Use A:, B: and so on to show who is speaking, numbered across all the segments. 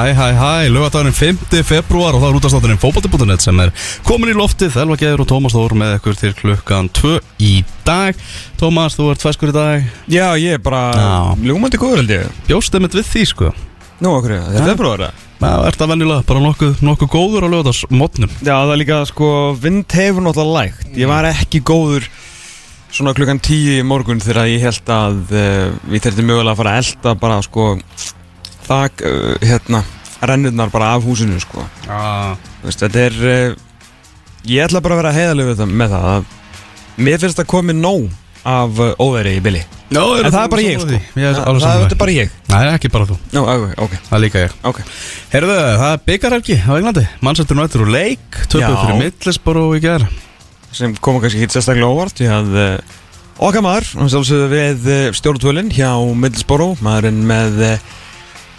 A: Hæ, hæ, hæ, lögadagurinn 5. februar og það er útastátturinn fókbalti.net sem er komin í loftið, Elva Geður og Tómas Þór með ykkur til klukkan 2 í dag. Tómas, þú ert feskur í dag?
B: Já, ég er bara
A: Já.
B: ljúmandi góður held ég.
A: Bjóst einmitt við því sko.
B: Nú, okkur, þetta er februar það
A: Það ert að venjulega bara nokkuð, nokkuð góður á lögadagsmotnum
B: Já, það er líka, sko, vind hefur náttúrulega lægt. Ég var ekki góður svona klukkan tíu í morgun þegar ég held að uh, við þurftum mögulega að fara að elda bara, sko, þak, uh, hérna, rennurnar bara af húsinu, sko.
A: Ah.
B: Veist, þetta er, uh, ég ætla bara að vera heiðalegu með það, það að mér finnst að komi nóg af uh, óveri í billi
A: Já,
B: En það er bara ég, sko.
A: Ég er
B: Það, það er bara ég.
A: Nei, ekki bara þú,
B: Já, ok, ok,
A: það er líka ég.
B: Ok.
A: Herðu, það er byggarhelgi á Englandi. Mannsættur nættur og leik Töpuð fyrir Middlesboro í gær.
B: Sem koma kannski hitt sérstaklega óvart maður, hann sjálfsögðu við stjórnutölinn hjá Middlesborough, maðurinn með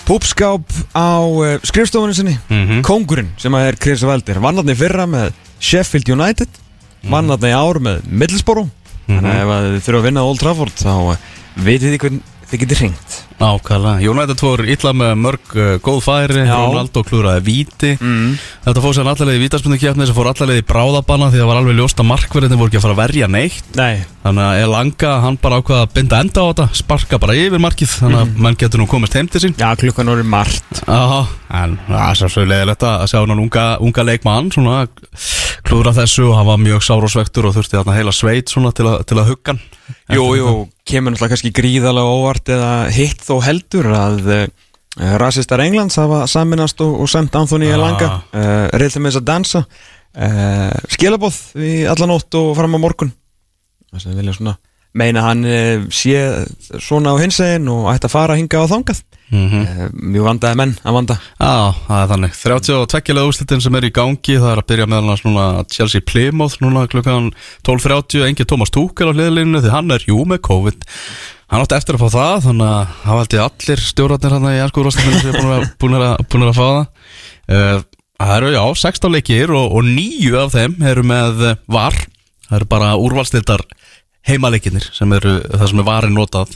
B: púpskáp á uh, skrifstofunni sinni,
A: mm
B: kóngurinn sem að er Chris Valdir, vann hann í fyrra með Sheffield United, vann hann í ár með Middlesbrough, þannig að ef að þið þurfa að vinna Old Trafford þá uh, vitið þið hvern þið getur hringt
A: Ákvæðlega, United voru illa með mörg uh, góð færi,
B: Já.
A: Ronaldo klúraði víti.
B: Mm.
A: Þetta fór sér allarleið í vítaspunni sem fór allarleið í bráðabanna því það var alveg ljóst að markverðinni voru ekki að fara að verja neitt.
B: Nei,
A: Þannig að Elanga, hann bara ákvaða að binda enda á þetta, sparka bara yfir markið Þannig að menn getur nú komist heim til sín.
B: Já klukkan orðið margt.
A: Já, en það er svo leiðilegt að sjá hann unga, unga leikmann svona klúra þessu og hann var mjög sárosvektur og þurfti þarna heila sveit svona til, til að hugga
B: Jú, jú, kemur náttúrulega kannski gríðalega óvart eða hitt þó heldur að uh, rasistar Englands hafa saminast og, og semt Anthony
A: Ah.
B: Elanga uh, reyðlega með þess að dansa uh, skilabóð í alla nótt og fram á morgun. Þess að vilja svona meina hann sé svona á hinsegin og ætti að fara að hinga á þangað.
A: Mm -hmm.
B: mjög vandaði menn að vanda.
A: Já, það er þannig. 32 leið úrslitin sem er í gangi það er að byrja meðal annars núna Chelsea Plymouth núna klukkan 12.30 engi Thomas Tuchel á hliðlinu því hann er jú með COVID hann átti eftir að fá það þannig að það var aldrei allir stjórnarnir hann í úrvastinu sem er búin að, að, að fá það. Uh, það eru já 16 leikir og, og nýju af þeim eru með eh, var. Það eru bara úrvalstildar heimaleikinir sem eru það sem er varin notað.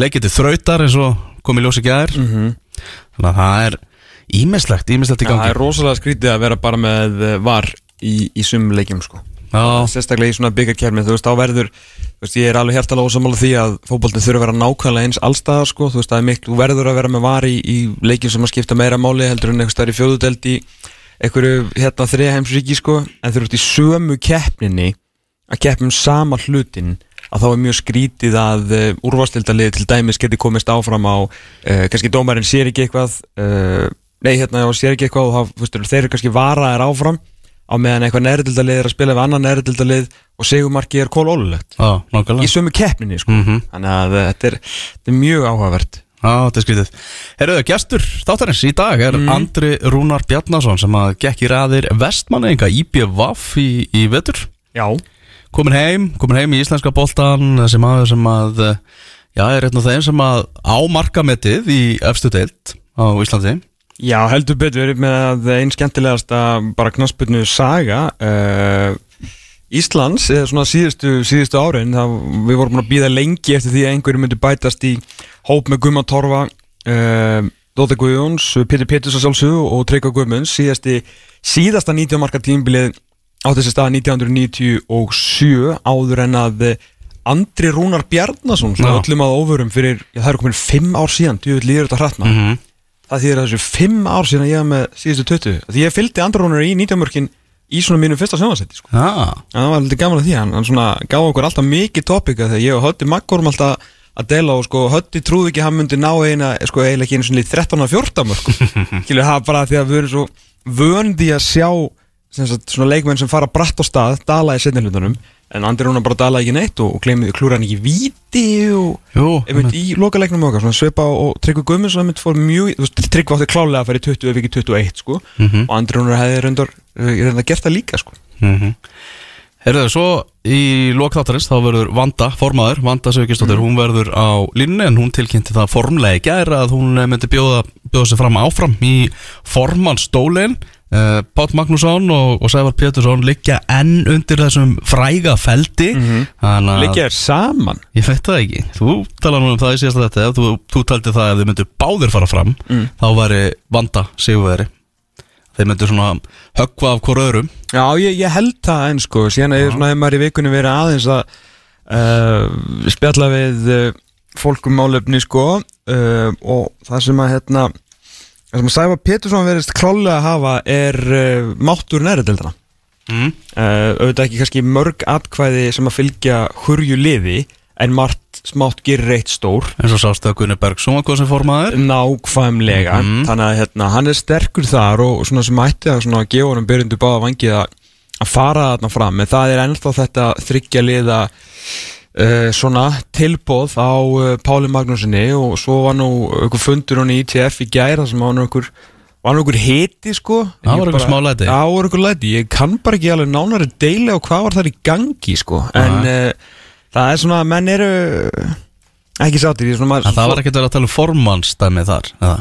A: Leikið til þrautar eins og komið ljósi gær.
B: Mm -hmm.
A: Þannig að það er ímislegt, ímislegt í
B: það
A: gangi.
B: er rosalega skrítið að vera bara með var í, í sum leikjum sko sérstaklega í svona byggarkermi þú veist, þá verður, þú veist, ég er alveg hjertalega ósamála því að fótbolti þurfa að vera nákvæmlega eins allstaðar, sko, þú veist, það er miklu, verður að vera með var í, í leikjum sem að skipta meira máli heldur en staðar í fjóðudeld í einhverju, hérna, þriða heimsríki, sko. En þú veist, í sömu keppninni að keppnum sama hlutin að þá er mjög skrítið að uh, úrvastildalið til dæmis geti komist áfram á uh, kannski dómarinn sér ekki eitthvað uh, nei, hérna, sér ekki eitthvað og þá, þú veist, þeir eru kannski varaðir áfram á meðan eitthvað nærildaldalið er að spila við annan nærildaldalið og segumarki er kól ólulegt
A: já, nákvæmlega.
B: Í sömu keppninni sko.
A: Mhm.
B: þannig að þetta er, þetta er mjög áhugavert.
A: Já, þetta er skrítið. Herruðu, gestur þáttarins í dag er Andri Rúnar Bjarnason sem að gekk í ræðir vestmanninga IBVF í, í vetur.
B: Já,
A: komin heim, komin heim í íslenska boltan þessi maður sem að já, er einn af þeim sem að ámarkametið í efstu deild á Íslandi
B: Já, heldur betur með að einn skemmtilegasta bara knasputnu saga uh, Íslands eða svona síðustu, síðustu árin. Þá við vorum búin að býða lengi eftir því að einhverju myndi bætast í hóp með Gumma Torfa uh, Dóta Guðjóns, Pétur Péturs og sjálfsög og Treyka Guðmunds. Síðasti, síðasta 90 marka tímbilið á þessi stað 1997 áður en að eh, Andri Rúnar Bjarnason svona öllum að óvörum fyrir, já það eru komin 5 ár síðan, djúvill líður þetta hrattna
A: mm -hmm.
B: Það þýðir að þessu fimm ár síðan ég var með síðustu 20 Því ég fylgdi andrónur í 19 mörkin í svona mínu fyrsta sjónvarsætti sko. En það var litið gaman að því. Hann, hann svona gaf okkur alltaf mikið topika Þegar ég og Hötti Magg vorum alltaf að dela og sko Hötti trúði ekki hann myndi ná eina sko eiginlega ekki einu svona í 13 og 14 mörk Skilur það bara því að við erum svo vöndi að sjá sagt, svona leikmenn sem fara bratt á stað dala í setni hlutunum en Andri Rúnar bara dala ekki neitt og, og gleymið klúra hann ekki víti og
A: jú
B: einmitt í lokaleiknum okkar svona svipa og, og Tryggvi Guðmunds Tryggvi átti klálega að fara í 20 ef ekki 21 sko.
A: Mhm.
B: og Andri Rúnar hefði reyndar, uh, reyndar gert það líka sko.
A: Mm Herðu, svo í lokþáttarins þá verður Vanda, formaður, Vanda Sögistóttir hún verður á línni en hún tilkynnti það formlega í gæra að hún eh, myndi bjóða, bjóða sig fram áfram í formanstólin uh, Pátt Magnússon og, og Sævar Pétursson liggja enn undir þessum fræga feldi. Þannig að
B: Liggja er saman?
A: Ég veit það ekki, þú talar nú um það í síðasta þetta ef þú, þú taldi það að þið myndu báðir fara fram þá væri vanda sigurveri þeir myndu svona höggva af hvort öðrum.
B: Já, ég, ég held það en sko. Síðan er svona hefur maður í vikunni verið aðeins að uh, spjalla við uh, fólkum málefni sko uh, og það sem að hérna það sem að Sæfa Pétursson verðist klálega að hafa er uh, máttur næriðildina
A: mm.
B: uh, auðvitað ekki kannski mörg atkvæði sem að fylgja hurju liði en margt smátt gerir eitt stór.
A: Eins og sástu að Gunni Bergson var hvað sem formaður.
B: Nákvæmlega.
A: Mhm.
B: þannig að hérna, hann er sterkur þar og svona sem ætti að svona gefa honum byrjundu vangið að að fara þarna fram. En það er ennþá þetta þryggja liða uh, svona tilbóð á uh, Páli Magnúsinni og svo var nú einhver fundur hann í ITF í gæra sem var var nú einhver hiti sko.
A: Það var
B: bara-
A: smá læti.
B: Já, var einhver læti, ég kann bara ekki alveg nánari deili á hvað var þar í gangi sko. En uh, það er svona, menn eru ekki er svona
A: það var ekkert verið að tala um formannsdæmi þar eða?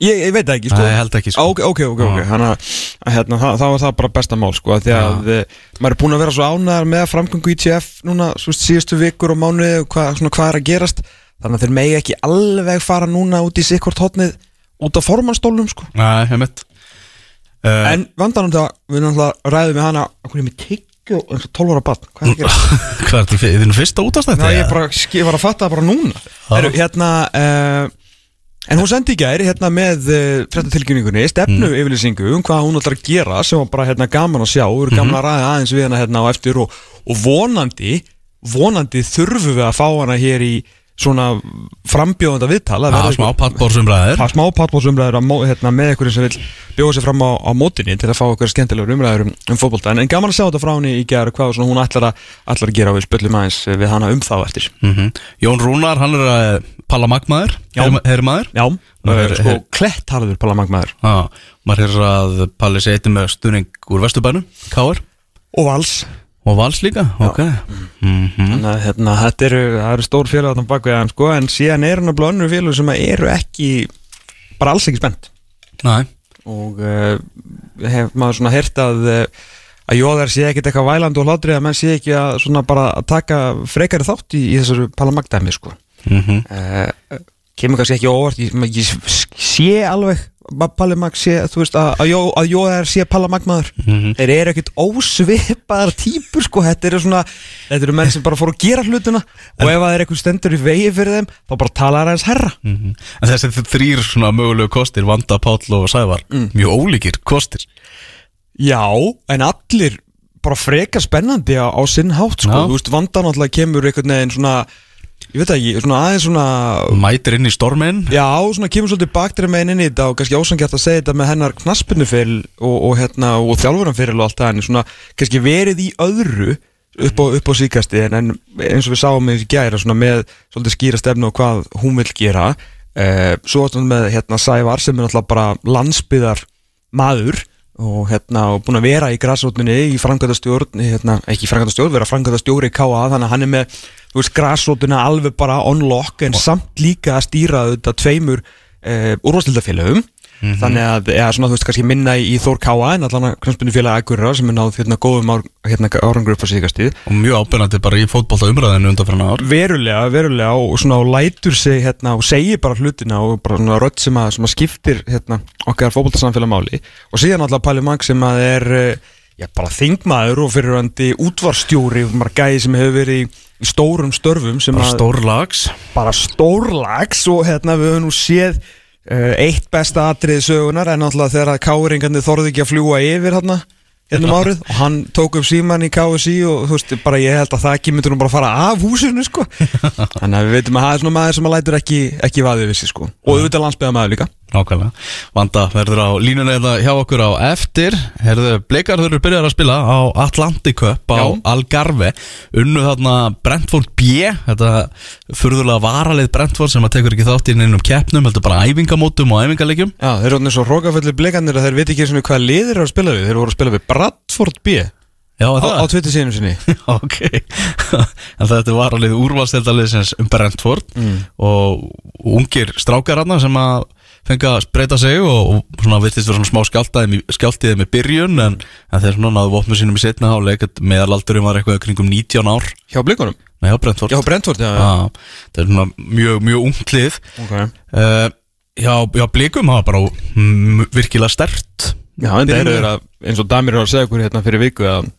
B: Ég, ég veit það ekki sko.
A: Nei, ég held ekki sko.
B: Ok, ok, ok, ok.
A: Já.
B: Þannig að að, hérna, það, það var það bara besta mál sko af Því að ja. maður er búin að vera svo ánæðar með framgöngu ITF núna svo síðustu vikur og mánuði og hvað, svona, hvað er að gerast. Þannig að þeir megi ekki alveg fara núna út í sikkvort hotnið út af formannstólnum sko.
A: Nei, ég mitt uh,
B: En vandanum það, við náttúrulega ræðum við hana Hvað er með tyggju eins og 12 ára barn? Hvað er að gera?
A: Hvað er þetta þínu fyrsta útastætti?
B: Já, ég, bara, ég var að fatta það bara núna. Heru, Hérna uh, En hún sendi í gær hérna með uh, fréttatilkynningunni stefnu yfirlýsingu um hvað hún ætlar að gera sem var bara hérna gaman að sjá. Og eru gaman að ræða aðeins við hana hérna á eftir og, og vonandi vonandi þurfum við að fá hana hér í svona frambjóðanda viðtala
A: Já, smá pattbórsumræðir
B: Það smá pallbóðsumræður hérna, með einhverjum sem vil bjóða sér fram á, á mótinni til að fá einhverja skemmtilegur umræður um, um fótbolta. En, en gaman að sjá þetta frá henni í gerð hvað svona, hún ætlar að, ætlar að gera. Og við spöllum aðeins við hana um þá eftir.
A: Mm Jón Rúnar, hann er að palla magmaður
B: Já.
A: Heyri maður
B: Já,
A: er-
B: sko klettharður pallamagmaður.
A: Já, maður er að Palli sé eitthvað með stuðning úr Vesturbænum, Káar
B: og vals
A: og Vals líka, ok. Mm
B: Þannig að hérna, þetta eru, eru stór félag á bak við hann sko, en síðan eru hann að blóðnur félag sem eru ekki bara alls ekki spennt.
A: Næ,
B: og uh, hef maður svona heyrt að uh, að jóðar sé ekkit eitthvað vælandi og hlátri að menn sé ekki að svona bara að taka frekari þátt í, í þessari palamagdæmi sko.
A: Mm
B: uh, kemur kannski ekki óvart ég, ég sé alveg að Palamag sé, þú veist, að, að, jó, að jóðar sé palamagmaður
A: Mhm.
B: þeir eru ekkit ósvipaðar típur sko, þetta eru svona, þetta eru menn sem bara fóru að gera hlutina. Og ef það er eitthvað stendur í vegi fyrir þeim, þá bara tala það aðeins herra
A: En þessi þrýr svona mögulegu kostir Vanda, Páll og Sævar Mjög ólíkir kostir.
B: Já, en allir bara frekar spennandi á, á sinn hátt sko,
A: Já.
B: þú veist, vandan alltaf kemur einhvern veginn svona, ég veit ekki, svona aðeins svona
A: Mætir inn í storminn.
B: Já, svona kemur svolítið baktir með inn í þetta og kannski ósangjart að segja þetta með hennar knaspinnuferil og, og, hérna, og þjálfuranferil og allt það en svona kannski verið í öðru upp á, upp á síkasti en, en eins og við sáum í gæra svona með svolítið skýra stefnu og hvað hún vil gera eh, svo með hérna Sævar sem er náttúrulega bara landsbyðar maður og hérna og búin að vera í græsrótunni í framkvæmdastjórn hérna, ekki í framkvæmdastjórn, vera framkvæmdastjóri í KA þannig að hann er með, þú veist, græsrótuna alveg bara on lock en samt líka að stýra þetta tveimur uh, úrvastildafélögum þannig að, eða svona, þú veist, kannski minna í, í Þór KA en allan að knöspinu félag Akurra sem er náð hérna góðum ár, hérna, árangur upp á síkastíð
A: Og mjög ábyrnandi bara í fótbolta umræðinu undan fyrir ár.
B: Verulega, verulega og svona og lætur sig hérna og segir bara hlutina og bara svona rödd sem að, sem að skiptir hérna okkar fótboltasamfélag máli. Og síðan alltaf Palli Mag sem að er eh, já bara þingmaður og fyrirvændi útvarstjóri og bara gæði sem hefur verið í, stórum störfum sem
A: Bara
B: að
A: stór lags.
B: Bara stórlags og hérna við höfum nú séð eitt besta atriði sögunar en náttúrulega þegar að káringandi þorði ekki að fljúa yfir hérna um árið. Og hann tók upp síman í KSI og þú veist, bara ég held að það ekki myndur nú bara fara af húsinu sko. Þannig að við veitum að það er svona maður sem að lætur ekki, ekki vaðið við sig sko. Og auðvitað landsbyða maður líka
A: Nákvæmlega. Vanda verður á línunni eða hjá okkur á eftir. Herðu, Bleikar þurfur byrjar að spila á Atlantic Cup á
B: Já.
A: Algarve. Unnu þarna Brentford B Þetta furðulega varalið Brentford sem að tekur ekki þátt í neinum keppnum Heldur bara æfingamótum og æfingalegjum
B: Já, þeir eru svo rókaföllir blikandir að þeir veit ekki og hvað liðir eru að spila við. Þeir voru að spila við Bradford B.
A: Já,
B: á, á Twitter sínum sinni.
A: Ok. En þetta var alveg úrvalstildaliðsins um Brentford.
B: Mm.
A: og ungir strákar hann sem að fengi að spreita sig og, og svona virtist vera svona smá skjáltaði skjáltiði með byrjun en, en þeir svona náðu vopnum sínum í setna áleik meðalaldurum var eitthvað kringum 19 ár
B: Hjá blikunum?
A: Nei, á Brentford
B: Já, Brentford, já, já.
A: Já, Það er svona mjög, mjög unglið
B: Okay.
A: uh, Já, já, blikum hafa bara virkilega stert
B: Já, en það eru að, eins og Damir er að segja okkur hérna fyrir viku að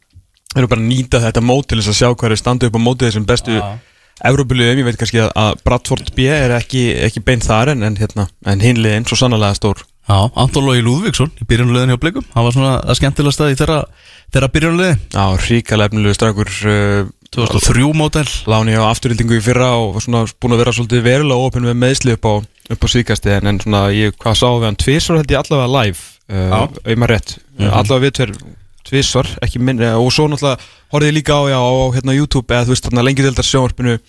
B: þeir eru bara að nýta þetta mót til þess að sjá hvað er standa upp á mótið þessum bestu
A: Já.
B: Európuliðum, ég veit kannski að- að Bradford B er ekki, ekki beint þar en, en, hérna, en hinliðin svo sannlega stór.
A: Já, Anton Lógi Lúðvíksson í byrjunlegin hjá blikum hann var svona að skemmtilegast í þeirra, þeirra byrjunlegi
B: Já, ríkala efnilegu strákur uh,
A: 2003 mótel
B: láni á afturhildingu í fyrra og var svona búin að vera svolítið verulega opinn með meðsli upp á, á síkasti en, en svona ég, hvað sá við hann tvisvar held ég allavega live uh, auðvitað rétt, mm allavega við tver tvisvar, ekki minn, eh, og svo náttúrulega horfði ég líka á, já, á hérna YouTube eða þú veist þarna lengi deildar sjónvarpinu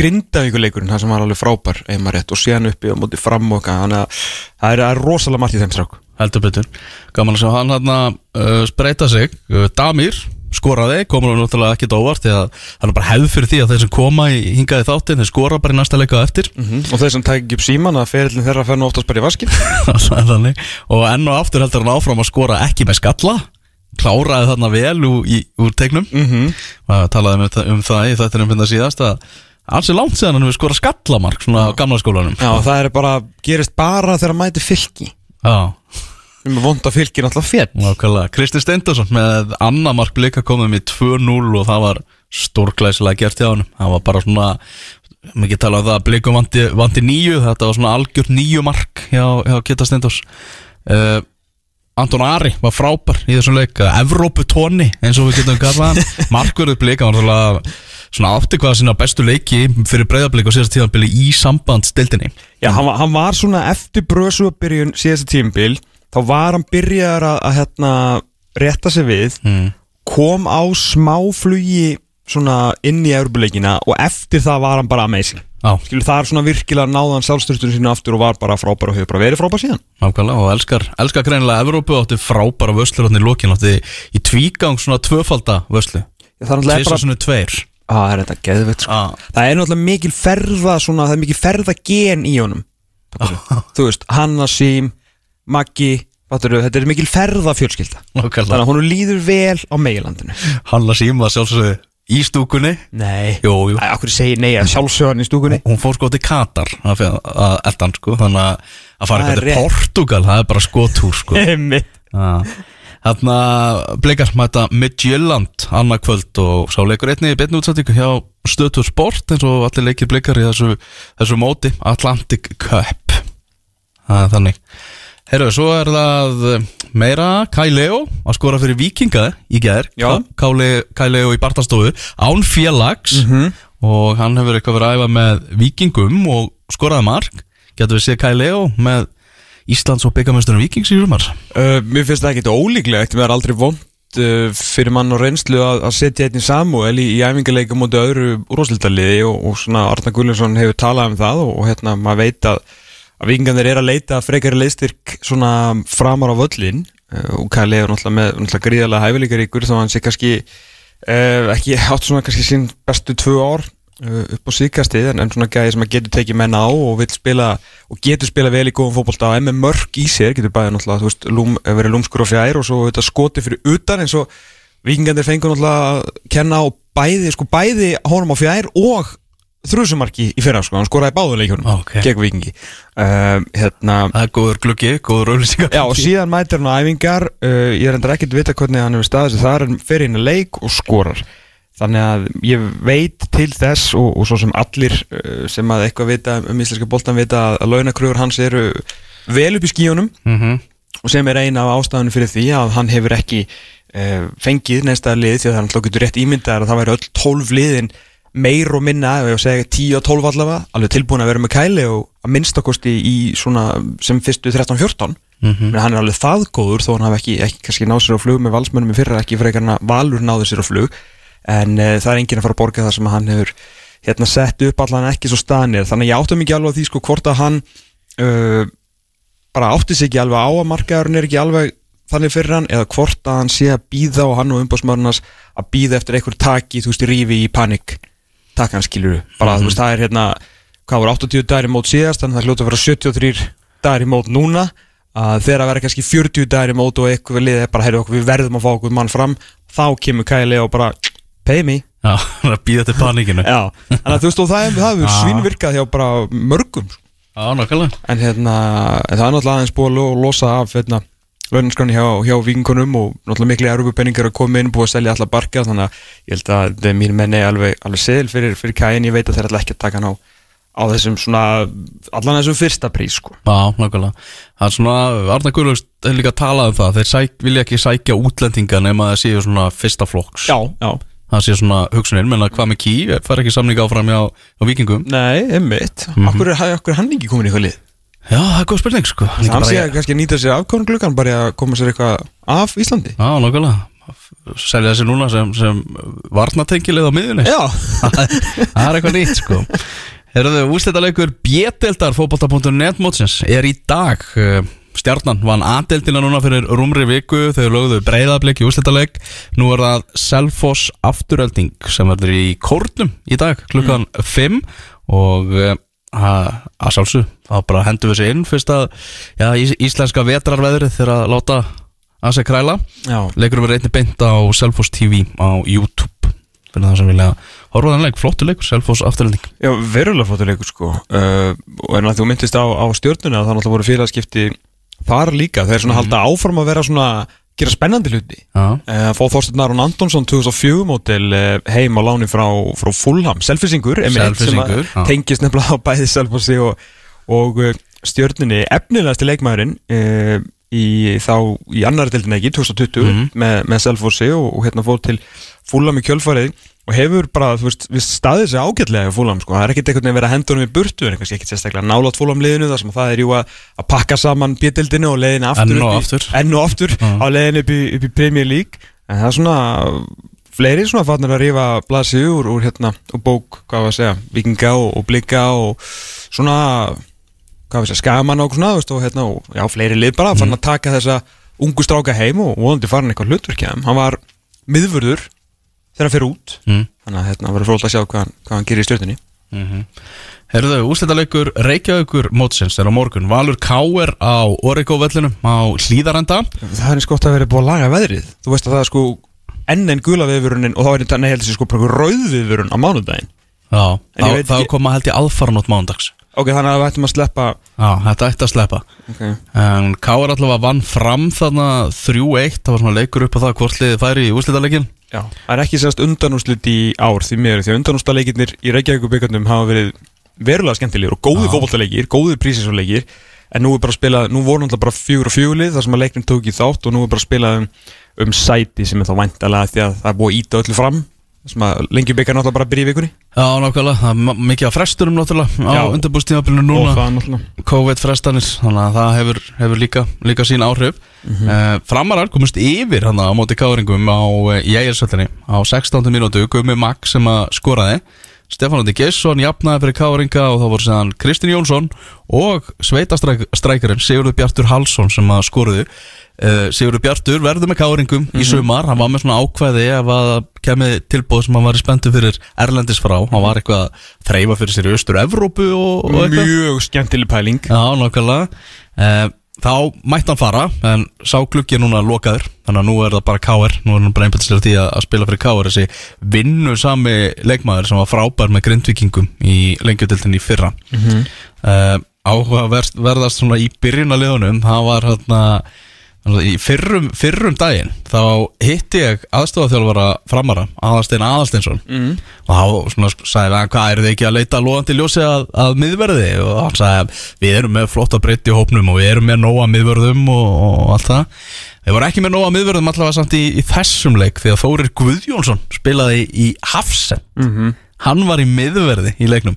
B: Grindavíkuleikurinn, það sem var alveg frábær auðvitað rétt og síðan uppi og móti fram og þannig að það er, er rosalega margt í þeim strák
A: heldur betur. Gaman að sjá hann hann að uh, spreita sig. Uh, Damir skoraði, komur hann náttúrulega ekkert óvart því að hann er bara hefð fyrir því að þeir sem koma í hingaði þáttin, þeir skora bara í næsta leika eftir.
B: Og þeir sem tækir upp síman að ferillin þeirra fer nú oftast bara í vaskin
A: og enn og aftur heldur hann áfram að skora ekki með skalla kláraði þarna vel úr, í, úr tegnum
B: mm -hmm.
A: talaði um, um það í þetta um þetta síðast að alls er langt séðan hann hefur skorað skallamark svona á gamla skólanum.
B: Já, það er bara, gerist bara þegar mæti fylki.
A: Já.
B: Við erum vonda fylki náttúrulega
A: Nákvæmlega, Kristi Steindorsson með annar mark blika komum í 2-0 og það var stórglæsilega gert hjá hann það var bara svona, mikið tala um það að blikum vanti, vanti nýju, þetta var svona algjört nýju mark hjá, hjá Kitta Steindors uh, Anton Ari var frábær í þessum leik Evrópu tóni eins og við getum kallað hann. Markverðið blika var náttúrulega svona átti hvað sína bestu leiki fyrir breyðarblik og síðast tíðanbili í sambandsdeildinni.
B: Já, hann, var- hann var svona eftir bröðsugabyrjun síðasta tímabil þá var hann byrjar að, að hérna, rétta sig við
A: mm.
B: kom á smáflugi svona inn í Európuleikina og eftir það var hann bara amazing
A: Já,
B: Skilur, það er svona virkilega náðan sjálfstyrstun sínu aftur og var bara frábær og hefur bara verið frábær síðan.
A: Nákvæmlega og elskar, elskar greinilega Evrópu átti frábæra vöslur átti í lokin átti í tvígang svona tvöfalda vöslu
B: Það náttúrulega
A: Tvisar
B: bara
A: svona tveir.
B: Það er þetta geðvett sko.
A: ah.
B: Það er náttúrulega mikil ferða svona, það er mikil ferða gen í honum. Þú veist, Hanna Sím Maggi, þetta er mikil ferða fjölskylda Þannig að hún líður vel á meilandinu
A: Hanna Sím var sjálfsögðu í stúkunni?
B: Nei.
A: Jú, jú.
B: Æ, Akkur segir nei að sjálfsögðan í stúkunni?
A: Hún fór sko til Katar að að eldan sko Þannig að að fara
B: Það er
A: eitthvað til. Portugal Það er bara skotúr sko. Þannig að blikar mæta Midtjylland annað kvöld og sá leikur einnig í beinni útsettingu hjá Stöðtur Sport eins og allir leikir blikar í þessu, þessu móti Atlantic Cup. Það er þannig. Herru, svo er það meira Kai Leo að skora fyrir Víkinga í gær.
B: Já.
A: Kai Le- Kai Leo í Bartastofu án félags.
B: Mhm.
A: og hann hefur eitthvað verið að æfa með Víkingum og skoraði mark. Getur við séð Kai Leo með Íslands og byggamestunum Víkings í rumar
B: uh, Mér finnst það ekkert ólíklegt. Mér er aldrei vond uh, fyrir mann og reynslu að, að setja einnig Samuel í, í æfingarleika mútið öðru úrvarsleitaliði og, og svona Arna Gullinsson hefur talað um það og, og hérna maður veit að að vikingarnir er að leita frekari leiðstyrk svona framar á völlin uh, og Kæli er náttúrulega með náttúrulega gríðarlega hæfileikaríkur þá hann sé kannski uh, ekki átt svona kannski sín bestu tvö ár uh, upp á síkastið en, svona gæði sem að getur tekið menn á og vil spila og getur spila vel í góðum fótbolta og með mörg í sér, getur bæðið náttúrulega þú veist, lúm, verið lúmskur og fjær og svo þetta skoti fyrir utan eins og vikingarnir fengur náttúrulega að kenna á bæði, sko bæði honum á fjær og þrjusumarki í fyrra sko, hann skoraði báðu leikjunum
A: Ok.
B: gegn vikingi uh, hérna
A: Það er góður gluggi, góður auðlýsingar
B: Já, og síðan mætir hann á æfingar. Uh, Ég er endur ekkert að vita hvernig hann hefur staðið sig þar en fer inn að leik og skorar. Þannig að ég veit til þess og, og svo sem allir uh, sem að eitthvað vita um íslenska boltan vita að, að launakröfur hans eru vel upp í skíunum
A: mm
B: og sem er eina af ástæðunum fyrir því að hann hefur ekki uh, fengið neðsta lið því að það alltaf getur rétt ímyndaðar að það væri öll 12 liðin meir og minna, ef ég að segja 10 og 12 allavega, alveg tilbúin að vera með kæli og að minnstakosti í svona sem fyrstu 13-14
A: Mhm.
B: menn hann er alveg það góður þó hann hafi ekki, ekki kannski náð sér á flug með valsmönnum í fyrra ekki frekar hann að valur náði sér á flug. En uh, það er enginn að fara að borga það sem hann hefur hérna sett upp allan ekki svo staðnir þannig ég áttum ekki alveg því sko hvort að hann uh, bara átti sig ekki alveg á að markaðurinn er ekki alveg þannig fyrir hann eða hvort að hann sé að býða og hann og umbásmörnars að býða eftir einhver taki, þú veist, í rífi í panik takk hann skilur bara, þú veist, það er hérna hvað voru 80 dæri mót síðast, þannig að það hljóta að vera 73 dagar í mót núna. Að þegar að vera kannski 40 dagar í mót og eitthvað liðið er bara, heyrðu okkur, við verðum að fá okkur mann fram. Þá kemur Kæli og bara pay me.
A: Já, það að býða til panikinu. Já,
B: Já, þannig að þú veist og það hefur hef
A: Já.
B: svínvirkað hjá bara mörgum. Sko.
A: nákvæmlega.
B: En hérna, en það er náttúrulega aðeins búið að lo- losa af hérna, launanskrani hjá, hjá vikingunum og náttúrulega miklu erugupenningar að koma inn búið að selja allar barka þannig að ég held að er mín menni alveg, alveg seðil fyrir, fyrir kæin, ég veit að þeir ætla ekki að taka hann á á þessum svona, allan þessum fyrsta prís sko.
A: Já, nákvæmlega. Það er svona, Arna Guðlust er líka að tala um það. Þeir sæk, vilja ekki sækja útlendinga nema það séu svona fyrsta flokks.
B: Já, já.
A: Það sé svona hugsunin, menn að hvað með ký fær ekki samning áfram hjá, hjá vikingum
B: Nei, einmitt, mm. -hmm. okkur, er, er hann ekki komin í eitthvað lið
A: Já, það er góð spurning sko. Hann
B: sé að kannski nýta sér afkvæmgluggan bara að koma sér eitthvað af Íslandi.
A: Já, nákvæmlega. Selja þessi núna sem, sem varnatengilið á miðunni
B: Já,
A: Það er eitthvað nýtt sko. Herðu, úrslitaleikur B-deldar fótbolta.net mótsins er í dag. Stjarnan vann A-deldina núna fyrir rúmri viku. Þau lögðu breyðablik í úrslitaleik. Nú er það Selfoss afturölding sem verður í kórnum í dag klukkan 5 og uh, að að sjálfsög þá bara hendum við sér inn. Fyrst að já, ís íslenska vetrarveðrið þegar að láta að sig kræla.
B: Já,
A: Leikurum verður einnig beint á Selfoss TV á YouTube. Fyrir það sem vilja horfa á þann leik, flottu leikur, Selfoss afturlending
B: já verulega flottur sko. Uh, og en að þú myndist á, á stjórnuna þá náttúrulega voru félagskipti þar líka, þeir svona halda áfram að vera svona gera spennandi hluti. Uh, fá Þorsteinn Aron Antonsson 2004 mótil heim á láni frá, frá Fulham, selfisingur
A: já.
B: tengist nefnilega á bæði Selfossi og, og uh, stjórnunni efnilegasti leikmæðurinn uh, í þá í annari deildin ekki 2020
A: Mhm.
B: með, með Selfossi og, og hérna fór til Fulham í kjölfarið og hefur bara, þú veist, við staðið sér ágætlega í Fulham, sko, það er ekkert einhvern veginn að henda honum í burtu, en kannski ekkert sérstaklega nálátt Fulham liðinu, þar sem það er jú að, pakka saman bjöldinu og leiðinu aftur
A: Enn og
B: upp í-
A: aftur.
B: enn og aftur
A: Já.
B: á leiðinu upp í, í Premier League. En það er svona fleiri svona farnir að rífa blasi úr, úr hérna og bók, hvað var að segja, vikinga og, og blika og svona hvað var að segja, skaman og svona veist, og hérna, og já, fleiri lið bara fann að taka þessa ungu stráka heim og vonandi farin eitthvað hlutverkjaðum, hann var miðvörður þegar hann fyrir út.
A: Mm.
B: þannig að hérna verður fróðlega að sjá hvað hann, hvað hann gerir í stjórninni
A: mm Herðu, úrslitaleikur Reykjavíkur mótsins er á morgun. Valur Káer á Origo vellinum á Hlíðarenda.
B: Það er eins gott að vera búið að laga veðrið. Þú veist að það er sko enn en gula viðvörunin og þá er þetta sér sko rauð viðvörun á mánudaginn.
A: Já, þá, þá koma held ég aðfaranótt mándags
B: ok, þannig að við ættum að sleppa
A: Já, þetta ætti að sleppa.
B: Okay.
A: En Káer allavega vann fram þarna 3-1 Það var svona leikur upp á það hvort liðið færi í úrslitaleikin
B: Já, það er ekki sérst undanúslit í ár því mér, því að undanústaleikirnir í Reykjavíkubikarnum hafa verið verulega skemmtilegir og góðir
A: Já.
B: fótballtaleikir, góðir prísinsóleikir en nú er bara spilað, nú voru náttúrulega bara fjögur og fjúlið þar sem að leiknum tók í þátt og nú er bara spilað um, um sæti sem er þá væntalega því að það er búið að íta öllu fram byggar náttúrulega bara byrja í vikunni.
A: Já, nákvæmlega, er mikið af fresturum náttúrulega á
B: og
A: núna. COVID-frestanir, þannig að það hefur, hefur líka, líka sín áhrif. Mm Framarar komist yfir hann á móti káringum á Jægirsvöllinni á 16. mínútu, Gumi Magg sem að skoraði Stefán Ótti Gesson jafnaði fyrir káringa og þá voru séðan Kristinn Jónsson og sveitastrækjarinn Sigurður Bjartur Halsson sem að skoruðu. Uh, Sigurður Bjartur verður með káringum í sumar, hann var með svona ákvæði ef að kemið tilbúð sem hann var í spenntu fyrir Erlendis frá, hann var eitthvað að þreyfa fyrir sér í Östur-Evrópu og, og eitthvað.
B: Mjög skemmtileg pæling.
A: Já, nákvæmlega. Uh, Þá mætti hann fara En sá er núna lokaður Þannig að nú er það bara KR Nú er hann bara einbættislega því að, spila fyrir KR Þessi vinnu sami leikmaður Sem var frábær með grindvikingum Í lengjadildinni í fyrra mm -hmm. uh, Áhugaverðast svona í byrjun að liðunum Það var hérna Í fyrrum, fyrrum daginn þá hitti ég aðstofaþjálfara framara Aðalstein Aðalsteinsson.
B: Mm.
A: og þá svona sagði hann hvað eru þið ekki að leita lóðandi ljósi að, að miðverði? Og hann sagði við erum með flotta breytti í hópnum og við erum með nóga miðverðum og, og allt það. Við vorum ekki með nóga miðverðum allavega samt í, í þessum leik því að Þórir Guðjónsson spilaði í Hafsen.
B: Mm
A: hann var í miðverði í leiknum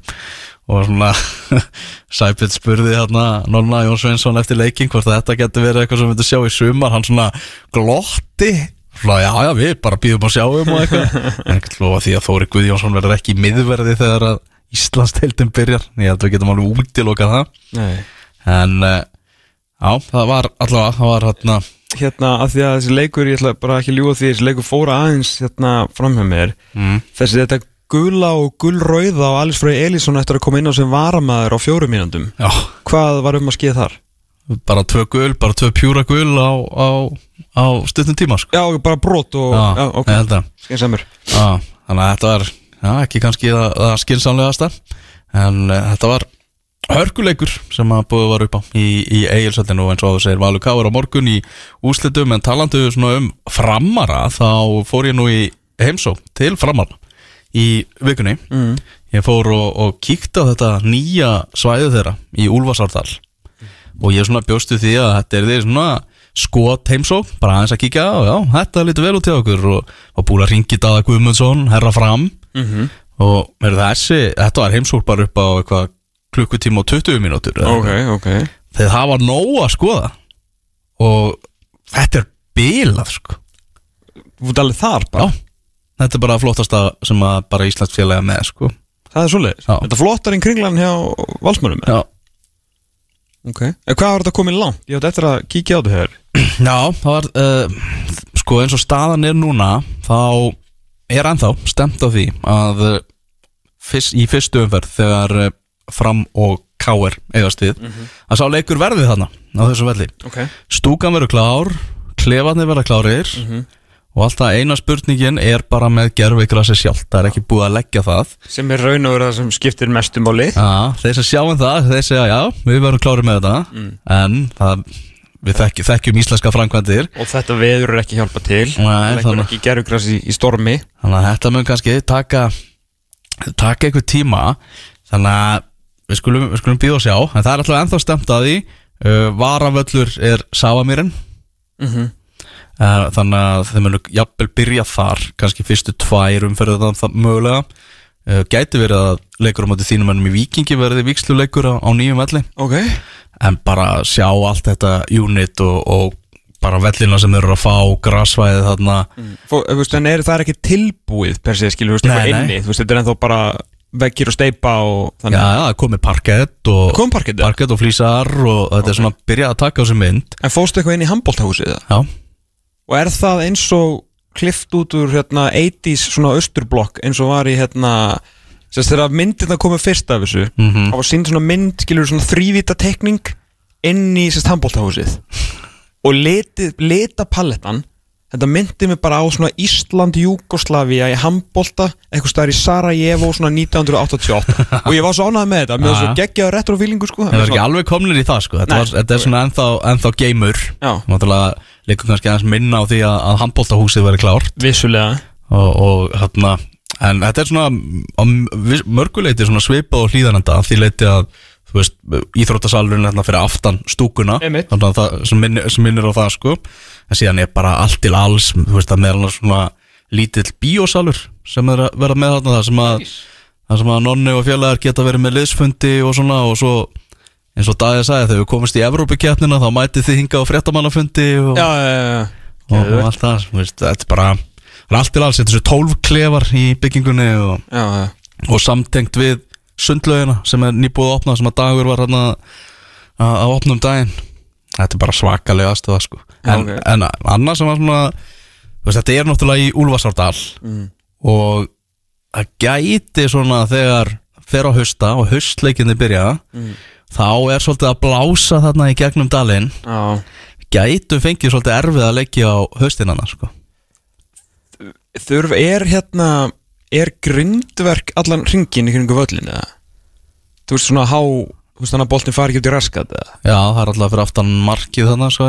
A: og svona Sæpill spurði hérna Nonna Jón Sveinsson eftir leiking hvort þetta getur verið eitthvað sem við sjá í sumar. Hann svona glotti svona já já við bara býðum að sjá um og eitthvað. En ekki lofa því að Þóri Guðjónsson verður ekki í miðverði þegar að Íslandsdeildin byrjar. Ég held að við getum alveg útilokað það.
B: Nei.
A: En uh, já það var allavega það var hérna
B: hérna að því að þessi leikur, ég ætla bara ekki að ljúga því þessi leikur fóra aðeins hérna framhjá mér.
A: Mm,
B: þessi þetta gula og gulrauða á Alice Frey Elísson eftir að koma inn á sem varamæður á fjórum mínúndum
A: já.
B: Hvað var um að skeið þar?
A: bara tvö gul, bara tvö pjúra gul á, á, á stundum tíma sko.
B: Já, bara brot og
A: Já,
B: Já, ok,
A: Já, þannig að þetta var já, ekki kannski það, það skilsamlegasta en uh, þetta var hörkuleikur sem að búið var upp á í, í eigilsöldinu og eins og þú segir Valur Káur á morgun í úslitum en talandu um framara þá fór ég nú í heimsó til framara í vikunni.
B: Mm.
A: ég fór og, og kíkti á þetta nýja svæðu þeirra í Úlfarsárdal. Og ég svona bjóstu því að þetta er því svona skot heimsó, bara aðeins að kíkja á, já, þetta lítur vel út til okkur og, og búin að ringi Dada Guðmundsson, herra fram.
B: Mm
A: og er þessi, þetta var heimsók bara upp á eitthvað klukkutíma og 20 mínútur eða?
B: Ok,
A: eitthvað.
B: ok.
A: Þegar það var nóg að skoða. Og þetta er bilað sko,
B: Þú alveg þar
A: já.
B: bara
A: þetta er bara flottasta sem að bara Íslands félagi með sko,
B: Það er
A: Já.
B: Þetta flottar en kringlan hjá valsmönum
A: já.
B: Ok. En hvað var þetta komið langt? Ég átt eftir að kíkja á þetta hér.
A: Já, það var uh, sko eins og staðan er núna þá er ennþá stemt á því að uh, fyrst, í fyrstu umferð þegar uh, fram og káir eigast við að sá leikur verði þarna á þessu velli.
B: Ok.
A: Stúkan verður klár, klefarnir verða klárir og alltaf eina spurningin er bara með gerfigrassi sjálft. Það er ekki búið að leggja það.
B: Sem er raun og verið það sem skiptir mestum máli.
A: Já, þeir sem sjáum það, þeir segja já, við verðum klárið með þetta. En það, við þekki, þekkjum íslenska framkvæmdir.
B: Og þetta veður er ekki hjálpa til.
A: Nei,
B: Leggur ekki gerugras í, stormi.
A: Þannig að þetta mun kannski taka taka einhver tíma. Þannig að við skulum, við skulum býða og sjá. En það er alltaf ennþá stemt að því. Uh, varavöllur er Savamýrin
B: mm
A: uh, þannig að þeir munu jafnvel byrja þar kannski fyrstu tvær umferðið þannig það mögulega. Uh, gæti verið að leikur á móti þínum ennum í Víkingi verði víksluleikur á, á nýjum velli.
B: Ok.
A: En bara sjá allt þetta unit og, og bara vellina sem eru að fá grassvæðið þarna.
B: Fó, þú veist, En er það ekki tilbúið per se skilur, veist,
A: Nei, nei.
B: veist, þetta er ennþá bara veggir og steipa og þannig.
A: Já, það komið parkett og parkett og flýsar og þetta er svona að byrja að taka á sig mynd.
B: En fóstu eitthvað inn í handbóltahúsið það?
A: Já,
B: Og er það eins og klift út úr hérna 80s svona austurblokk eins og var í hérna Sérst þegar myndirna komið fyrst af þessu
A: Mhm.
B: Það var sínd svona mynd, skilur svona þrývita tekning inn í sérst handbóltahúsið Og liti, lita palettan Þetta myndi mig bara á svona Ísland, Júgoslavia í handbólta Eitthvað staðar í Sarajevo svona 1988 Og ég var svo ánægð með þetta var svo
A: Já.
B: geggjaður retrofílingu sko.
A: Það er ekki alveg komnir í það sko. Þetta,
B: Nei,
A: var, þetta er svona ennþá, ennþá
B: Já,
A: Náttúrulega leikur kannski aðeins minna á því að, að handbóltahúsið veri klárt.
B: Vissulega.
A: Og, og hérna En þetta er svona mörguleiti svona svipað og hlýðanenda Því leiti að, þú veist, íþróttasalurinn hérna fyrir aftan stúkuna. Þannig að það sem minnir, sem minnir á það sko. En síðan er bara allt til alls, þú veist, að meðal annars svona lítill bíósalur sem er að vera með þarna það sem að Það sem að nonni og félagar geta verið með liðsfundi og svona og svo eins og Dagið sagði þegar við komumst í Evrópikeppnina þá mætið þið hinga á fréttamannafundi og,
B: Já, já, já,
A: og, og allt það veist, þetta er bara það er allt til alls, þetta er svo tólf klefar í byggingunni og, og samtengt við sundlaugina sem er nýbúið að opna sem að dagur var hann að opna um daginn þetta er bara svakalega aðstöða sko. en,
B: ok.
A: en annars sem var svona veist, þetta er náttúrulega í Úlfarsárdal
B: Mm.
A: og það gæti svona þegar fer á hausta og haustleikinni byrja
B: Mm.
A: þá er svolítið að blása þarna í gegnum dalinn
B: já.
A: gætu fengið svolítið erfið að leggja á haustinana sko.
B: Þurf, er hérna Er grindverk allan ringin í kringu völlin eða? Þú veist svona há Þú veist þannig að boltin fari ekki út í raskat eða?
A: já, það er alltaf fyrir aftan markið þannig sko.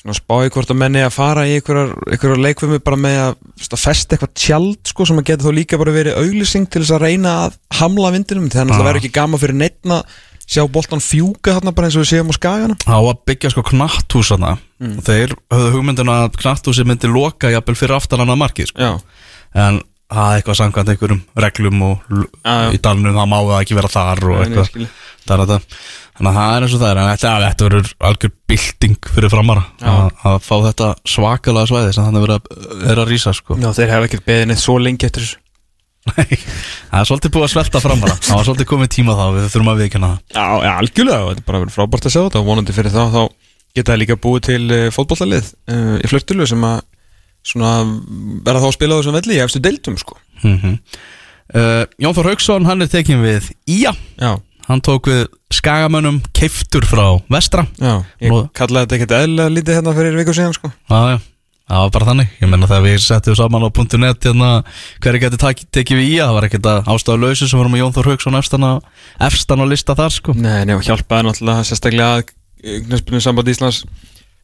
B: Svona spáði hvort að menni að fara í einhverjar, leikfumi bara með að, veist, að festa eitthvað tjald sko sem að geta þó líka bara verið auglýsing til þess að reyna að hamla vindinum þannig að það verður ekki gama fyrir neittna sjá boltan fjúka þarna bara eins og við séum á skagana
A: þá að byggja sko knatthús þarna
B: Mm.
A: þeir höfðu hugmyndina að knatthúsi myndi loka jafnvel fyrir aftan annað markið sko. En það er eitthvað samkvæmt einhverjum reglum og
B: já.
A: í dalnum það má það ekki vera þar og
B: Nei, nei,
A: eitthvað
B: skil.
A: Það er þetta. Þannig að það er eins og það er En þetta, þetta verður algjör bylting fyrir framara að, að fá þetta svakalega svæði sem þannig verður að, er að rísa sko.
B: Já, þeir hafa ekkert beðið neitt svo lengi eftir þessu
A: Það er svolítið búið að svelta framara Það var svolítið komið tíma þá Við þurfum að viðkynna það
B: Já, já, algjörlega, og þetta er bara verið frábært að sjá þetta og vonandi fyrir þá, þá geta það líka búið til uh, fótbollalið uh, í flörtulu sem að svona verða þá að spila á þessum velli í efstu deildum, sko.
A: Mm uh, Jón Þór Hauksson, hann er tekin við Ía.
B: Já,
A: hann tók við skagamönnum keiftur frá vestra.
B: Já, ég
A: Nú-
B: kallaði þetta ekkert eðlilega lítið hérna fyrir viku síðan sko.
A: Já, já, það var bara þannig. Ég menna þegar við settum saman á .net hérna, hverju getur tekið við í að það var ekkert að ástæðu lausu sem vorum með Jón Þór Hauksson efstan á, lista þar sko.
B: Nei, og hjálpaði náttúrulega sérstaklega að Knöspunni samband Íslands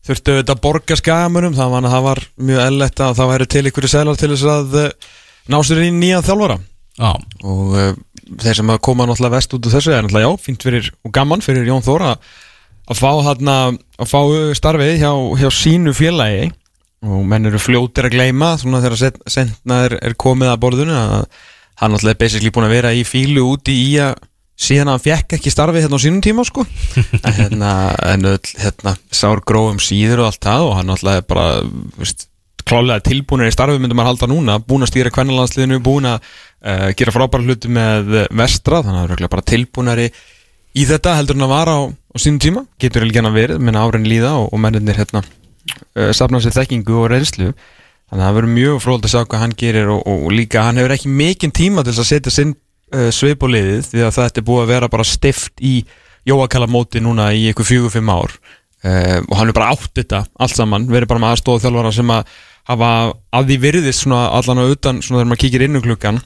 B: þurftu auðvitað að borga skagamönum það var, það var mjög eðlilegt að það væri til ykkur selar til þess að uh, ná sér inn nýjan þjálfara.
A: Já,
B: og uh, þeir sem að koma náttúrulega vest út úr þessu er náttúrulega já, fínt fyrir og gaman fyrir Jón Þóra að fá þarna að fá starfið hjá, hjá sínu félagi. Og menn eru fljótir að gleyma svona þegar sendna er, er komið að borðinu að hann náttúrulega er basically búin að vera í fílu úti í að síðan að hann fekk ekki starfið hérna á sínum tíma sko. En hérna, en hérna sár gróum síður og allt það og hann náttúrulega er bara, veist klálega tilbúinir í starfi myndum maður halda núna. Búin að stýra kvennalandsliðinu, búin að uh, gera frábæra hluti með vestra þannig að það er bara tilbúinari í þetta heldur en að vara á, á sínum tíma. Getur ekki hann að verið, menna árin líða og, og mennirnir hérna uh, safna sér þekkingu og reynslu. Þannig að það verður mjög fróld að sjá hvað hann gerir og, og, líka hann hefur ekki mikinn tíma til að setja sinn uh, svip á liðið því að þetta er búið að vera bara stift í jóakala móti núna í ykkur fjögur fimm ár. Uh, og hann er bara átt þetta allt saman, verið bara með aðstóða þjálfara sem að hafa að því virðist svona allan á utan svona þegar maður kíkir inn um klukkan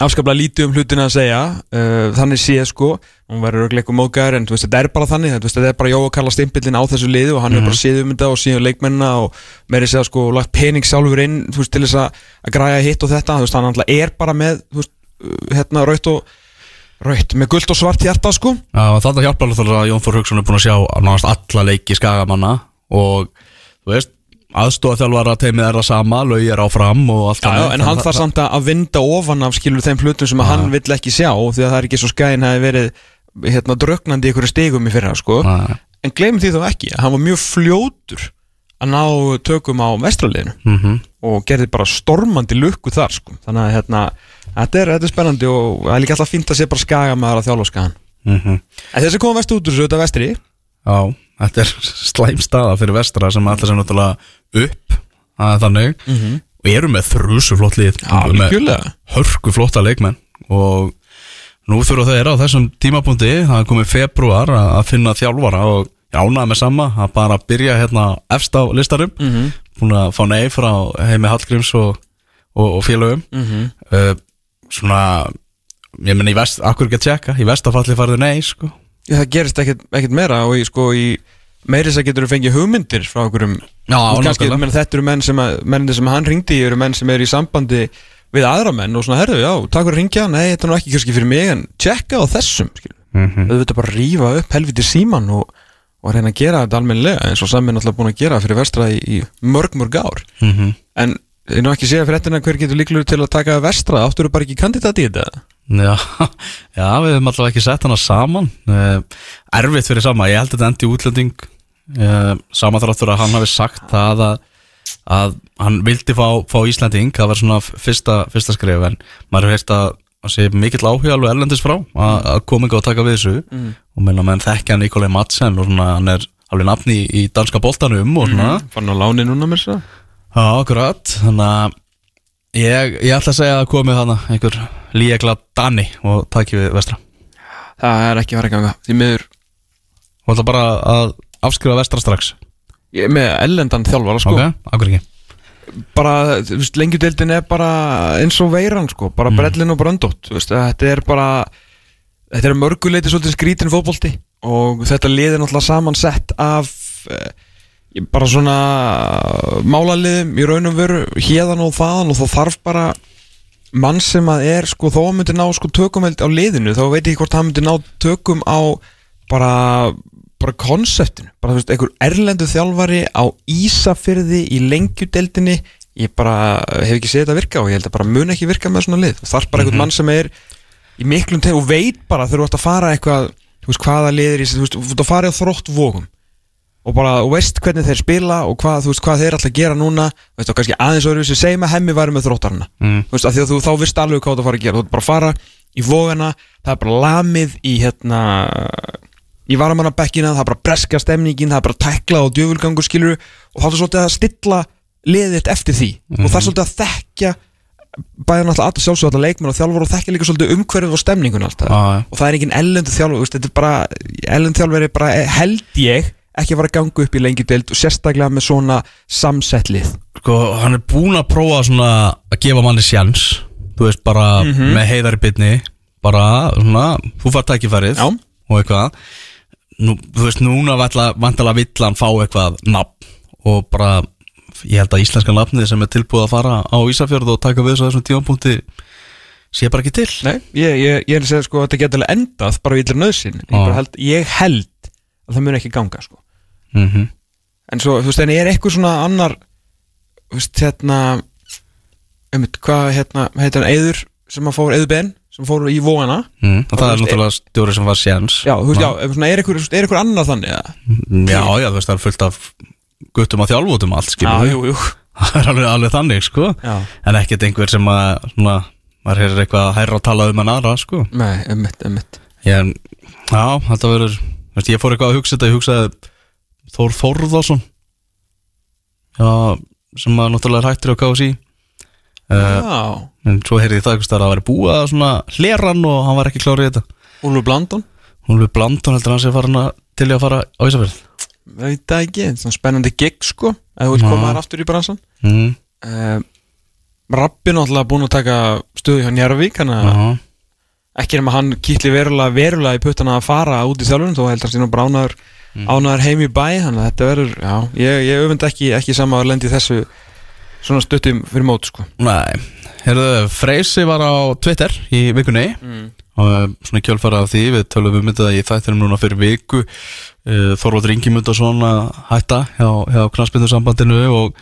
B: afskaplega lítið um hlutina að segja. Uh, þannig sé sko, hún verður örugglega eitthvað móðgæður en veist, þetta er bara þannig, þetta er bara Jóa Kalla stimpillin á þessu liðu og hann er bara séð um þetta og síðan leikmennina og meiri segja sko, lagt pening sjálfur inn veist, til þess að, græja hitt og þetta. Veist, hann er bara með hérna, raut og raut, með guld og svart hjarta sko
A: Já, þetta hjálpa alveg að Jón Þór Hauksson er búin að sjá nánast alla leiki skagamanna og þú veist, aðstóða þjálfara teimið er það sama, laug er áfram og allt
B: Já, já,
A: þannig.
B: en hann þarf samt að vinda ofan af skilur þeim hlutum sem að hann vill ekki sjá því að það er ekki svo skæðin hefði verið hérna drögnandi einhverju stigum í fyrra sko.
A: Já,
B: en gleymum því þá ekki að hann var mjög fljótur að ná tökum á vestraliðinu
A: mhm.
B: og gerði bara stormandi lukku þar sko. þannig að hérna, þetta, er, þetta er spennandi og það er líka alltaf fínt að sé bara skaga með að þjálfa skagan
A: Mhm.
B: en þessi kom vest út úr þessu, þetta vestri.
A: Já, þetta er slæm staða fyrir vestra sem allir sem náttúrulega upp að þannig. Og eru með þrjusu flott lið. Með
B: algjörlega.
A: hörku flotta leikmenn. Og nú þurfa þeir á þessum tímapunkti það er komið februar að að finna þjálfara og jánaði með sama að bara byrja hérna efst á listarum
B: Mhm.
A: búin að fá nei frá heimi Hallgríms og, og, og félögum.
B: Mhm.
A: uh, svona ég menn akkur ekki að tjekka í vestafalli farðu nei sko
B: það gerist ekkert, ekkert meira og í, sko, í meiri þess að getur þú fengið hugmyndir frá
A: Já, nákvæmlega.
B: menn, þetta eru menn sem, að, menn sem hann ringdi eru menn sem eru í sambandi við aðra menn og svona, herðu, já, takk fyrir að ringja nei, þetta er nú ekki kannski fyrir mig, en tjekka á þessum skilur,
A: Mhm.
B: auðvitað bara rífa upp helviti síman og, og reyna að gera þetta almennilega, eins og samin alltaf búin að gera fyrir vestra í, í mörg, mörg ár
A: Mhm.
B: en ég nú ekki séð fyrir þetta hver getur líklegur til að taka vestra, áttur eru bara ekki kandidat í þetta?
A: Já, já, við höfum alltaf ekki sett hana saman. Uh, Erfitt fyrir sama, ég held að þetta endi útlending. Uh, Sama þráttur að hann hafi sagt það að, að hann vildi fá, fá Íslanding Það var svona fyrsta, fyrsta skrif En maður hefur heilt að að sé mikill áhuga alveg erlendis frá að, að koma ekki og taka við þessu.
B: Mm.
A: og meina menn þekkja Nikolai Madsen og svona hann er alveg nafni í, í danska boltanum og svona.
B: Fann á láni núna mér svo
A: Já, akkurat. Þannig að ég, ég ætla að segja að komið þarna einhver líegla Dani og taki við vestra.
B: Það er ekki að ganga, því miður.
A: Þú ætla bara að afskrifa vestra strax?
B: Ég er með ellendan þjálfara sko.
A: Ok, akkur ekki?
B: Bara, þú veist, lengjudeildin er bara eins og veiran, sko, bara brellin og bröndótt, þú veist, þetta er bara þetta er mörguleiti svolítið skrítin fótbolti. Og þetta lið er náttúrulega samansett af eh, bara svona málaliðum í raun og veru hérðan og þaðan og þá þarf bara mann sem að er, sko, þó að myndi ná sko tökumeld á liðinu, þá veit ég hvort hann myndi ná tökum á bara bara konseptinu, bara þú veist, einhver erlendu þjálfari á Ísafyrði í lengjudeldinni ég bara hef ekki séð þetta virka og ég held að bara mun ekki virka með svona lið, þarf bara einhvern mann sem er í miklum tegum og veit bara þegar þú ert að fara eitthvað, þú veist, hvaða liðir þú veist, þú ert að fara á þrótt vógum og bara, og veist hvernig þeir spila og hvað, veist, hvað þeir alltaf gera núna. Veist, og kannski aðeins öðru sem segjum að hemmi væri með þróttarana.
A: Mm.
B: þú veist, af því að þú þá vist alveg hvað þú fara að gera. Þú ert bara að fara í vógana það er bara lamið í hérna í varamannabekkina, það er bara breska stemningin, það er bara tækla og djöfulgangur skilur og þá er svolítið að stilla liðið þitt eftir því. Og það er svolítið að þekkja bæði náttúrulega alltaf sjálfsög alltaf leikmenn og þjálfur og þekkja líka svolítið umhverfið og stemningun alltaf.
A: Já, já.
B: og það er engin ellendu þjálfur veist, þetta er bara, ellendu þjálfur er bara held ég ekki fara að ganga upp í lengi deild og sérstaklega með svona samsettlið
A: Sko, hann er búinn að prófa svona að gefa manni sjans Þú veist, bara
B: Mhm.
A: með heiðar í bytni Bara, svona, þú fær tækifærið
B: Já.
A: Og eitthvað Nú, Þú veist, núna vantala vill hann fá eitthvað nafn Og bara, ég held að íslenska nafnið sem er tilbúið að fara á Ísafjörð Og taka við þessu þessum tímapunkti Sé bara ekki til
B: Nei, ég, ég, ég er að segja sko að þetta getur endað bara við illir nöðsin ég,
A: Já.
B: bara held, ég held að það mun ekki ganga sko.
A: Mm
B: en svo, þú veist, en er eitthvað svona annar þú veist, hérna um, hvað, hérna, heitir hann Eður sem að fór, Eður Ben sem fór í vóana
A: mm, Og það
B: þú
A: er náttúrulega stjóri sem var sjans
B: já, þú veist, já, er eitthvað, er eitthvað annar þannig eða?
A: Já, já, þú veist, það er fullt af guttum að þjálfótum allt, skilur
B: jú, jú.
A: Það er alveg, alveg þannig, sko.
B: Já,
A: En ekkert einhver sem að, svona, maður hefur eitthvað að hæra að tala um en aðra, sko.
B: Nei, emmitt
A: ég, Já, þetta verður, veist, ég fór eitthvað að hugsa þetta, ég hugsaði Þór Þórðarsson sem að náttúrulega hættur á KSI uh,
B: já,
A: En svo heyrði ég það að það væri búið að svona hleran og hann var ekki klárið í þetta.
B: Úlfur Blandon?
A: Hún við blandun heldur hann sé að til í að fara á Ísafjörð.
B: Veit það ekki, svona spennandi gig sko ef þú vilt
A: Já.
B: koma þær aftur í bransan.
A: Mm,
B: uh, Rabbi náttúrulega búin að taka stöðu hjá Njarvík hann að Ekki nema hann kýtli verulega, verulega í puttana að fara út í þjálfun þó heldur hann síðan bránaður ánaður heim í bæ þannig að þetta verður, já, ég, ég öfund ekki ekki sama að lendi þessu svona stuttum fyrir mót sko.
A: Nei, heyrðu, Freysi var á Twitter í vikunni.
B: Mm.
A: og eh, svona kjölfara af því við tölum um þetta í þættinum núna fyrir viku. Uh, Þorvaldur Ingimund og svona hætta hjá, hjá knastbyndursambandinu og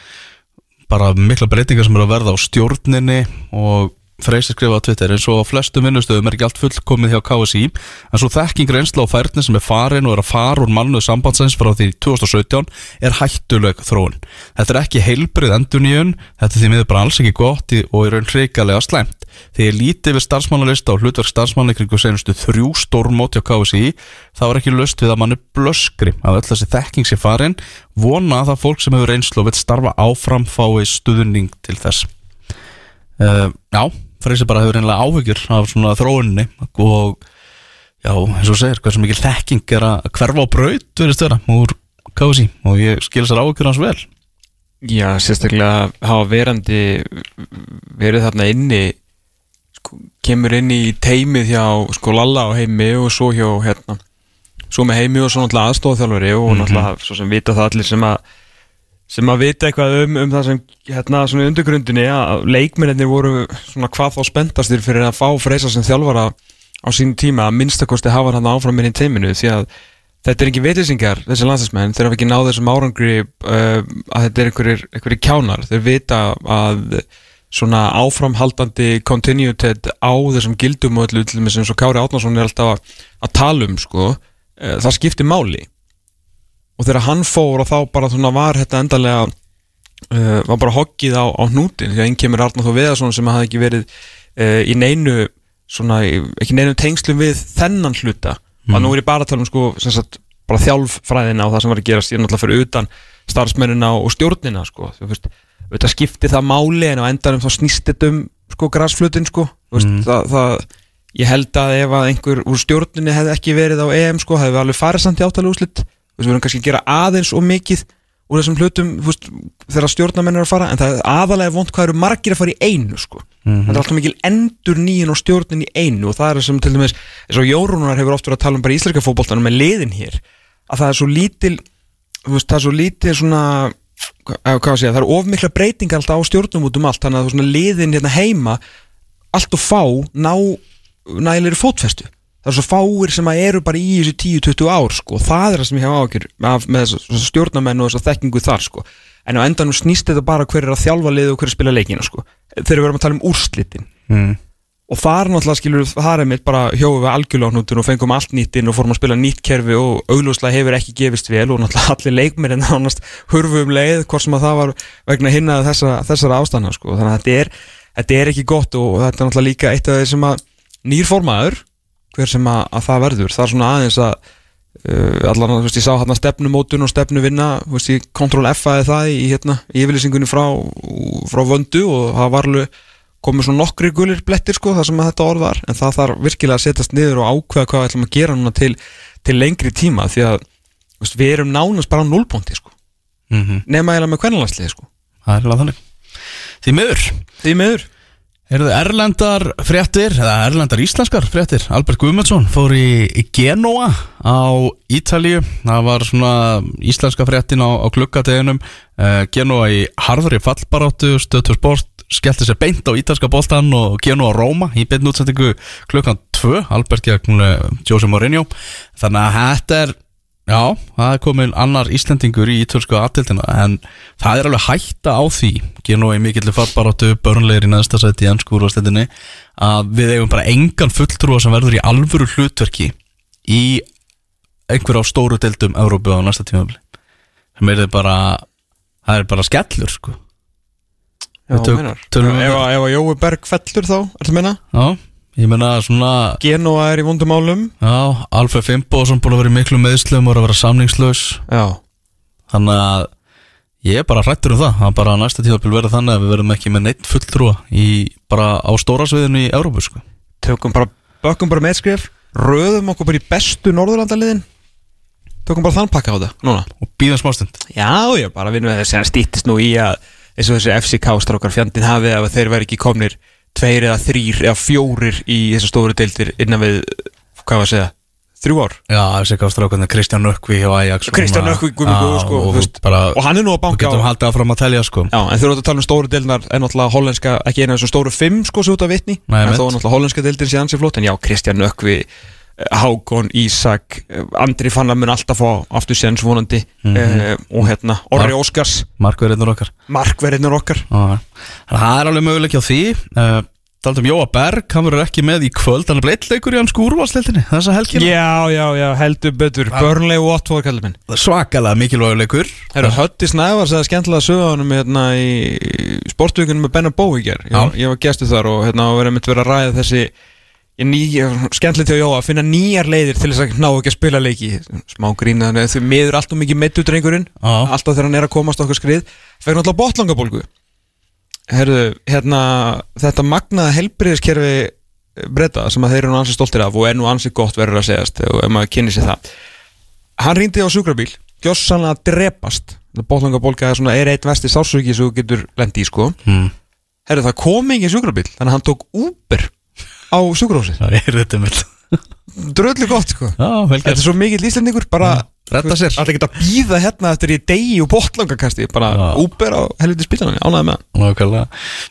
A: bara mikla breytingar sem eru að verða á stjórninni og Freysi skrifa á Twitter eins og á flestum vinnustöðum er ekki allt fullkomið hjá KSI en svo þekking reynsla og færni sem er farin og er að fara úr mannuð sambandsins frá því 2017 er hættuleg þróun. Þetta er ekki heilbrið enduníun, þetta er því miður bara alls ekki gott og er raun hreikalega slæmt. Þegar ég líti við starfsmannalista og hlutverk starfsmanni kringu senustu þrjú stórmóti á KSI þá er ekki löst við að mann er blöskri að öll þessi þekking sé farin vona að það fólk sem hefur reynslu og Freysi bara hefur reynilega áhyggjur af svona þróunni og já, eins og segir, hversu mikil þekking er að hverfa á braut verið störa úr KSI og ég skil sér áhyggjur hans vel.
B: Já, sérstaklega hafa verandi verið þarna inni sko, kemur inn í teimið hjá sko Lalla og heimi og svo hjá hérna svo með heimi og svo náttúrulega aðstofþjálfari og náttúrulega svo sem vita það allir sem að sem að vita eitthvað um, um það sem hérna svona í undirgrundinni að leikmennir voru svona hvað þá spenntastir fyrir að fá freysa sem þjálfara á sín tíma að minnstakosti hafa hann áfram minn í teiminu því að þetta er ekki vitlýsingar þessi landslæsmenn, þeir hafa ekki náð þessum árangri uh, að þetta er einhverjir, einhverjir kjánar, þeir vita að svona áframhaldandi continuitet á þessum gildum og öllu eins og Kári Átnarsson er alltaf að, að tala um sko, uh, það skiptir máli og þegar hann fór og þá bara svona var þetta endalega uh, var bara hoggið á, á hnútin því að einn kemur Arnar þó Veðarsson sem hafði ekki verið uh, í neinu svona, ekki neinu tengslum við þennan hluta. Og nú er ég bara að tala um sko sagt, bara þjálffræðina og það sem var að gerast ég er náttúrulega fyrir utan starfsmennina og stjórnina sko, þú veist þetta skipti það máli en á endanum þá snýst þetta um sko græsflutin sko. Þú veist, það, það, ég held að ef að einhver úr stjórninni hefði ekki verið á EM sko, hefði við alveg farið samt í áttalega úslit við verðum kannski að gera aðeins og mikið úr þessum hlutum veist, þegar stjórnamenn eru að fara en það er aðalega vond hvað eru margir að fara í einu sko. þetta er alltaf mikil endur nýjun og stjórnin í einu og það er sem til dæmis eins og Jórúnar hefur oft verið að tala um bara íslenska fótboltanum með liðin hér að það er svo lítil veist, það er svo lítil svona hvað, hvað sé, það er of mikla breytingar alltaf á stjórnum út um allt þannig að liðin hérna heima allt og fá ná nægilegri fótfestu það er svo fáir sem að eru bara í þessu 10-20 ár sko, og það er það sem ég hef ákjör með, með þess, þess stjórnamenn og þess þekkingu þar sko. en á endanum snýst þetta bara hver er að þjálfa liðu og hver er að spila leikina sko. þegar við erum að tala um úrslitin
A: mm.
B: og það er náttúrulega skilur það er mitt bara hjóðu við hnútun og fengum allt nýtt inn og fórum að spila nýtt kerfi og augljóslega hefur ekki gefist vel og náttúrulega allir leikmir en nánast hurfu um leið hvort sem að það var vegna hinna þessa, þessara ástæðna sko. þannig að þetta er, þetta er ekki gott og þetta er náttúrulega líka eitt af þeir sem að nýr formaður hver sem að, að það verður. Það er svona aðeins að uh, allan, þú veist, ég sá hérna stefnumótun og stefnuvinna þú veist, ég kontrol F-aði það í hérna, í yfirlýsingunni frá, frá vöndu og það var alveg komið svona nokkri gulir blettir sko það sem þetta orð var. En það þarf virkilega að setjast niður og ákveða hvað við ætlum að gera núna til, til lengri tíma því að veist, við erum nánast bara á núlbóndi sko.
A: Mm
B: nema eiginlega með kvennalandsliði sko.
A: Það er alveg þannig. Því miður.
B: Því miður
A: Þið erlendar fréttir, eða erlendar íslenskar fréttir. Albert Guðmundsson fór í, Genoa á Ítalíu. Það var svona íslenska fréttin á, á klukkateginum uh, Genoa í harðri fallbaráttu Stöðtur sport skellti sér beint á ítalska boltan og Genoa Róma í beint útsendingu klukkan 2 Albert gegn uh, Jose Mourinho. Þannig að þetta er Já, það er komin annar Íslendingur í ítölsku aðtildina en það er alveg hætta á því Genoa í mikillir fallbaráttu, börnlegir í neðsta sæti í ennsku úrvastendinni að við eigum bara engan fulltrúa sem verður í alvöru hlutverki í einhver á stóru deildum Európu á næsta tímafli sem er bara það er bara skellur sko.
B: Já,
A: tök-
B: meinar.
A: við-
B: Ef að- Jói Berg fellur þá, ertu að meina?
A: Já, ég meina svona
B: Genoa er í vondumálum
A: já, Alfred Fimboðsson búin að vera í miklu meðslum og er að vera samningslaus.
B: Já.
A: Þannig að ég er bara hrættur um það. Að bara næsta tíðarpil verður þannig að við verðum ekki með neitt fulltrúa í, bara á stóra sviðinu í Európu sko.
B: Tökum bara, bökkum bara meðskrif Röðum okkur bara í bestu Norðurlandaliðin. Tökum bara þann pakka á það Núna.
A: Og býðum smástund.
B: Já, ég bara vinnum við þessi að stýttist nú í að eins og þessi FCK-strákar fjandinn hafi ef þeir væri ekki komnir tveir eða þrýr eða fjórir í þessu stóru deildir innan við, hvað var að segja, þrjú ár
A: Já, þessi gástrákandi Kristján Nökkvi hjá Ajax
B: Kristján Gumi
A: Já,
B: Góð, sko,
A: og,
B: veist,
A: bara,
B: og hann er nú að
A: við
B: banka
A: getum
B: á
A: haldið áfram að telja sko.
B: Já, en þú eru að tala um stóru deildinar en náttúrulega hollenska, ekki eina af þessum stóru fimm sko sem út af vitni,
A: Nei,
B: en
A: mitt.
B: þó náttúrulega hollenska deildin sé ansi flott, en já, Kristján Nökkvi Hákon, Ísak eh, Andri Fannar mun alltaf fá aftur séns vonandi
A: Mhm.
B: eh, og hérna, Orri
A: Mark-
B: Óskars.
A: markverðinur okkar.
B: Markverðinur okkar.
A: Að það er alveg möguleik á því. Uh, Taldum Jóa Berg, hann verður ekki með í kvöld. Hann er bara eitt leikur í hans skúrvarsleildinni þessa helgina.
B: Já, já, já, heldur betur. Burnley Watford, kallar minn.
A: Svakalega mikilvægur leikur.
B: Herru, Hötti Snævar sagði skemmtilega sögðanum hérna í sportvíkunum með Benna Bó í ger ég, var gestu þar og hérna og verið mitt verið að ræða þessi skemmtilegt hjá Jóa að finna nýjar leiðir til þess að ná ekki að spila leiki. Smá grína, þannig að þau miður alltaf mikið meittu drengurinn,
A: Já.
B: alltaf þegar hann er að komast okkur skrið, fekk náttúrulega botlangabólgu Herru, hérna þetta magnaða helbriðiskerfi breyta sem að þeir eru nú ansi stoltir af og er nú ansi gott verður að segjast og ef maður kynni sér það. Hann rýndi á sjúkrabíl gjössanlega að drepast bótlangabólka er, svona, er eitt vesti sásöki sem þú getur lendi í sko.
A: Hmm.
B: Herru, það kom engin sjúkrabíl þannig að hann tók Uber á sjúkrahúsið.
A: Það er þetta mitt
B: dröllu gott sko. Þetta er svo mikill íslendingur bara alltaf geta að býða hérna eftir í degi og bótlangakasti bara. Uber á helviti spílanum ánæði með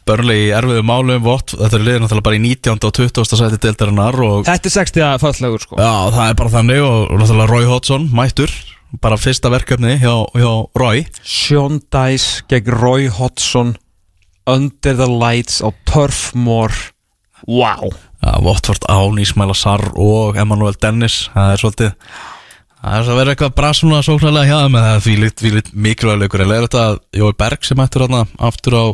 A: Börnlega í erfiðu málum vott, Þetta er liðið náttúrulega bara í 19. og 20. sæti deildarinnar og
B: þetta er 60 að fallegur sko.
A: Já, það er bara þannig og, náttúrulega Roy Hodgson mættur. Bara fyrsta verkefni hjá, hjá Roy.
B: Sean Dice gegn Roy Hodgson Under the Lights á Turfmoor Wow
A: Já, Watford án Ísmaila Sarr og Emmanuel Dennis það er svolítið það er svo að vera eitthvað svona sóknarlega hjá en það er því lit, því lit mikilvæg leikur. En leiður þetta Jói Berg sem ættur hérna aftur á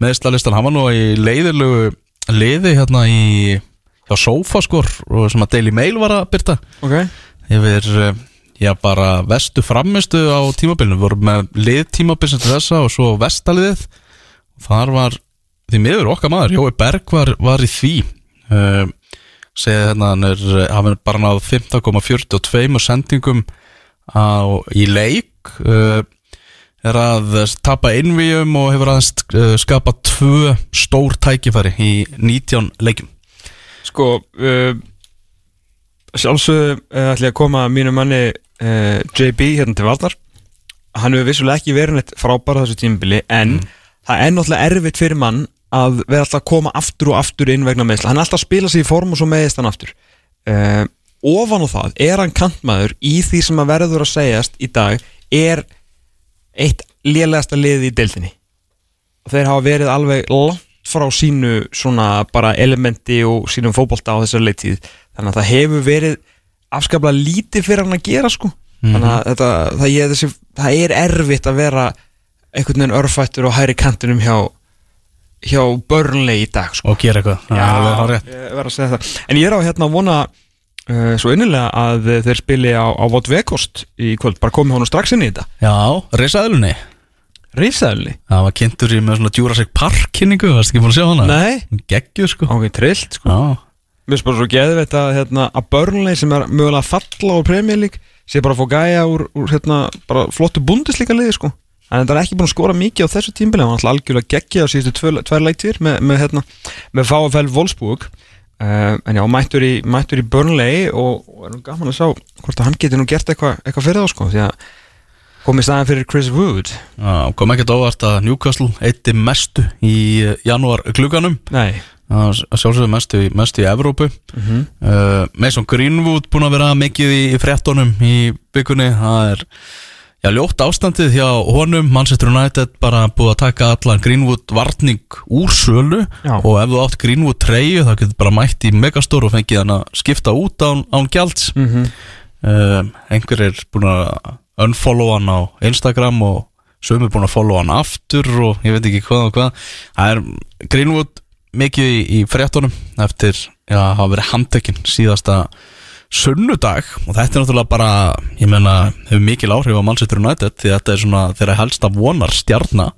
A: meðslalistan, hann var nú í leiðilegu liði hérna í hjá Sofascore og sem að Daily Mail var að byrta
B: Ok.
A: Yfir eh, já bara vestu framistu á tímabilinu, voru með lið tímabilsins til þessa og svo vestaliðið. Þar var því miður okkar maður, Jói Berg var, var í því uh, segja hérna hann er, hann er bara náð 15,42 sendingum á, í leik. Uh, er að tapa innvíum og hefur aðeins uh, skapað tvö stór tækifæri í 19 leikum
B: Sko uh, Sjálfsögðu uh, ætla ég að koma að mínu manni uh, JB hérna til Valdar. Hann hefur vissulega ekki verið neitt frábæra þessu tímabili En það er náttúrulega erfitt fyrir mann Að vera alltaf að koma aftur og aftur inn vegna meðsla Hann er alltaf að spila sig í form og svo meðist hann aftur. Uh, Ofan á það er hann kantmaður Í því sem að verður að segjast í dag Er eitt lélegasta liði í deildinni. Og þeir hafa verið alveg langt frá sínu svona bara elementi og sínum fótbolta á þessar leittíð þannig að það hefur verið afskaplega lítið fyrir hann að gera sko. Þannig að þetta, það, ég, þessi, það er erfitt að vera einhvern veginn örfættur og hæri kantinum hjá hjá börnlegi í dag sko.
A: og gera eitthvað, hárrétt.
B: ég verð að segja það. En ég er á hérna að vona uh, svo innilega að þeir spili á, á Vot Vekost í kvöld, bara komið honum strax inn í þetta.
A: Já, reysaðlunni
B: Rísaðli?
A: Það var kynntur í með svona Jurassic Park kynningu, varst ekki búin að sjá hana?
B: Nei.
A: Geggju sko.
B: Ok, trillt sko.
A: Já,
B: Mér bara svo geðveit að, hérna, að Burnley sem er mögulega að falla á League sé bara að fá gæja úr, úr hérna, bara flottu bundeslíka liði sko en það er ekki búin að skora mikið á þessu tímbili hann var alltaf algjörlega geggja á síðustu tvær, tvær leiktir með, með, hérna, með VfL Wolfsburg. Uh, en já, mættur í, mættur í Burnley og, og er nú gaman að sjá hvort að hann geti nú gert eitthvað eitthva fyrir þá sko því að komið staðan fyrir Chris Wood.
A: Já, kom ekkert óvart að Newcastle eitti mestu í eh, janúar klukkanum
B: Nei.
A: Sjálfsögðu mestu, mestu í Evrópu.
B: Mm
A: uh, Mason Greenwood búin að vera mikið í fréttonum í byggunni það er já, ljótt ástandið hjá honum Manchester United bara búið að taka allan Greenwood varning úr sölu
B: Já.
A: og ef þú átt Greenwood treyju þá getur bara mætt í Megastore og fengið hann að skipta út án, án gjalds
B: -hmm.
A: um, einhver er búin að unfollow hann á Instagram og sömur búin að follow hann aftur og ég veit ekki hvað og hvað það er Greenwood mikið í, í fréttunum eftir að hafa verið handtekinn síðasta sunnudag og þetta er náttúrulega bara ég meina, hefur mikil áhrif á Manchester United því þetta er svona þeirra helsta vonar stjarna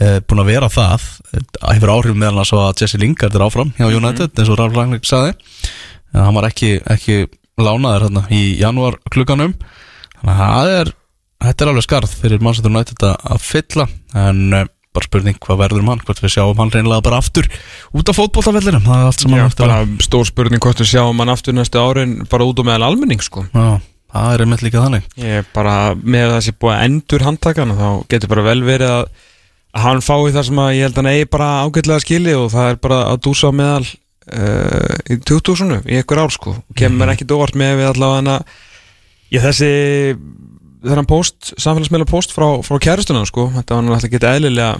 A: e, búin að vera það. Það hefur áhrif meðal annars á að Jesse Lingard er áfram hjá United eins og Ralf Rangnick saði en hann var ekki, ekki lánaður hérna í janúar klukkanum þannig að er þetta er alveg skarð fyrir Manchester United að, að fylla en bara spurning hvað verður um hann? Hvort við sjáum hann reynilega bara aftur út af fótbolltafellinum það er allt sem
B: Já,
A: hann eftir
B: bara
A: að
B: stór spurning hvort við sjáum hann aftur næstu árin bara út og meðal almenning sko.
A: Já, það er einmitt líka þannig.
B: Ég er bara með það sem búið að endur handtakan þá getur bara vel verið að, að hann fái það sem að ég held að hann eigi bara ágætlega skili og það er bara að dúsa á meðal uh, í 2000 í einhver ár sko. Kemur mér ekki dóvart með við allavega hann að þessi þennan post, samfélagsmeila post frá, frá kæristuna sko, þetta var alltaf geta eðlilega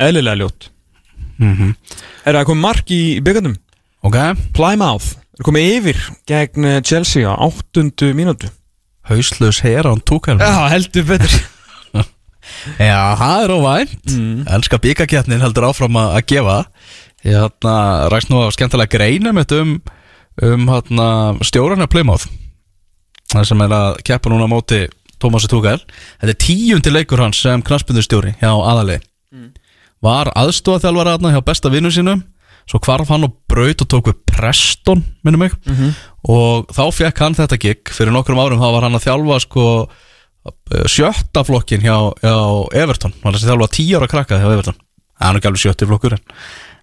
B: eðlilega ljótt.
A: Mm -hmm.
B: Er það komið mark í, byggandum?
A: Ok,
B: Plymouth er komið yfir gegn eh, Chelsea á áttundu mínútu.
A: Hauslaus hera án túkæl
B: Já, heldur betur.
A: Já, það er óvænt.
B: Mm.
A: Elska byggakjarnin heldur áfram að, að gefa. Ég hérna, ræst nú á skemmtilega greina mitt um, um hérna, stjórarna Plymouth. Það sem er að keppa núna á móti Tómasi Túkæl Þetta er tíundi leikur hans sem knaspindustjóri hjá aðali Var aðstofaþjálfara þarna hjá besta vinnu sínum. Svo hvarf hann og braut og tók við Preston, minnum mig.
B: Mhm.
A: Og þá fekk hann þetta gig. Fyrir nokkrum árum þá var hann að þjálfa sko sjötta flokkin hjá, hjá Everton. Hann var að þjálfa tíu ára krakka hjá Everton. Það er ekki alveg sjötti flokkur en,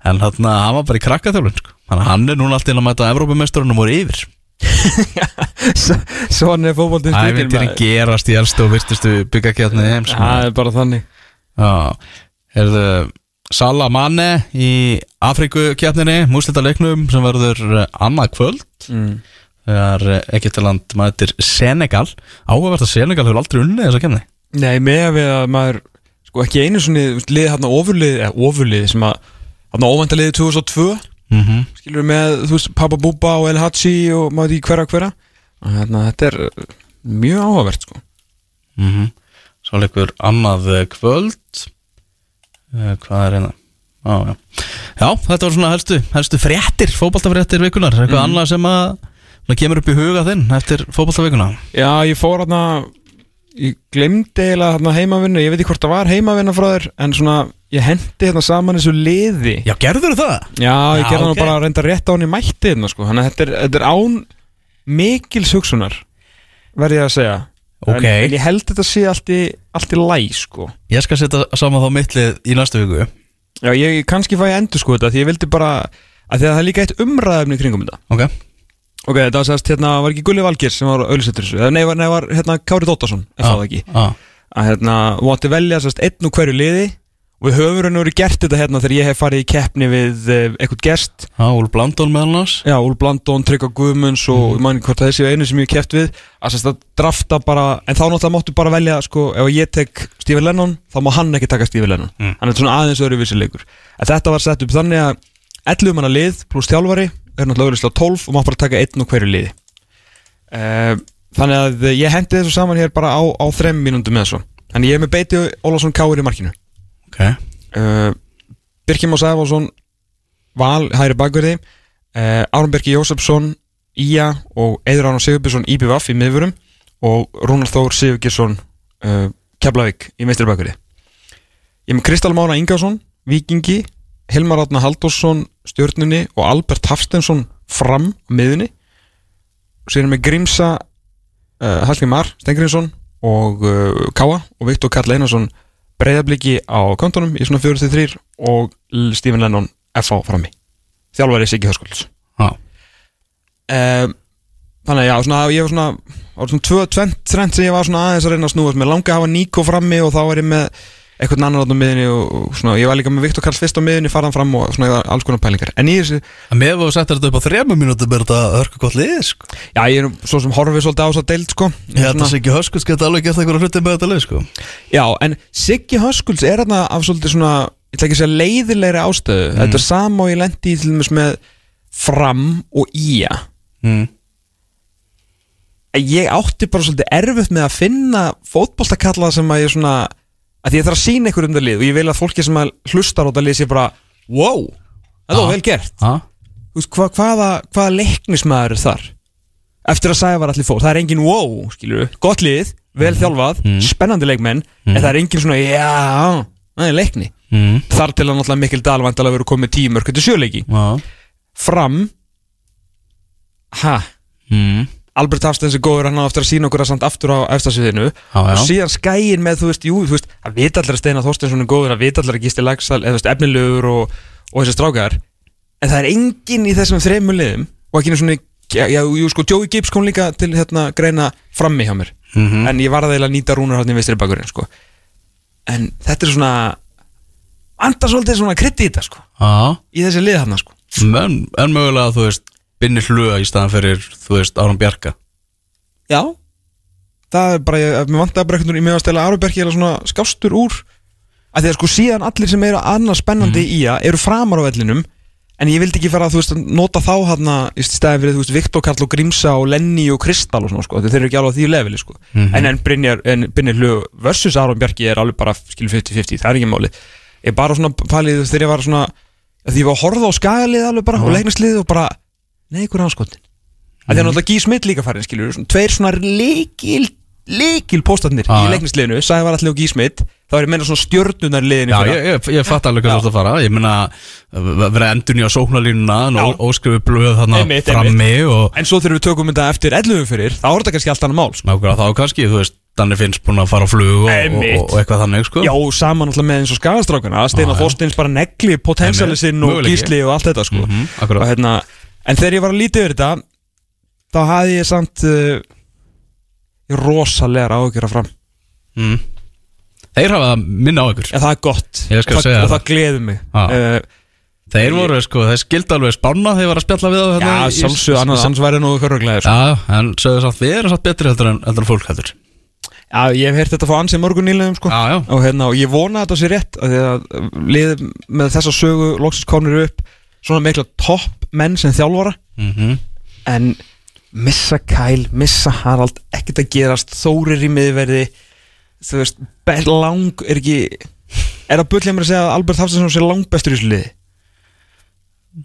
A: en hann, hann var bara í krakkaþjálfun sko. hann er núna alltaf inn að mæta Evrópumesturinn og voru yfir
B: Svona er fótboltinn
A: það er
B: stundin,
A: myndir
B: maður.
A: gerast í elstu og virtustu byggakjarni heims
B: Það er bara þannig.
A: Já, er það Sala Mane í Afrikukjarninni, múslita leiknum sem verður eh, annað kvöld.
B: Mm.
A: þegar Egyptaland mætir Senegal. Áhugavert að Senegal hefur aldrei unnið þessa kjarni
B: Nei, með við að maður Sko ekki einu svona liði hérna ofurliði Eða ofurliði sem að Hérna óvendaliði 2002
A: mm -hmm.
B: Skilur með, þú veist, Papa Bubba og El Hachi Og maður í hverja hverja Og hérna, þetta er uh, mjög áhugavert sko
A: mm -hmm. Svo leikur annað eh, kvöld uh, Hvað er hérna? Á, já. já, þetta var svona helstu, helstu fréttir, fótballtafréttir vikunar Eitthvað
B: Mhm.
A: annað sem að kemur upp í huga þinn eftir fótballtavikuna
B: Já, ég fór hérna Ég glemdi eiginlega hérna heimavinnu Ég veit ekki hvort það var heimavinna frá þér En svona, ég hendi hérna saman þessu liði
A: Já, gerður það?
B: Já, ég
A: Já,
B: gerði
A: ok.
B: nú bara að reynda rétt á hann í mætti hérna, sko. Þannig að þetta er, þetta er án mikils hugsunar verði ég að segja
A: Ok.
B: en, en ég held þetta sé allt í, allt í læg sko.
A: Ég skal setja saman þá mittlið í næstu viku
B: Já, ég kannski fæ ég endur sko þetta Því ég vildi bara, að því að það er líka eitt umræðefni í kringum þetta
A: Ok,
B: Ok, þetta var sérst, hérna, var ekki Gulli Valgir sem var auðlisettur þessu Nei, var, nei, var hérna Kári Dóttarsson, ef það ekki
A: á,
B: Að hérna, þú átti velja sérst einn úr hverju liði Og við höfum raun og verið gert þetta hérna Þegar ég hef farið í keppni við eh, eitthvað gest.
A: Á, Úl Blandón með annars.
B: Já, Úl Blandón, Tryggva Guðmunds og mm. manni hvort það sé einu sem ég hef keft við. Að sérst að drafta bara, en þá náttúrulega máttu bara velja sko, ef ég tek Steve Lennon þá má hann ekki taka Steve Lennon.
A: Mm.
B: hann er svona aðeins öðru vissi leikur. En þetta var sett upp þannig að 11 manna lið pluss þjálfari er náttúrulega öðruðslega 12 og má bara taka einn og hverju liði. Uh, þannig að ég hendi þessu saman hér bara á, á þrem mínúndum með þessu þannig ég er með Beiti Ólafsson Káir í markinu
A: Ok,
B: uh, Birkjum og Sæfálsson Val, hæri bakverði uh, Árum Birki Jósefsson Ía og Eður Arnó Sigurbjörnsson IBVF í miðvurum og Rúnar Þór Sigurgjesson uh, Keflavík í meistri bakverði Ég með Kristal Mána Ingarsson, Víkingi Hilmar Átna Halldórsson, Stjörnunni og Albert Hafstensson fram á miðunni og sér með Grímsa uh, Hallgrim Mar, Stengriðsson og Káa og Viktor Karl Einarsson breyðabliki á kontunum í svona 43 og Stephen Lennon FH frammi. Þjálfari Siggi Hörskulds
A: Já.
B: um, þannig að svona, ég var svona svona tvent, sem ég var svona aðeins að reyna að snúast með. Langa að hafa Níko frammi og þá var ég með eitthvað annan á miðinni og, og svona, ég var líka með Viktor Karl fyrst á miðinni, farðan fram og svona, ég alls konar pælingar en í þessu,
A: En með þú settir þetta upp á þrema mínútum er þetta hörku gott lið sko.
B: já, ég er svo sem horfið svolítið á þess að deild, sko
A: Ég held að Siggi Höskus geta alveg gert eitthvað hluti með þetta lið sko.
B: Já, en Siggi Höskulds er þarna af svolítið svona, ég ætla ekki að segja leiðilegri ástöðu Þetta er sama og ég lendi í til dæmis með Fram og Ía
A: mm.
B: Ég átti bara svolítið erfitt með að finna fótboltakalla sem að ég svona að ég þarf að sína ykkur um það lið og ég vil að fólki sem að hlustar á það lið sé bara Wow, það var vel gert. Veist, hva, hvaða, hvaða leiknismæður er þar? Eftir að sæfa var allir fór Það er engin wow, skilur gott lið Vel þjálfað, spennandi leikmenn En það er engin svona, já, það er leikni.
A: Mm.
B: Þar til að náttúrulega Mikkel Dahl vandalega verið komið tímur Þetta sjöleiki. Fram Ha,
A: Mm.
B: Albert Hafstens er góður Hann á eftir að sína okkur að samt aftur á
A: já.
B: Og síðan skæin með, þú veist, jú, þú veist að Steinar Þorsteinsson er góður að Gísli Lagsal, eða veist, efnilegur og, og þessi strákar En það er enginn í þessum þreymur liðum Og ekki svona, já, já, jú, sko, Joey Gibbs kom líka til, hérna, greina frammi hjá mér
A: Mhm.
B: En ég var að að nýta rúnar hann í vistri bakurinn, sko En þetta er svona Anda svolítið svona krydd í þetta, sko
A: Já.
B: Í þessi lið hann, sko
A: En, en mögulega Binni hluga í staðan fyrir þú veist Árum Bjarka.
B: Já. Það er bara, ég, mér vantaði bara einhvern veginn Ég með að stela Árubergi eða svona skástur úr að Því að sko síðan allir sem eru annars spennandi í að Eru framar á vellinum En ég vildi ekki fara að þú veist að nota þá hann Í stæðin fyrir þú veist Viktor Karl og Grímsa og Lenny og Kristal og svona sko Þeir eru ekki alveg á því leveli sko. En en Brynjar, en Brynjar Hlu versus Aron Bjarki er alveg bara skilur 50-50 Það er ekki máli Ég bara svona palið þegar ég var svona Því ég var að horfa á skagalið alveg bara Og leiknaslið og bara Nei, hver er anskotin að því að náttúrulega Gí Smith líka farin skilur svona, tveir svona leikil leikil póstatnir í leiknisliðinu Sæði var allir og Gí Smith þá er ég meina svona stjörnunar liðinu
A: Já, ég, ég, ég fatt alveg hvað þú ert að fara Ég meina, vera endurni á sóknarlínuna
B: Já.
A: Óskrifu blöð þarna
B: Einmitt,
A: frammi og
B: en svo þegar við tökum þetta eftir 11 fyrir þá er þetta kannski allt annað mál sko.
A: nákvæmlega þá kannski, þú veist Danni finnst búin að fara á flug og, og,
B: Einmitt.
A: og, og eitthvað þannig, sko
B: já, saman alltaf með eins og skagastrákana Steinar. Þorsteins bara negli potensiali
A: Einmitt,
B: sinn og gísli og allt þetta sko.
A: Mhm,
B: og,
A: akkurat.
B: hérna, en þegar ég var að lítið yfir þetta þá hafði ég samt uh, rosalega áhugjur að fram
A: mm. Þeir hafa minna á ykkur
B: en það er gott
A: Ég
B: og, það,
A: það.
B: það gleður mig
A: Já.
B: uh,
A: Þeir voru, sko, þeir skildi alveg spána Þeir var að spjalla við
B: já,
A: hérna í-
B: sjálfsög, annars, væri nú ykkur röglega sko.
A: Já, en sögðu samt, við erum samt betri heldur en, en fólk heldur
B: Já, ég hef heyrt þetta frá ansið morgun nýlegum sko.
A: Já, já.
B: og, hérna, og ég vona að þetta sé rétt því að lið með þessa sögu loksins konur upp svona mikla topp menn sem þjálfara.
A: Mm
B: en missa Kyle, missa Harald ekkert að gerast, Þórir í miðverði þú veist, lang er ekki er að bullja mér að segja að Albert Hafstensson sé langbestur í þessu liði?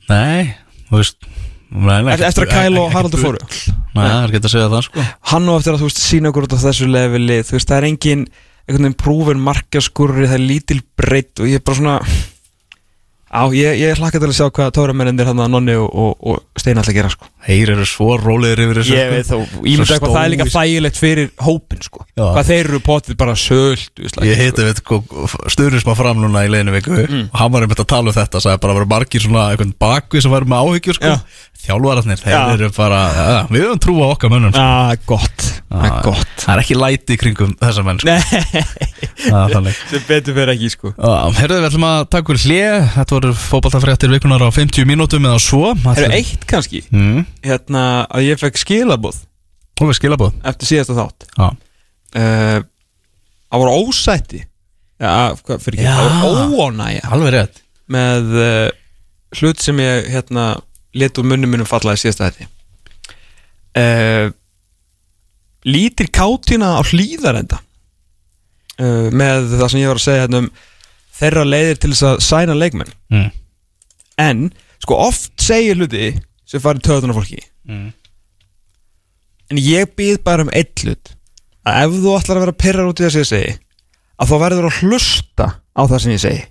A: Nei, þú veist nei,
B: eftir, að Kyle og Haraldur fóru.
A: Nei, það er ekki að segja það, sko.
B: Hann og eftir að þú veist sína okkur út á þessu leveli. Þú veist það er engin einhvern veginn prúfin markaskurri það er lítil breytt og ég er bara svona á ég, ég hlakka til að sjá hvað tóramennir hann að Nonni og, og, og Steina ætla að gera sko
A: Þeir eru svo rólegir yfir þessu
B: ég
A: sko.
B: veit þá, ég myndi eitthvað það er líka þægilegt fyrir hópin sko
A: Já.
B: hvað þeir eru potið bara veist,
A: Ég heiti sko, Sturri sem að fram núna í leinu viku
B: Mm.
A: og hann var einmitt að tala um þetta sagði bara að vera margir svona einhvern bakvið sem var með áhyggjur sko.
B: Já.
A: þjálfararnir, þeir
B: Já.
A: eru bara ja, við höfum trú á okkar mönnum sko.
B: ah, gott, það er gott
A: það er ekki læti kringum þessa menn sko.
B: nei,
A: Það er
B: sem betur fyrir ekki sko
A: Já, Herðu, við ætlum að taka úr hlið Þetta voru fótballtafréttir vikunar á 50 mínútum eða svo
B: það eru eitt kannski
A: mm.
B: Hérna að ég fekk skilabóð
A: Og við skilabóð
B: eftir síðasta þátt.
A: Já,
B: uh, það voru ósætti. Ja, hvað fyrir ekki,
A: Já.
B: það voru óánægja.
A: Alveg rétt.
B: Með uh, hlut sem ég hérna let úr munum minnum fallaði síðasta þetta uh, lítir kátina á hlýðarenda uh, með það sem ég var að segja hérna um þeirra leiðir til þess að sæna leikmenn.
A: Mm.
B: en sko oft segir hluti sem farið töðunar fólki.
A: Mm.
B: en ég býð bara um eitt hlut að ef þú ætlar að vera pyrrar út í þessi ég segi að þá verður að hlusta á það sem ég segi.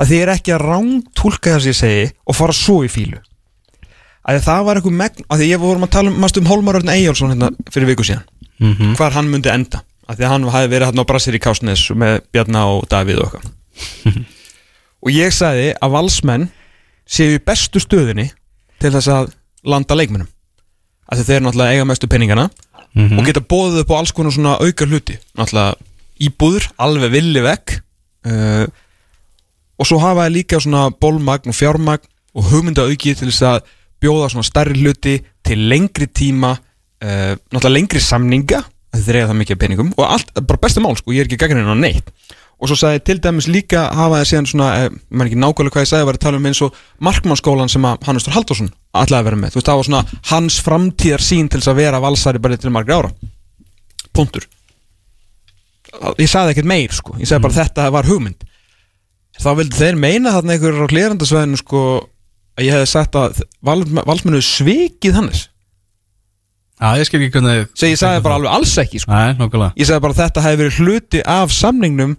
B: Að því er ekki að rángtúlka það sem ég segi og fara svo í fílu að það var eitthvað megn að því ég vorum að tala um, mást um Hólmarörn Eyjálsson hérna fyrir viku síðan.
A: Mhm.
B: hvar hann myndi enda. Að því að hann hafi verið hérna á Brassir í Kásnes með Bjarna og Davíð og eitthvað. Og ég sagði að valsmenn séu í bestu stöðinni til þess að landa leikmennum að því þeir náttúrulega eiga mestu penningana og geta bóðið upp á alls konar svona auka hluti. Náttúrulega íbúður, alveg villi vekk uh, og svo hafa þeir líka svona bólmagn og fjármagn og hugmynda auki til þess að bjóða svona stærri hluti til lengri tíma uh, náttúrulega lengri samninga að þeir eiga það mikið af peningum og allt, bara besta mál sko, ég er ekki gaggrinn á neitt og svo sagði til dæmis líka hafa þeir síðan svona, eh, maður ekki nákvæmlega hvað ég sagði var að tala um eins og markmannskólan sem að Hannestur Halldórsson ætlaði að vera með, þú veist það var svona hans framtíðar sín til þess að vera valsari bara til margir ára. Punktur. Ég sagði ekkert meir sko, ég sagði bara þetta var hugmynd. Þá vildi þeir meina þarna einhver á hlýrandasvæðinu sko að ég hefði sagt að val, valsmennu svikið Hannes.
A: Já, ég skil ekki hvernig
B: sem ég sagði bara alveg alls ekki sko.
A: Nei,
B: ég sagði bara þetta hefði verið hluti af samningnum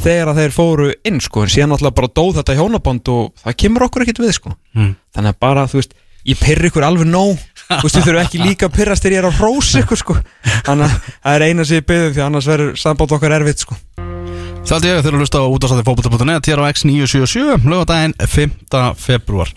B: þegar að þeir fóru inn sko en síðan náttúrulega bara dóð þetta hjónaband og það kemur okkur ekkert við sko.
A: Mm.
B: þannig að bara þú veist ég pyrr ykkur alveg nóg þú veist þið þurfum ekki líka að pyrrast þegar ég er að rósa ykkur sko. Þannig að það er eina sem ég byggðum því annars verður samband okkar erfitt sko
A: Þaldi ég eru að hlusta á útastæði fókbalta.net hér á X977, lögadaginn 5. februar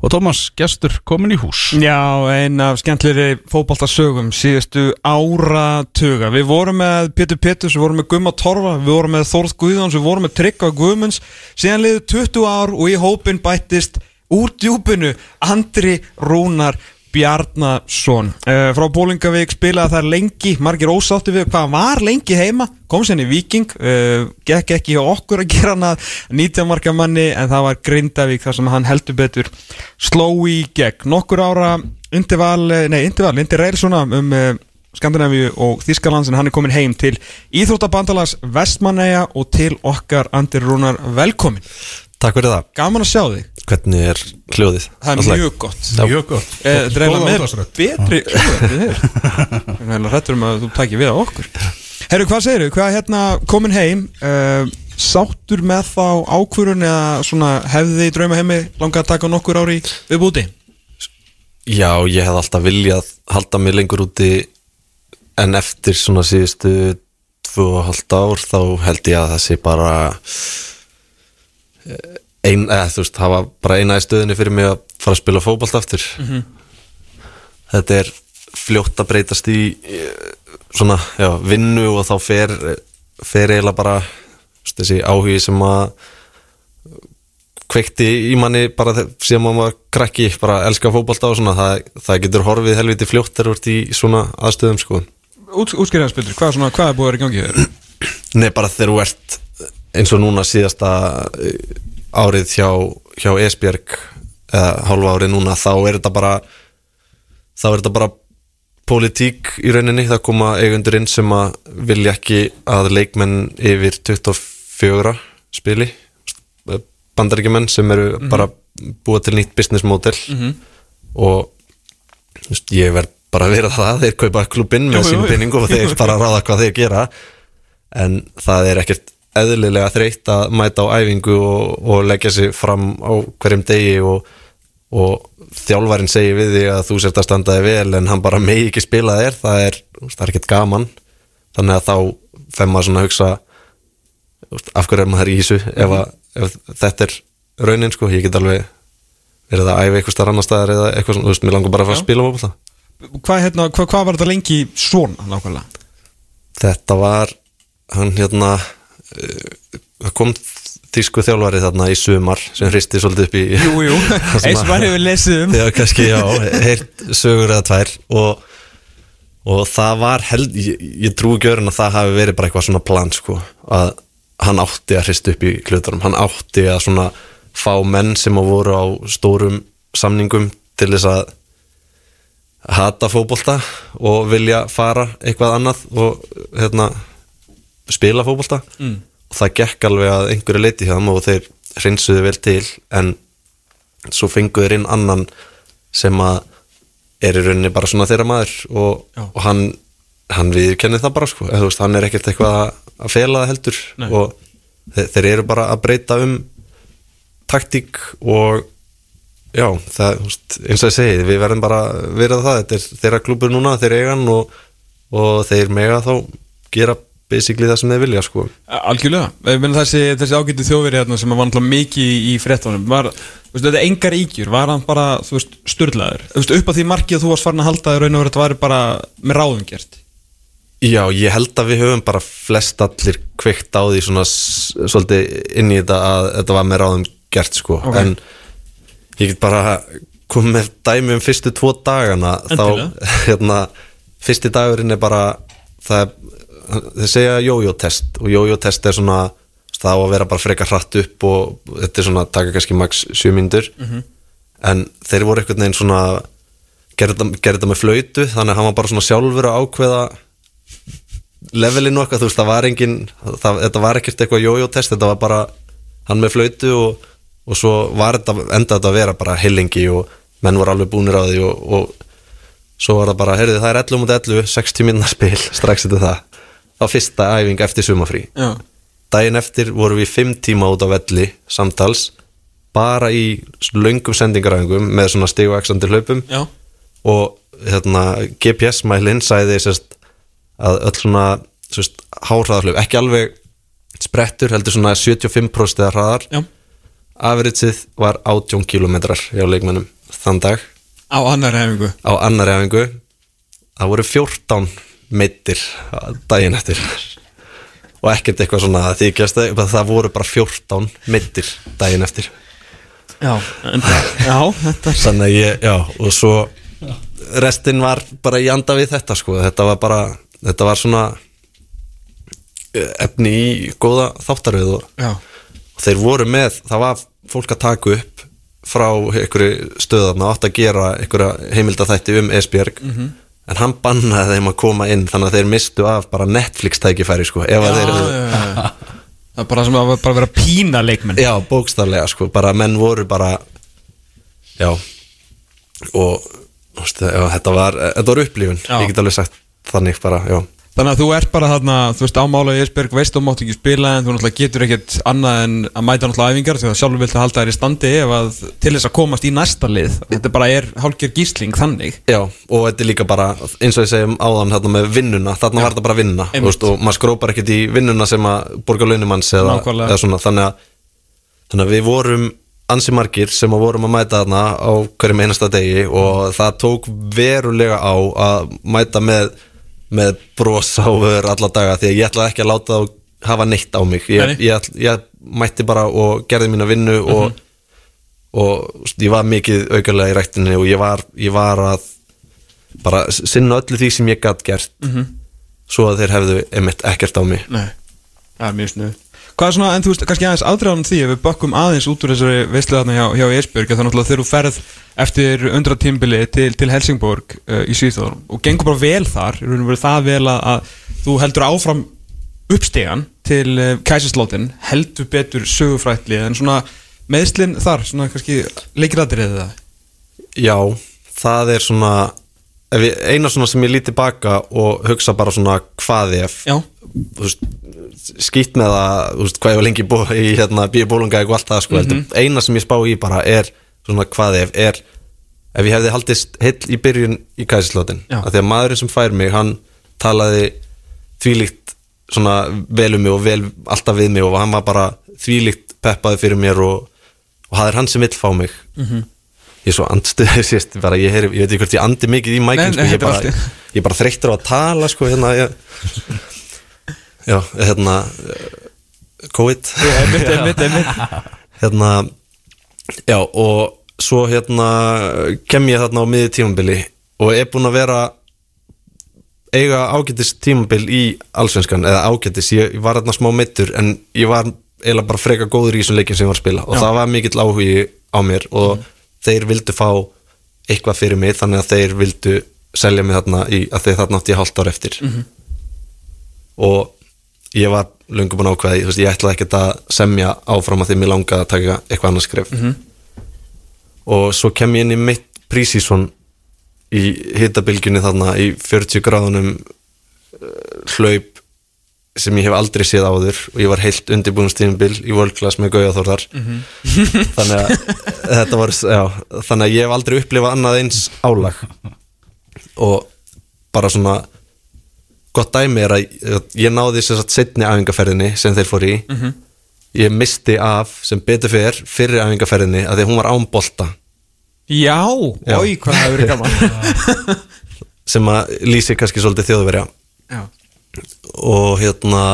A: og Tómas Gestur komin í hús.
B: Já, ein af skemmtleri fótballtasögum síðustu áratuga. Við vorum með Pétur Péturs, við vorum með Gumma Torfa Við vorum með Þórð Guðjóns, við vorum með Tryggva Guðmunds. Síðan liðu 20 ár og í hópin bættist úr djúpinu Andri Rúnar Bjarnason. Uh, Frá Bólingavík spilaði þar lengi Margir ósátti við hvað var lengi heima. Kom sérni Viking uh, Gekk ekki hjá okkur að gera hann að 19 marka manni En það var Grindavík þar sem hann heldur betur Sló í gegn. Nokkur ára Interval, eh, nei Interval, Interrail svona um uh, Skandinavíu og Þískaland en hann er komin heim til Íþróttabandalags Vestmanneja og til okkar Andri Rúnar velkomin
C: Takk fyrir það.
B: Gaman að sjá þig
C: Hvernig er hljóðið?
B: Það er mjög gott
A: Mjög gott
B: Eh, Þetta er eiginlega með betri hljóð Ég er hrættur um að þú tækir við á okkur Herru, hvað segirðu? Hvað er hérna komin heim uh, Sáttur með þá ákvörun eða svona hefði þið í drauma heimi langað að taka nokkur ári við búti?
C: Já, ég hef alltaf viljað halda mig lengur úti en eftir svona síðustu tvö og halvt ár þá held ég að það sé bara ein, eða þú veist, það var bara eina í stöðinni fyrir mig að fara að spila fótbalt aftur þetta er fljótt að breytast í eh, svona, já, vinnu og þá fer, fer eiginlega bara veist, þessi áhugi sem að kveikti í manni bara þe- síðan maður var krakki, bara elska fótbolta og svona, það, það getur horfið helviti fljótt þegar þú ert í svona aðstöðum sko.
B: Út, Útskýrðanspildur, hvað, hvað er búið að vera í gangi þér?
C: Nei, bara þegar þú ert eins og núna síðasta eh, árið hjá, hjá Esbjörg eða hálfa árið núna, þá er þetta bara þá er þetta bara pólitík í rauninni, það koma eigundur inn sem að vilja ekki að leikmenn yfir 24 spili. Bandaríkjumenn sem eru bara búa til nýtt business model. Og þú veist, ég verð bara að vera það. Þeir kaupa klubinn með sín
B: jú.
C: penning og þeir bara ráða hvað þeir gera. En það er ekkert eðlilega þreytt að mæta á æfingu og, og leggja sig fram á hverjum degi og, og þjálfarin segir við því að þú sért að standa þig vel en hann bara megi ekki spila þér. Það er, er ekkert gaman. Þannig að þá fer maður svona að hugsa af hverju er maður í þessu ef, að, ef þetta er raunin sko, ég get alveg verið að æfa eitthvað starf annar staðar eða eitthvað svona, þú veist, mér langar bara að fara að spila fótbolta.
B: Hvað, hérna, hvað, hvað var þetta lengi svona nákvæmlega?
C: Þetta var hann hérna það kom þýsku þjálfari þarna í sumar sem hristi svolítið upp í
B: Jú, jú,
C: sem
B: eins og
C: að-
B: maður hefur lesið um.
C: Þegar kannski, já, heyrt sögur eða tvær og, og það var held, ég, ég trú ekki öðrun að það hafi verið bara eitthvað svona plan sko, að hann átti að hrista upp í hlutunum, hann átti að svona fá menn sem að voru á stórum samningum til þess að hata fótbolta og vilja fara eitthvað annað og hérna spila fótbolta. Mm. og það gekk alveg að einhverju leiti hjá þeim og þeir hreinsuðu vel til en svo fengu þeir inn annan sem að er í rauninni bara svona þeirra maður og, og hann hann viðkenni það bara sko, eða, veist, hann er ekkert eitthvað að- fela það heldur.
B: Nei.
C: og þeir, þeir eru bara að breyta um taktík og já, það, veist, eins og ég segi við verðum bara að vera það, þetta er þeirra klúbur núna, þeir eiga hann og, og þeir mega þá gera basically það sem þeir vilja sko.
B: Algjörlega, meina þessi, þessi ágættu þjóðveri hérna sem var náttúrulega mikið í, fréttunum var, þú veist, þetta er engar ígjur var hann bara, þú veist, sturlaður? Þú veist, upp að því markið að þú varst farin að halda raun og verið þetta væri bara með ráðum gert.
C: Já, ég held að við höfum bara flest allir kveikt á því svona svolítið inn í þetta að þetta var með ráðum gert sko.
B: Ok.
C: en ég get bara komið með dæmi um fyrstu tvo dagana
B: Endilega.
C: þá, hérna, fyrsti dagurinn er bara það, þeir segja jójó-test og jójó-test er svona það á að vera bara frekar hratt upp og þetta er svona, taka kannski max 7 mínútur. En þeir voru einhvern veginn svona gerði þetta- með flöytu þannig að hann var bara svona sjálfur að ákveða levelinu okkar, þú veist, það var engin það, þetta var ekkert eitthvað jójó-test þetta var bara hann með flöytu og, og svo var þetta, enda þetta að vera bara heilingi og menn voru alveg búnir á því og, og svo var það bara, heyrðu það er 11 mot 11 60 minna spil, strax þetta það þá fyrsta æfing eftir sumafrí daginn eftir vorum við 5 tíma út á velli samtals bara í löngum sendingaræfingum með svona stíguaksandi hlaupum.
B: Já,
C: og hérna, GPS-mælinn sæði sérst, að öll svona sérst, háhraðarhlaup, ekki alveg sprettur, heldur svona 75% eða hraðar,
B: já.
C: Afritsið var 18 kilometrar hjá leikmennum þann dag.
B: Á annar hefingu
C: það voru 14 meittir daginn eftir. Og ekkert eitthvað svona að þykjast það voru bara 14 meittir daginn eftir.
B: Já, en, já, þetta
C: þannig að ég, já, og svo restin var bara í anda við þetta sko, þetta var bara þetta var svona eh, efni í góða þáttaröð og, og þeir voru með, það var fólk að taka upp frá einhverju stöðarna átt að gera einhverja heimildathætti um Esbjörg en hann bannaði þeim að koma inn þannig að þeir mistu af bara Netflix tækifæri sko, ef að þeir.
B: Það er bara sem að bara vera pína leikmenn
C: Já, bókstaflega sko, bara menn voru bara já og veist, já, þetta var þetta var upplifun,
B: Já.
C: ég get alveg sagt þannig bara, já
B: Þannig að þú ert bara þarna, þú veist, ámála í Esberg, veist þú mátt ekki spila en þú náttúrulega getur ekkert annað en að mæta náttúrulega æfingar því að sjálfur viltu halda þær í standi ef að til þess að komast í næsta lið. Þetta bara er hálfgjör gísling þannig.
C: Já, og þetta er líka bara, eins og ég segjum áðan þarna með vinnuna, þarna var þetta bara veist, og maður skrópar ekkert í vinnuna sem að borga launumanns eða, eða svona, þannig að, þannig að við vorum ansi margir sem að vorum að mæta þarna á hverjum einasta degi og það tók verulega á að mæta með, með bros á vör alla daga því að ég ætlaði ekki að láta þá hafa neitt á mig ég, ég, ég mætti bara og gerði mína vinnu og
B: Mhm.
C: og þú veist, ég var mikið aukarlega í ræktinni og ég var, ég var að bara sinna öllu því sem ég gætt gert
B: Mhm.
C: svo að þeir hefðu einmitt ekkert á mig
B: Nei, það er mjög snuð Hvað er svona, en þú veist, kannski aðeins aðdraðan því ef við bakkum aðeins út úr þessari veistlu þarna hjá, hjá Esbjörg þá náttúrulega þegar þú ferð eftir undra tímbili til, til Helsingborg uh, í Svíþóður og gengur bara vel þar, í raun og verið það vel að, að þú heldur áfram uppstegan til uh, Kæsislótin heldur betur sögufrætli en svona meðslinn þar, svona kannski leikiratrið það
C: já, það er svona eina svona sem ég líti baka og hugsa bara svona hvað veist, skýtt með það veist, hvað ég var lengi bó, í hérna, bíu bólunga og allt það sko, mm eina sem ég spá í bara er svona hvað ef er ef ég hefði haldist heill í byrjun í kæsislótin
B: Já.
C: að því að maðurinn sem fær mig hann talaði þvílíkt svona vel um mig og vel alltaf við mig og hann var bara þvílíkt peppaði fyrir mér og, og það er hann sem vill fá mig.
B: Mhm.
C: Ég er svo andstuðið sést bara, ég, heyri, ég veit ekki hvort ég andi mikið í
B: Nei,
C: mækin
B: nei,
C: sko, ég, bara, ég er bara þreyttur á að tala sko, hérna, ég, já, hérna COVID. Hérna já og svo hérna kem ég þarna á miði tímabili og er búinn að vera eiga ágætis tímabil í allsvenskan eða ágætis, ég, var þarna smá mittur en ég var eiginlega bara freka góður í þessum leikin sem ég var að spila og
B: Já.
C: það var mikill áhugi á mér og þeir vildu fá eitthvað fyrir mig þannig að þeir vildu selja mig þarna í, að þeir þarna átti ég hálft ár eftir. Og ég var löngu búin ákveði, þú veist, ég ætlaði ekkert að semja áfram að því mér langaði að taka eitthvað annað skref. Og svo kem ég inn í mitt prísísson í hitabilgjunni þarna í 40 gráðunum uh, hlaup sem ég hef aldrei séð áður og ég var heilt undirbúinstíðinbil í World Class með Gauja Þórðar þannig að þetta var já, þannig að ég hef aldrei upplifað annað eins álag. Og bara svona gott dæmi er að ég náði sér satt setni æfingaferðinni sem þeir fór í. Ég misti af sem betur fyrir fyrir æfingaferðinni að því hún var án bolta.
B: Já,
C: Já.
B: oi, hvað það hefur verið gaman.
C: Sem að lýsi kannski svolítið þjóðverja.
B: Já,
C: og hérna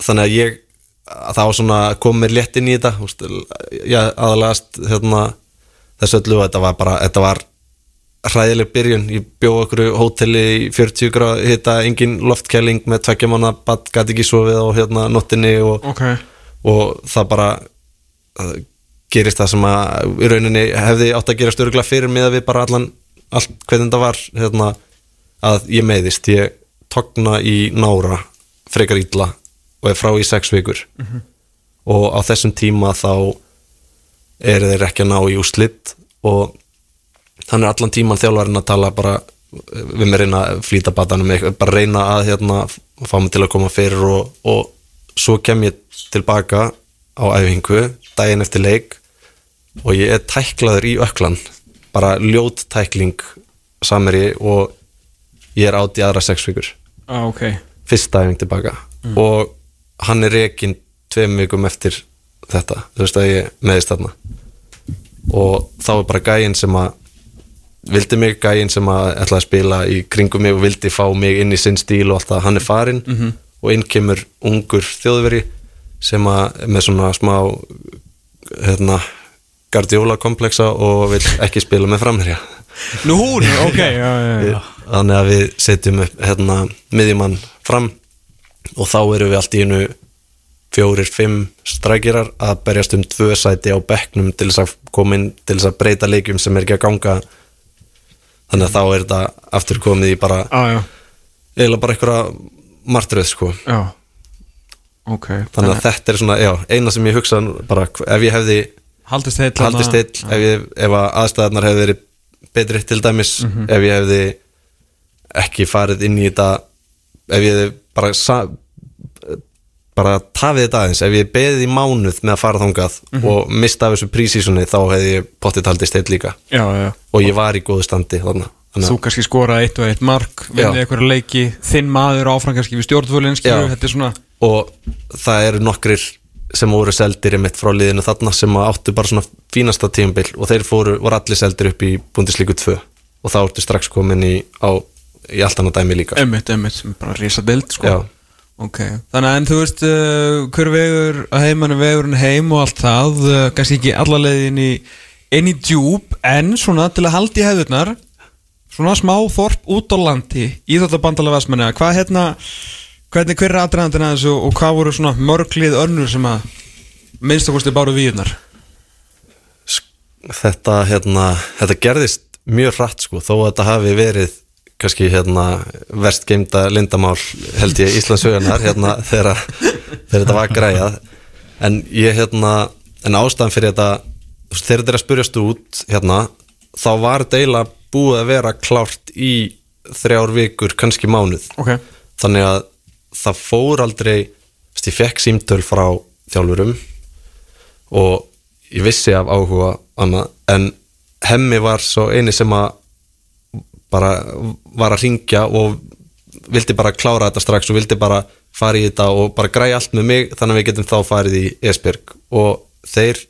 C: þannig að ég að það var svona kom mér létt inn í þetta ég aðalagast hérna, þessu öllu og þetta var bara þetta var hræðileg byrjun. Ég bjóð okkur hóteli í 40 gráð hitta engin loftkæling með tveggja mánu bad gæti ekki sofið á hérna nottinni og,
B: ok.
C: og það bara uh, gerist það sem að í rauninni hefði átt að gera störuglega fyrir mig að við bara allan allt hvernig það var hérna, að ég meiðist. Ég togna í nára frekar illa og er frá í sex vikur. Og á þessum tíma þá eru þeir ekki að ná í úslitt og hann er allan tíman þjálfarinn að tala bara við með reyna að flýta batanum bara reyna að hérna, fá mig til að koma fyrir og, og svo kem ég tilbaka á æfingu daginn eftir leik og ég er tæklaður í öklan bara ljót tækling sameri og ég er átt í aðra sex vikur
B: ah, Ok,
C: fyrsta æfing tilbaka og hann er rekin tveim vikum eftir þetta. Þú veist að ég meðist þarna. Og þá er bara gæinn sem að vildi mig, gæinn sem að ætlaði að spila í kringum mig og vildi fá mig inn í sinn stíl og allt það, hann er farinn og inn kemur ungur þjóðveri sem að með svona smá hérna gardiola kompleksa og vil ekki spila með framherja.
B: Nú hún, ok já, já, já.
C: Þannig að við setjum upp hérna miðjumann fram og þá erum við allt í einu fjórir, fimm strækjarar að berjast um tvö sæti á bekknum til þess að koma inn til þess að breyta leikjum sem er ekki að ganga. Þannig að þá er þetta aftur komið í bara
B: Ah,
C: eiginlega bara einhverja martröð sko.
B: Já. Ok,
C: þannig að þetta er svona, já, eina sem ég hugsa bara ef ég hefði
B: haldist heill
C: haldið still ef, ég, ef að aðstæðarnar hefði verið betri til dæmis ef ég hefði ekki farið inn í þetta ef ég bara bara tafið þetta aðeins ef ég beðið í mánuð með að fara þangað og mista af þessu prísísunni þá hefði ég pottið haldið still líka.
B: Já, já.
C: Og ég var í góðu standi þarna.
B: Þú kannski skoraði eitt og eitt mark vinnið
C: Já.
B: einhverja leiki, þinn maður áfram kannski við er svona
C: og það eru nokkrir sem voru seldir einmitt frá liðinu þarna sem áttu bara svona fínasta tímabil og þeir fóru, voru allir seldir upp í Bundesliga 2 og þá ertu strax komin í, á, í allt annað dæmi líka
B: Emmitt, emmitt, bara risa deild, sko.
C: Já.
B: Ok, þannig að en þú veist uh, hver vegur að heimann er vegurinn heim og allt það, uh, kannski ekki alla leiðin í inn í djúb en svona til að halda í hefðurnar svona smá þorp út á landi í þetta bandalega vestmenni hvað hérna, hvernig hver er aðdraðandinn að þessu og hvað voru svona mörglið önnur sem að minnst okkur stu báru víðunar
C: þetta, hérna, þetta gerðist mjög hratt sko, þó að þetta hafi verið kannski hérna verst geimda lindamál held ég Íslandsögunar hérna þegar, þetta var græjað. En ég hérna en ástæðan fyrir þetta þegar þetta er að spurjast út hérna þá var eiginlega búið að vera klárt í þrjár vikur, kannski mánuð.
B: Ok,
C: þannig að það fór aldrei ég fekk símtöl frá þjálfurum og ég vissi af áhuga annað, en hemmi var svo eini sem að bara var að ringja og vildi bara klára þetta strax og vildi bara fara í þetta og bara græja allt með mig þannig að við getum þá farið í Esbjörg og þeir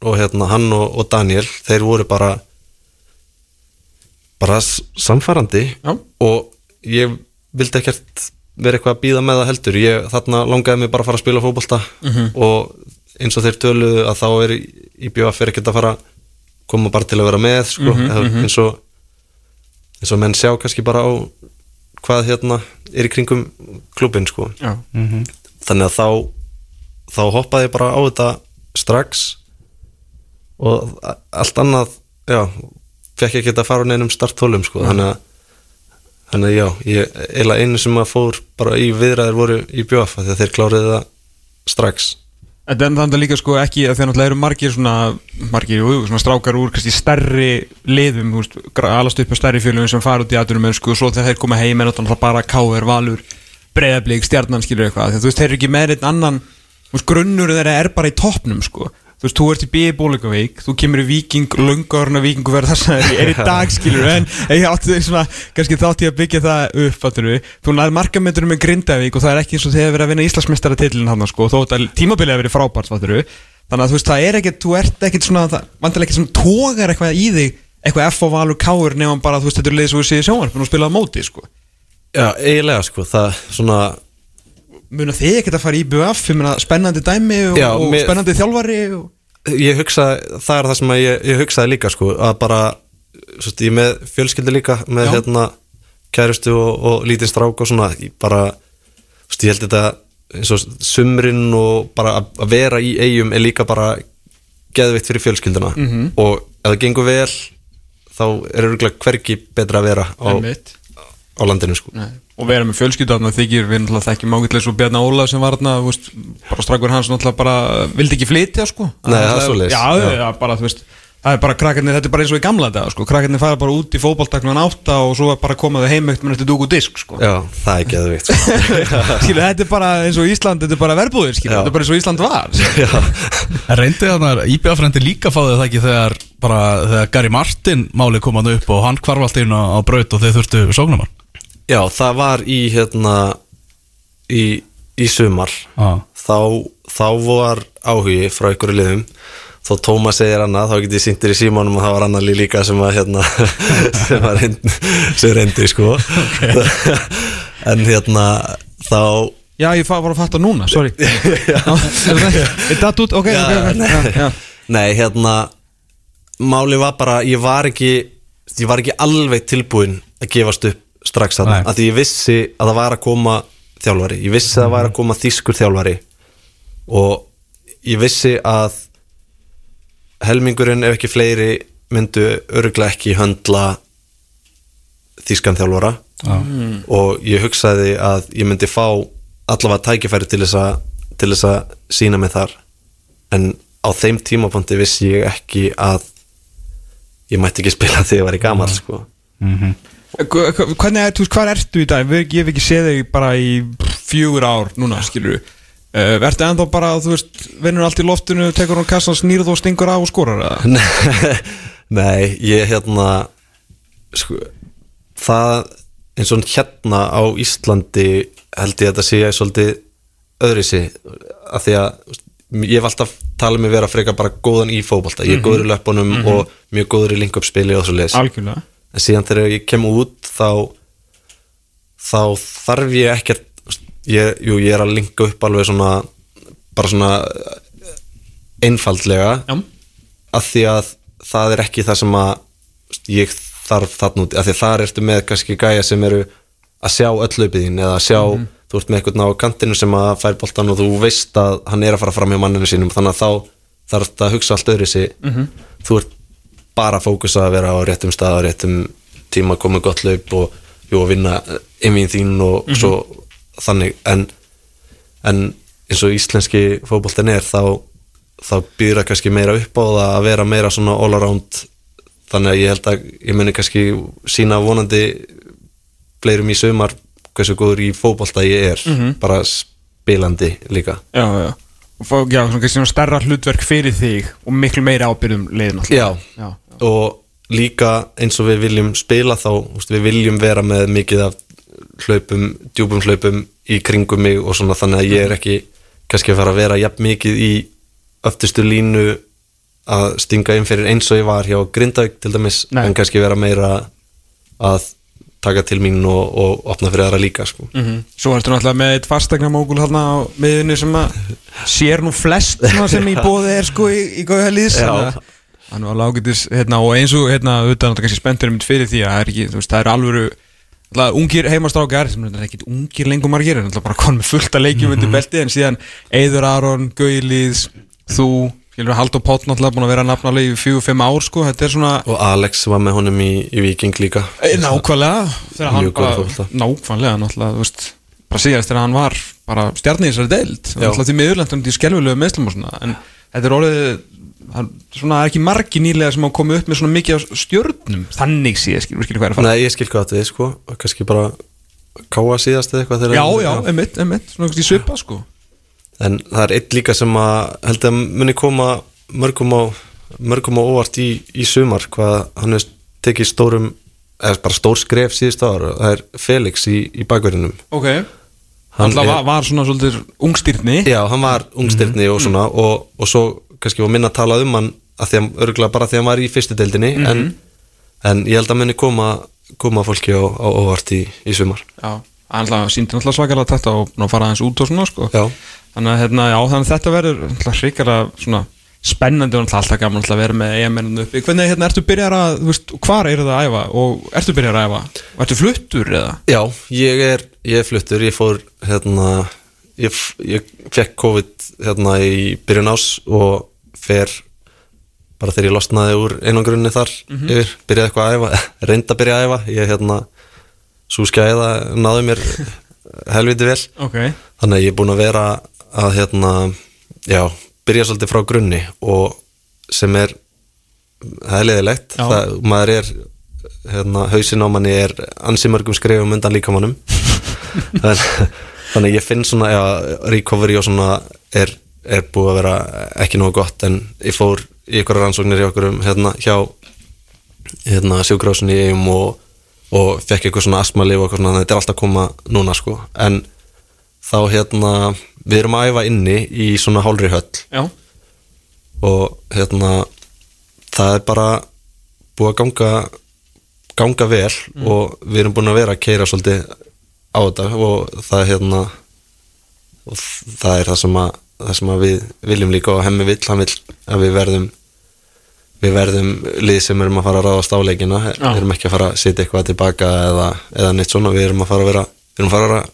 C: og hérna hann og, og Daniel þeir voru bara bara samfærandi
B: Já.
C: og ég vildi ekkert vera eitthvað að býða með það heldur. Ég þarna langaði mig bara að fara að spila fótbolta og eins og þeir töluðu að þá er í BF er ekkert að fara koma bara til að vera með sko, eða eins og eins og menn sjá kannski bara á hvað hérna er í kringum klubin sko.
B: Já,
C: þannig að þá þá hoppaði ég bara á þetta strax og allt annað já, fekk ekki að fara á neinum starttólum sko, þannig að þannig að já, ég, eiginlega einu sem að fór bara í viðræðir voru í bjóf því að þeir kláriði það strax
B: En þannig að líka sko ekki að þeir náttúrulega eru margir svona, margir, jú, svona strákar úr kannski stærri liðum, þú veist, alast upp á stærri fjölum sem fara út í aðdurum mennsku og svo þegar þeir koma heim er náttúrulega bara káir, valur, breyðablík, stjarnan skilur eitthvað, þú veist, þeir eru ekki með einn annan, þú veist, grunnur þeirra er bara í toppnum sko, þú veist, þú ert í B.I. Bólingavík, þú kemur í Viking, löngurna Viking og verður þess að þeir er í dag skilur, en ég átti svona, kannski þátt ég að byggja það upp, fattur við, þú nær markamöndurum með Grindavík og það er ekki eins og þeir verið að vinna Íslandsmeistaratillin hann sko, þó þetta tímabilið að verið frábært, fattur við, þannig að þú veist, það er ekkert, þú ert ekkert svona, það vantilega ekkert sem tógar eitthvað í þig, eitthvað F og valur káur nefnum bara, þú veist, þetta er leið svo við séð sjónvarpinu og spilaði á móti, sko.
C: Já, eiginlega sko, það svona
B: Muna þið ekkert að fara í meina, spennandi dæmi og,
C: Já,
B: og
C: mér-
B: spennandi þjálfari og...
C: ég hugsa, það er það sem ég, ég hugsaði líka sko, að bara svo, ég með fjölskyldi líka með
B: Já.
C: hérna kærustu og, og lítinn strák og svona ég bara, svo, ég held þetta eins og sumrin og bara að vera í eigum er líka bara geðvitt fyrir fjölskylduna
B: Mhm.
C: og ef það gengur vel þá er örgulega hvergi betra að vera á,
B: Einmitt.
C: Á landinu sko.
B: Og vera með fjölskyldarna þykir við náttúrulega þekkjum ágætlega svo Bjarni Ólaf sem var veist, bara strákur hans náttúrulega bara vildi ekki flytja sko.
C: Nei, það er svoleiðis.
B: já, já, já, bara veist það er bara krakkarnir, þetta er bara eins og í gamla dag sko. Krakkarnir fara bara út í fótballtaknan átta og svo er bara komaðu heim eitt með þetta dúk og disk sko.
C: Já, það er geðvitt sko.
B: skilu, þetta er bara eins og Ísland, þetta er bara verbúðir skilu, þetta er bara eins og Ísland var
C: Já,
A: En reyndi þannig að IBF-frendi líka fáði það ekki þegar bara þegar Gary Martin máli kom hann upp og hann kvarf allt inn á, á braut og þeir þurftu sóknumann
C: já, það var í hérna í, í sumar.
A: Ah.
C: þá, þá var áhugi frá ykkur liðum. Þó Tómas segir annað, þá get ég sýndir í símanum og það var annar lið líka sem var hérna sem var reynd, sem reyndi sko. En hérna þá
B: já, ég var að fatta núna, sorry. Er það út, ok, ok, ok.
C: nei.
B: já, já.
C: nei, hérna máli var bara, ég var ekki ég var ekki alveg tilbúin að gefast upp strax þarna, að því ég vissi að það var að koma þjálfari, ég vissi að það var að koma þýskur þjálfari. Og ég vissi að helmingurinn ef ekki fleiri myndu öruglega ekki höndla þýskan þjálfara.
A: Ah.
C: og ég hugsaði að ég myndi fá allavega tækifæri til þess að til þess að sína mig þar. En á þeim tímapunkti vissi ég ekki að ég mætti ekki spila þegar ég var í gamall sko.
A: mm
B: hva- Hvernig er, þú veist, hvað ertu í dag? Ég hef ekki séð þig bara í fjögur ár núna, skilur við uh, Ertu ennþá bara, þú veist, vinnur allt í loftinu tekur hún kassan, snýrð og stingur af og skorar?
C: Nei, ég hérna sko, það eins og hérna á Íslandi held ég að þetta sé svolítið öðri sig að því að þú ég hef alltaf talið mig vera frekar bara góðan í fótbolta. Ég er góður í löpunum og mjög góður í link-up spili og svo leis
B: Algjörlega
C: en síðan þegar ég kem út þá þá þarf ég ekkert ég, jú, ég er að linka upp alveg svona bara svona einfaldlega.
B: Já,
C: að því að það er ekki það sem að ég þarf þarna út af því að þar ertu með kannski gæja sem eru að sjá öll löpiðin eða að sjá, þú ert með eitthvað á kantinu sem að fær boltan og þú veist að hann er að fara fram hjá manninu sínum. Þannig að þá þarf þetta að hugsa allt öðru sig þú ert bara fókusa að vera á réttum stað á réttum tíma að koma gott laup og, jú, vinna einvín þín og svo þannig. En, en eins og íslenski fótboltin er þá, þá býður það kannski meira upp á það að vera meira svona all around. Þannig að ég held að ég muni kannski sína vonandi fleirum í sömar hversu góður í fótbolta ég er bara spilandi líka.
B: Já, já já, svona stærra hlutverk fyrir þig og miklu meira ábyrðum leiðin
C: já,
B: já,
C: og líka eins og við viljum spila þá við viljum vera með mikið af hlaupum, djúpum hlaupum í kringum mig og svona þannig að ég er ekki kannski að fara að vera jafn mikið í öftustu línu að stinga inn fyrir eins og ég var hjá Grindavík til dæmis
B: Nei.
C: en kannski vera meira að taka til mín og, og opna fyrir aðra líka sko.
B: Mm Svo ertu náttúrulega með eitt fastegnamógul þarna á miðunni sem að sér nú flest sem í bóði er sko í, í góða liðs
C: Já.
B: Þannig að lágitis, hérna, og eins og hérna, auðvitað náttúrulega kannski spenntur mynd fyrir því að það er ekki, þú veist, það er alvöru alltaf, ungir heimastrákar sem er ekki ungir lengur margir en alltaf bara konum með fullt að leikjum undir belti en síðan Eiður Aron, Gauðilíðs þú, skilur Haldur Pátt náttúrulega búin að vera nafnalega í fjögur, fimm ár sko, þetta er svona
C: og Alex var með honum í, í Viking líka.
B: Eh, Nákvæmlega. Þegar hann bara. Nákvæmlega náttúrulega þú veist, bara síðast þegar hann var bara stjarni í þessari deild.
C: Já.
B: alltaf því miðurlendum til skelfulegu meðslum og svona. En þetta er orðið það er svona ekki margi nýlega sem hafa komið upp með svona mikið stjörnum. Þannig sé, skilur skilur hvað er að fara.
C: Nei, ég skil hvað þetta við sko. Kannski bara káa síðast eða eitthvað þegar
B: Já, já, emitt, emitt, svona
C: En það er eitt líka sem að held að muni koma mörgum á, mörgum á óvart í, í sumar hvað hann er tekið stórum eða bara stór skref síðust ára það er Felix í, í bakverðinum
B: Ok,
C: Hann er-
B: var, svona svolítið ungstyrni
C: Já, hann var ungstyrni og svona og, og svo kannski var minna að tala um hann að því að örgulega bara því að hann var í fyrstu deildinni en, en ég held að muni koma koma fólki á, á óvart í, í sumar.
B: Já, hann alltaf síndi alltaf svakalega þetta og fara aðeins út og svona sko. Þannig að hérna, já, þannig að þetta verður hrikalega spennandi og alltaf gaman að vera með EM-ennum uppi. Hvernig hérna, ertu byrjar að, þú veist, hvar eru það að æfa og ertu byrjar að æfa? Ertu fluttur eða?
C: Já, ég er, ég er fluttur, ég fór hérna, ég, ég fekk COVID hérna í byrjun ás og fer bara þegar ég losnaði úr einangrunni þar yfir, byrjaði eitthvað að æfa, reynda að byrja að æfa, ég hérna, svo skæða náði mér helviti vel,
B: Ok.
C: Þannig að ég er búin að vera að hérna, já, byrja svolítið frá grunni og sem er, það, maður er hérna, hausin á manni er ansi mörgum skrifum undan líkamannum Þann, þannig að ég finn svona já, recovery og svona er, er búið að vera ekki nógu gott. En ég fór í ykkur rannsóknir hjá okkur hérna, hjá hérna, sjúkrásinni í eigum og, og fekk eitthvað svona astmalif og eitthvað svona, þetta er alltaf að koma núna sko, en þá hérna, við erum að æfa inni í svona hálfri höll.
B: Já,
C: og hérna það er bara búið að ganga ganga vel og við erum búin að vera að keira svolítið á þetta og það er hérna og það er það sem að, það sem að við viljum líka og hemmi vill, hann vill að við verðum við verðum lið sem erum að fara að ráðast á leikina
B: Já.
C: erum ekki að fara að setja eitthvað tilbaka eða, eða neitt svona, við erum að fara að vera við erum að fara að vera.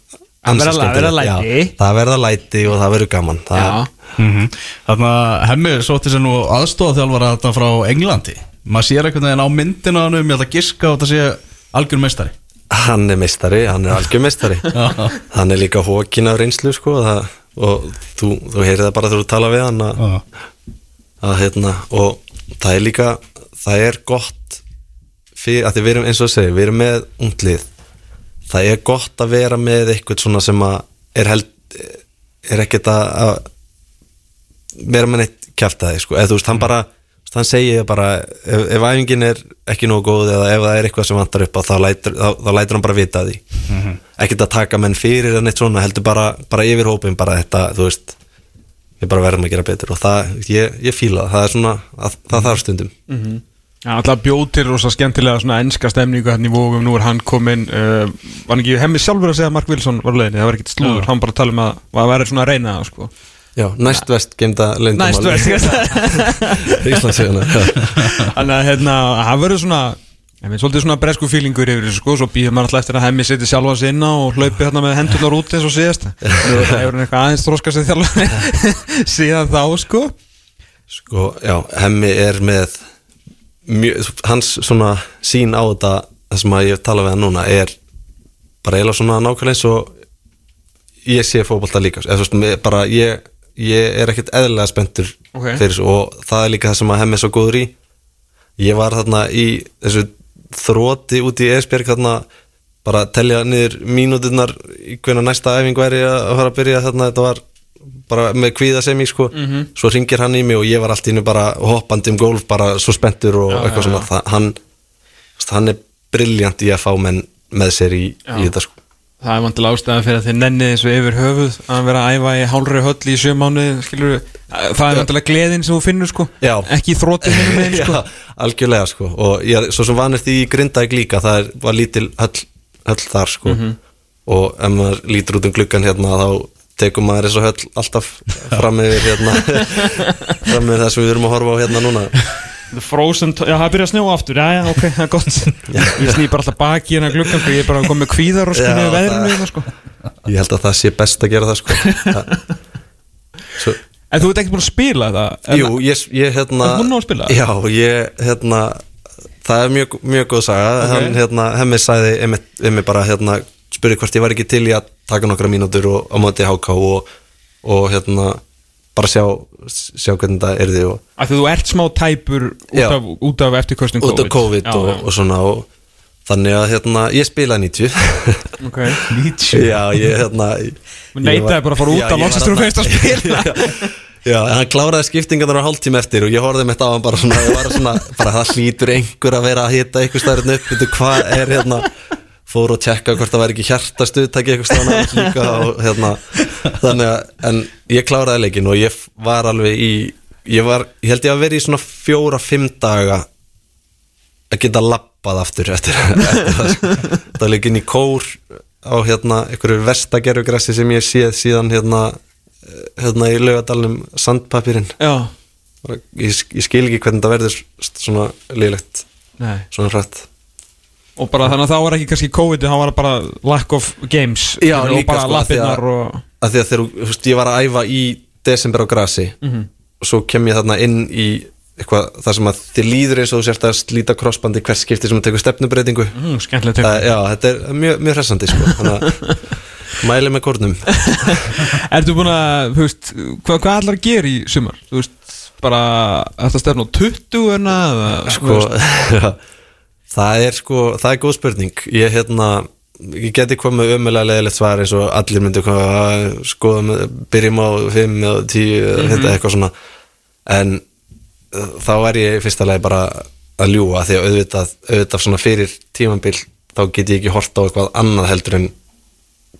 C: Já, það verða læti og það verður gaman. Það,
B: já,
A: Mhm. Þannig að hemmi sótti sér nú aðstofað þetta frá Englandi. Maður sér einhvern veginn á myndina hann um Ég ætla að giska á þetta sé algjör meistari.
C: Hann er meistari, hann er algjör meistari. Hann er líka hókin af reynslu sko, það, og þú, þú heyrið það bara þegar þú tala við hann að, að, hérna, og það er líka það er gott fyrir, að við erum eins og að segja, við erum með unglið það er gott að vera með eitthvað svona sem að er held er ekkert að, að vera með neitt kjaftaði sko, eða þú veist, hann bara þú veist, hann segir bara, ef, ef æfingin er ekki nógu góð eða ef það er eitthvað sem vantar upp á þá lætur, þá, þá lætur hann bara vita því. Ekkert að taka menn fyrir en eitt svona, heldur bara, bara yfir hópin bara þetta, þú veist við bara verðum að gera betur og það, ég, ég fíla það, það er svona, að, það þarf stundum.
B: Já, alltaf bjóð til rosa skemmtilega svona ennska stemningu hérna í vógum, nú er hann kominn uh, var hann ekki hemmi sjálfur að segja að Mark Wilson var á leiðinni, það var ekkert slúður, hann bara tala um að að vera svona að reyna það sko.
C: Já, næst vest geimda leyndamál
B: Næst
C: Íslandsíðana
B: Þannig að hérna, það verður svona ég minn, svolítið svona bresku fílingur yfir þessu sko, svo býður maður alltaf eftir að hemmi setja sjálfa sig inn á og hlaupi hérna með hendurnar út eins og síðast. Hefur hann eitthvað aðeins þróska sig þjálfa síðan þá sko.
C: Sko, já, hemmi er með mjög, hans svona sín á þetta það sem að ég tala við hann núna er bara eiginlega svona nákvæmlega eins og ég sé fótbolta líka eða mér- bara ég, ég er ekkert eðlilega spenntur
B: Ok.
C: fyrir þessu og það er líka það sem að hemmi er svo góður í. Ég var þarna í þessu þróti út í Esbjörg þarna bara að telja niður mínúturnar í hvernig næsta æfing væri að fara að byrja þarna. Þetta var bara með kvíða sem ég sko. Svo ringir hann í mig og ég var allt í innu bara hoppandi um gólf bara svo spenntur og eitthvað svona. það, hann, hann er briljant í að fá menn með sér í, í þetta sko.
B: Það er vantilega ástæðan fyrir að þið nennið þessu yfir höfuð að vera að æfa í hálfri höll í sjö mánu skilur það er vantilega gleðin sem þú finnur sko.
C: Já.
B: ekki þrótið hinum megin sko.
C: Já, algjörlega sko. Og ég, er- svo sem vanist í Grindavík líka það er, var lítil höll, höll þar sko. Og ef maður lítur út um gluggan hérna þá tekum maður þessu höll alltaf fram yfir hérna. Fram yfir það sem við erum að horfa á hérna núna.
B: Frozen, já það byrja að snjóa aftur. Já já ok, það er gott. Ég sný bara alltaf baki hérna gluggan sko, ég er bara komið með kvíðar og sko
C: það-
B: veðrinu sko.
C: Ég held að það sé best að gera það sko. Svo,
B: En þú ert ekki búin að spila það
C: Jú, ég, ég hérna
B: Ertu búinn að spila?
C: Já, ég hérna Það er mjög, mjög góð saga
B: Ok.
C: Hann hérna, hemmi einmitt, einmitt bara hérna spurði hvort ég var ekki til í að taka nokkra mínútur og, á móti HK og, og hérna bara sjá, sjá hvernig það er því og
B: því þú ert smá tæpur út af, af eftirkostin
C: út af COVID
B: já,
C: og, og svona og þannig að hérna ég spilaði 90
B: Ok.
A: 90
C: já ég hérna ég
B: Neitaði
C: var-
B: bara að fara út
C: Já, var
B: þegar þú feist að spila.
C: Já, en hann kláraði skiptingarnar á hálftíma eftir og ég horfði mitt á hann bara svona, svona bara það hlýtur einhver að vera að hita einhver staðurinn upp, veitu hvað er hérna? Fór og tjekka hvort það væri ekki hjartastuðtæki einhver staðurinn líka og hérna þannig að, en ég kláraði leikin og ég var alveg í ég var, ég held ég að vera í svona fjóra, fimm daga að geta lappað aftur eftir, eftir það sko. það var leikin í kór á hérna einhverju vestagerfugressi sem ég séð síðan hérna hérna í laugadalnum sandpapirinn ég, ég skil ekki hvernig það verður svona liðlegt,
B: nei.
C: Svona hrætt
B: Og bara þannig að þá var ekki kannski COVID Það var bara lack of games.
C: Já,
B: Og
C: líka,
B: bara
C: sko,
B: lappirnar og
C: að því að þegar þú veist, ég var að æfa í desember á grasi og svo kem ég þarna inn í eitthvað þar sem að þið líður eins og þú sért að slíta krossbandi hvert skipti sem þú tekur stefnubreitingu
B: mm,
C: já, þetta er mjög, mjög hressandi sko. þannig að mæli með kórnum.
B: Ertu búin að, veist, hvað, hvað allar að gera í sumar? Þú veist, bara Þetta stefna á 20 eða
C: sko, það er sko það er góð spurning. Ég, hérna, ég geti komið ömulega leðilegt svar eins og allir myndu koma að skoða, byrjum á 5 eða 10 eða þetta eitthvað svona. En þá er ég fyrsta lagi bara að ljúga því að auðvitað, auðvitað svona fyrir tímambil þá get ég ekki hort á eitthvað annað heldur en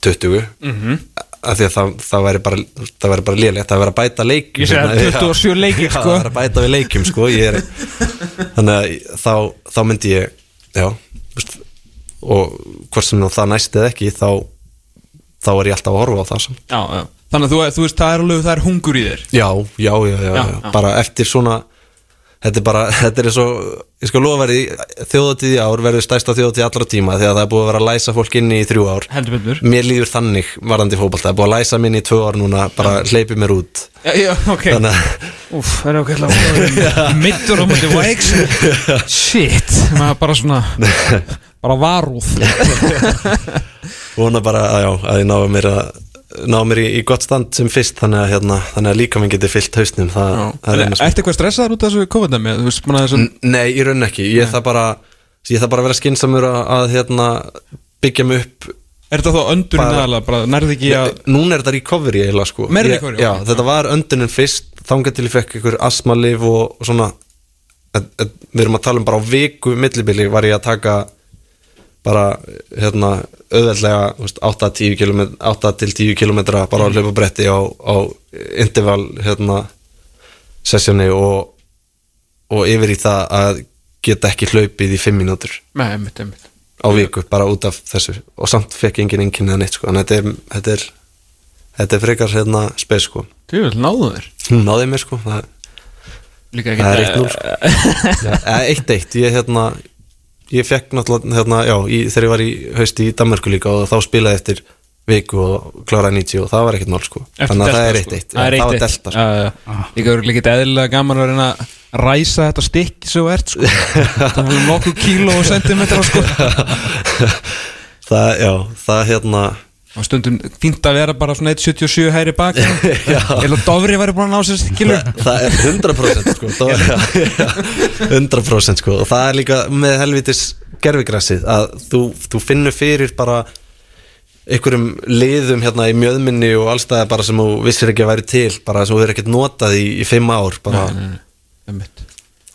C: 20
B: Mhm.
C: af því að það, það væri bara það væri bara lélegt, það væri að bæta leik
B: Ég segi að 27 leikir,
C: Já,
B: sko.
C: það er að bæta við leikjum sko ég er, þannig að þá, þá myndi ég já veist, og hvort sem það næst eða ekki þá, þá er ég alltaf að horfa á það samt.
B: Já, já Þannig að þú, þú veist, það er alveg, það er hungur í þér
C: já, já, já, já,
B: Já,
C: já,
B: já.
C: bara eftir svona þetta er bara, þetta er og ég skal lofa verið, þjóðatíð í ár verður stærsta þjóðatíð allra tíma því að það er búið að vera að læsa fólk inni í þrjú ár.
B: Heldur betur.
C: Mér líður þannig varandi fótbolta, það er búið að læsa minni í tvö ár núna, bara hleypi mér út.
B: Já, já, ok.
C: Þannig að
B: Úf, það er okkur Mittur á múti Vikes Shit, maður bara svona Bara varúð.
C: Vona bara að, já, að ég náðu mér að ná mér í, í gott stand sem fyrst þannig að, hérna, þannig að líka minn geti fyllt hausnum er sem
B: Ertu eitthvað stressaður út af þessu COVID-19? Þú veist, manna þessu
C: N- Nei, í raun ekki, ég það bara bara að vera skinsamur að, að hérna, byggja mig upp
B: Er þetta þá
C: Bara-
B: aðalega? Bara nærði ekki að
C: Núna er þetta recovery eiginlega sko Ég-
B: recovery,
C: Já,
B: ok.
C: þetta var öndunin fyrst þangað til ég fekk ykkur astmalif og, og svona et, et, við erum að tala um bara á viku millibili var ég að taka bara hérna auðveldlega þú veist, 8-10 km 8 til 10 km bara
B: Mm.
C: á hlaupabretti á, á interval hérna sessjóni og, og yfir í það að geta ekki hlaupið í 5 mínútur.
B: Nei, einmitt, einmitt.
C: Á viku bara út af þessu. Og samt fekk engin enginn eða neitt sko. En þetta er, þetta er, þetta er frekar hérna spes sko.
B: Þú náðu þér.
C: Hún náði mér sko. Það,
B: Líka
C: það er
B: ekki
C: 1-0 sko. ja, eða 1-1 ég hérna ég fekk náttúrulega hérna já í, þegar ég var í hausti í Danmarku líka og þá spilaði eftir viku og kláraði 90 og það var ekkert mál sko. Þannig að það er 1-1
B: Það er
C: Já, það var
B: 1-1
C: delta sko.
B: Já, já. Líka örgulega ekki eðlilega gaman að reyna að ræsa þetta stykki sem þú ert sko. Það er nokkuð kíló og sentimetra sko.
C: Það, já, það hérna
B: Og stundum fínt að vera bara svona 1.77 hæri bak. Eða Dofri væri búin að ná sér skilu
C: það er 100% sko. Það, já, já, 100% sko. Og það er líka með helvitis gerfigrassið að þú, þú finnur fyrir bara einhverjum liðum hérna í mjöðminni og allstæði bara sem þú vissir ekki að væri til bara sem þú er ekkert notað í, í fimm ár bara.
B: Einmitt.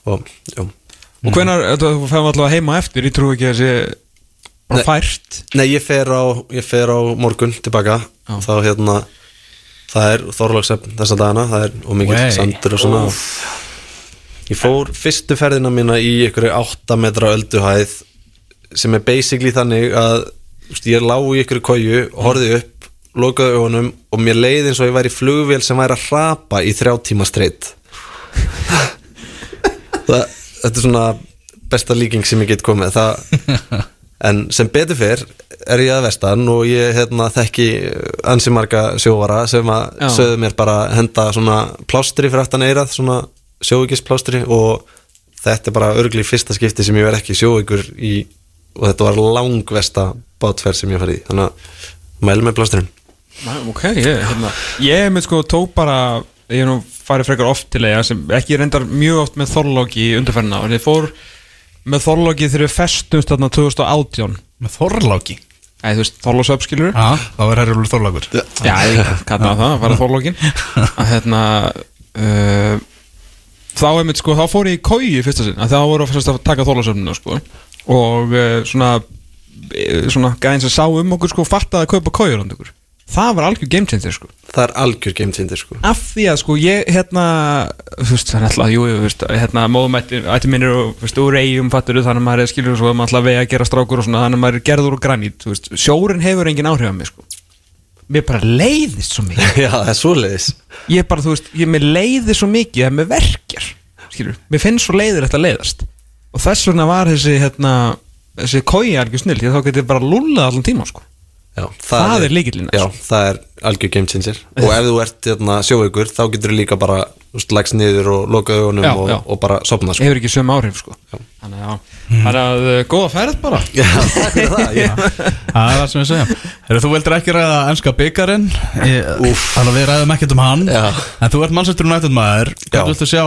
C: og, já.
B: Og hvenær, þú fæðum alltaf heima eftir Ég trú ekki að sé bara fært.
C: Nei, ég fer á, ég fer á morgun tilbaka.
B: Já.
C: þá hérna það er þorlagsefn þessa dagana. Það er og mikið
B: Wey.
C: sandur og svona. Ég fór fyrstu ferðina mína í einhverju 8 metra ölduhæð sem er basically þannig að veist, ég lá í einhverju koju og horfði upp, lokaði augunum og mér leiði eins og ég væri í flugvél sem væri að hrapa í þrjá tíma streitt. Það, þetta er svona besta líking sem ég get komið. Það, en sem betur fyrr er ég að vestan og ég hérna, þekki ansi marga sjóvara sem að sögðu mér bara henda svona plástri fyrir aftan eirað, svona sjóvíkisplástri og þetta er bara örgli fyrsta skipti sem ég verð ekki sjóvíkur í og þetta var langvesta bátferð sem ég farið í. Þannig að mælu með blasturinn
B: Næ, Ok, ég, hérna, ég mynd sko tók bara Ég hef nú farið frekar oft til eiga sem ekki reyndar mjög oft með Þorlóki í undarferðina og ég fór með Þorlóki þegar við festumst þarna 2018
A: Með Þorláki?
B: Æ, þú veist, Þorlóksöp skilur
A: þá er herjulur Þorlákur.
B: Já, ég kannar það, var það Þorlókin að hérna uh, þá er mitt sko, þá fór ég í kói fyrsta sinn, að það voru að, að taka Þorlóksöfninu sko. Og uh, svona eh, svona gæðin sem sá um okkur sko fattaði að kaupa kói um okkur það var algjör game changer sko.
C: Það er algjör game changer sko.
B: Af því að sko ég hérna þú veist er alltaf, jú, þú veist hérna móðumætti, ætti minnir og, þú veist, úr eigum fattur þannig að maður er skilur svo að maður alltaf vegi að gera strákur og svona, þannig að maður er gerður og granít þú veist, sjórin hefur engin áhrif á mig sko. Mér bara leiðist svo mikið.
C: Já, það er svoleiðis.
B: Ég bara, þú veist, ég mér leiðist svo mikið að mér verkjar, skilur. Mér finnst svo leiðir þetta leiðast. Og þess vegna var þessi, hérna þessi kói algjör snill, að þá getur bara lullað allan tíma, sko
C: já,
B: Það er lykillinn,
C: já,
B: sko.
C: það er algjör game changer. Og ef þú ert hérna, sjóaukur þá getur þú líka bara leggst niður og loka augunum
B: Já,
C: og,
B: já.
C: og bara sopna sko.
B: hefur ekki sömu áhrif, sko. Þannig að, já, þannig að uh, góða ferð bara.
C: Já, takk fyrir það. Ég,
A: Það er það sem við segjum Heru, Þú vildir ekki ræða ennska byggarinn Þannig að við ræðum ekkert um hann.
C: Já.
A: En þú ert mannsættur United maður.
C: Já.
A: Hvað viltu sjá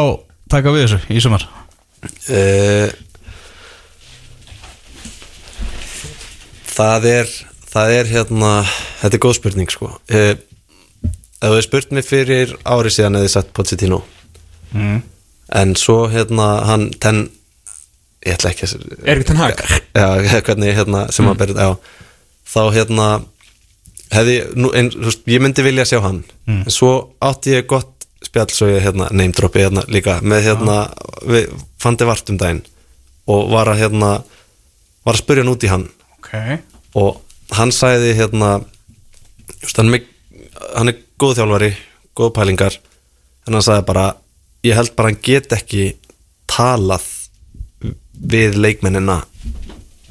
A: taka við þessu í sumar?
C: uh, það er það er hérna þetta er góð spurning sko. Uh, ef þú hefur spurt mig fyrir ári síðan eða sett Pochettino
A: Mm.
C: en svo hérna hann ten ég ætla ekki að
B: er ekki þann hag.
C: Já, hvernig hérna sem að berið, já, þá hérna hefði, nú, þú veist, ég myndi vilja sjá hann. En svo átti ég gott spjall svo ég hérna name dropi hérna líka með hérna, við fandi vart um daginn og var að hérna var að spurja hann út í hann.
A: Ok.
C: Og hann sagði hérna just, hann, er hann er góð þjálfari góð pælingar en hann sagði bara ég held bara hann get ekki talað við leikmennina.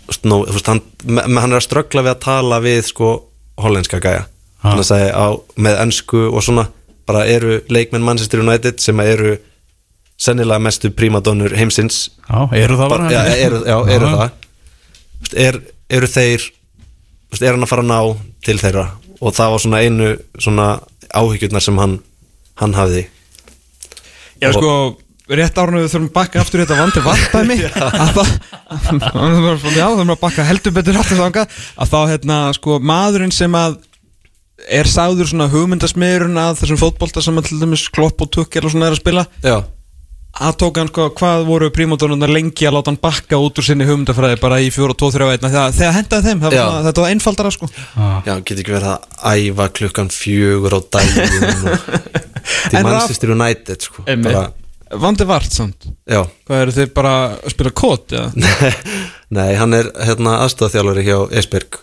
C: Just, no, veist, hann, hann er að ströggla við að tala við sko hollenska gæja.
A: Ha.
C: hann sagði á, með ennsku og svona bara eru leikmenn Manchester United sem eru sennilega mestu prímadonnur heimsins.
A: Já, eru það
C: bara, já, eru, já, eru það. Er, eru þeir er hann að fara að ná til þeirra? Og það var svona einu svona áhyggjurnar sem hann hann hafði.
B: Já sko, rétt árinu við þurfum að bakka aftur þetta vandi vartæmi að það Já, þurfum að bakka heldur betur aftur þanga að þá hérna sko maðurinn sem að er sáður svona hugmyndasmiðurinn að þessum fótbolta sem að til dæmis Klopp og og svona er að spila
C: já,
B: að tók hann sko hvað voru prímótonunar lengi að láta hann bakka út úr sinni hugmyndafræði bara í 4 og 2, 3 og 1 þegar, þegar hendaði þeim, það var þetta var einfaldara sko.
C: Já, get ekki verið að æfa klukkan fjögur á daginn og, til
B: Raf-
C: Manchester United sko, bara,
B: Vandi vart samt?
C: Já.
B: Hvað eru þið bara að spila kót eða?
C: nei, hann er hérna aðstofþjálfari hjá Esberg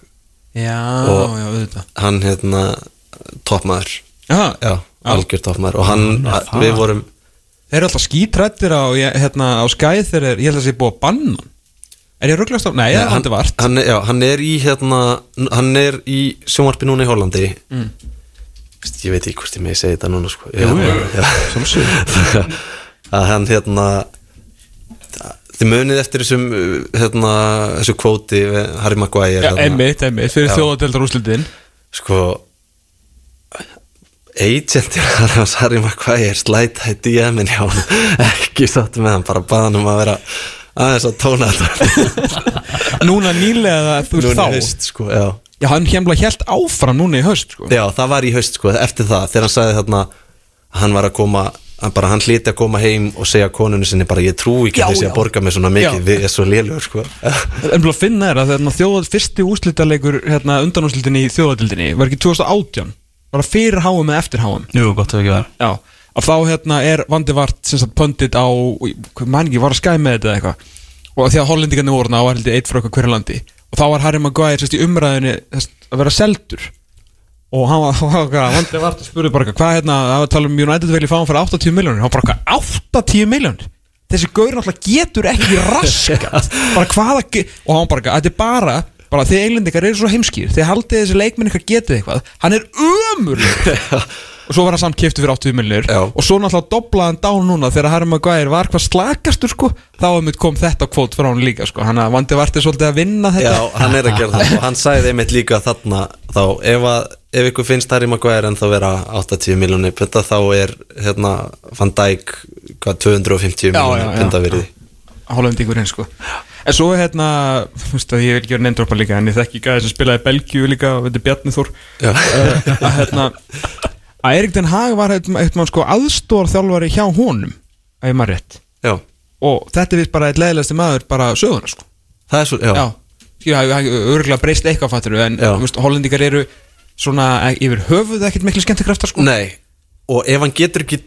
B: Já,
C: Og-
B: já, auðvitað.
C: hann hérna toppmaður.
B: Já,
C: já, algjör toppmaður. Og hann,
A: það.
C: við vorum
B: Þeir eru alltaf skítrættir á, hérna, á skæð eru, ég held að það sé búið að banna hann. Er ég rugglast á? Nei, er
C: hann, hann, er- já, hann er í hérna hann er í sjónvarpi núna í Hollandi
B: Mm.
C: Ég veit ekki hvort ég megi segja þetta núna sko.
B: Jú, jú,
C: að hann hérna þið munið eftir þessum hérna, þessu kvóti Harry Maguire
B: Já,
C: hérna.
B: einmitt, einmitt, fyrir þjóðadeldar úrslitin
C: sko agentir hans Harry Maguire slæta í DM-in hjá hann ekki satt með hann, bara baða hann um að vera aðeins að tóna þetta
B: Núna nýlega, þú veist
C: Núna í
B: þá
C: haust, sko, já.
B: Já, hann hemla helt áfram núna í haust sko.
C: já, það var í haust sko, eftir það þegar hann sagði þarna hann var að koma hann, bara, hann hlíti að koma heim og segja konunni sinni bara ég trú ekki
B: Já,
C: að þessi
B: já.
C: að borga mig svona mikið við er svo lélugur sko.
B: En blá finna er að þjóðað fyrsti úrslitaleikur hérna, undanúrslitin í þjóðadeldinni var ekki 2018 Var það fyrir háum eða eftir háum
A: Jú, gott að ekki vera
B: Já, að þá hérna er Vandi Vart sem sagt pöndit á, hvað man ekki, var að skæði með þetta eða eitthvað? Og því að hollendingarnir voru og var heldur eitt frá eitthvað hverju landi. Og þá var Harry Maguire sérst í umræðinni sérst, að vera seldur. Og hann var, hvað, Vandi Vart spurði bara hvað hérna, það var að tala um United vilja fá hann fyrir 80 miljónir, hann bara eitthvað 80 miljónir þessi gaur náttúrulega getur ekki raskat bara hvaða, og hann bara þetta er bara bara þið englendingar eru svo heimskýr þið haldið þessi leikminn eitthvað getið eitthvað. Hann er ömurlegur. Og svo var hann samt kiptu fyrir 80 miljonir
C: Já.
B: og svo náttúrulega doblaði hann dán núna þegar Harry Maguire var hvað slakastur sko. Þá kom þetta kvót frá hann líka sko. Hann vandi varti svolítið að vinna þetta.
C: Já, hann er að gera það. Og hann sagði einmitt líka þarna þá ef, að, ef ykkur finnst Harry Maguire en þá vera 80 miljónir punda þá er hérna Van Dijk hvað 250
B: Já, já,
C: miljónir
B: Hollendingurinn sko. En svo hérna, þú veist að ég vil ekki vera nefndrópa líka en ég þekki gæði sem spilaði Belgíu líka og þetta er Bjarni Þór.
C: Já.
B: uh, að hérna að Erik Den Haag var eitthvað sko aðstór þjálfari hjá honum að ég maður rétt.
C: Já,
B: og þetta er vist bara eitt leðilegsti maður bara söguna sko.
C: Það er svo, já,
B: Já, það hefur örgulega breyst eitthvað fattur en hollendingar eru svona eh, yfir höfuð ekkert miklu skemmtikraftar sko.
C: Nei, og ef hann getur ekki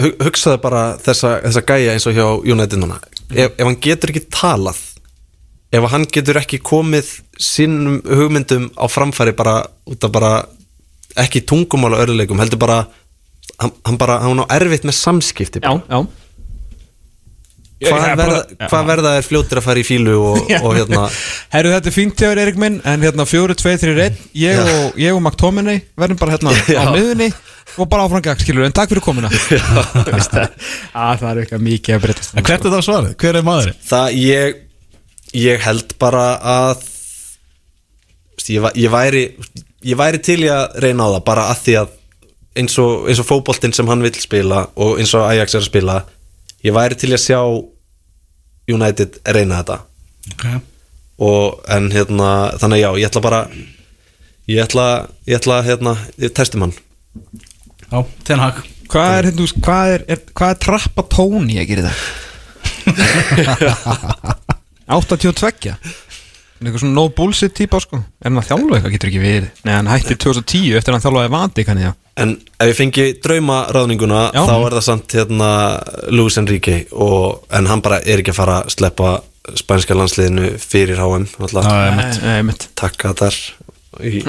C: hu- hugsaðu bara þessa, þessa gæja eins og hjá United núna ef, ef hann getur ekki talað ef hann getur ekki komið sínum hugmyndum á framfæri bara út af bara ekki tungumála örðuleikum, heldur bara hann, hann bara, hann á erfitt með samskipti
B: Já, já Ég-
C: hvað, verða,
B: bara- já.
C: hvað verða er fljótir að fara í fílu og,
B: Já.
C: og hérna
B: Herru, þetta er fínt hjá þér, Erik minn En hérna, fjóru, tvei, þrjir, einn Ég
C: Já.
B: og, ég og McTominay verðum bara hérna
C: Já.
B: á miðunni Og bara áfram gag, skilur En takk fyrir það Að það er eitthvað mikið að breytast
A: En hvert er það svarið? Hver er maðurinn?
C: það ég ég held bara að ég, ég væri ég væri til í að reyna á það bara að því að eins og, eins og fótboltinn sem hann vill spila og eins og Ajax er að spila ég væri til í að sjá United reyna þetta
A: Okay.
C: og en hérna þannig að já, ég ætla bara ég ætla, ég ætla hérna ég testum hann
A: Já, Ten Hag.
B: Hvað er, hérna, hvað er, er, hvað er trappa tóni að gera þetta? 82 Eitthvað svona no bullshit típa sko. Er hann að þjálfa eitthvað, getur ekki verið. Nei, hann hætti 2010 eftir að hann þjálfaði vandi kanni, já.
C: En ef ég fengi draumaráðninguna
B: Já.
C: þá er það samt hérna Luis Enrique og, en hann bara er ekki að fara að sleppa spænska landsliðinu fyrir HM takka þar í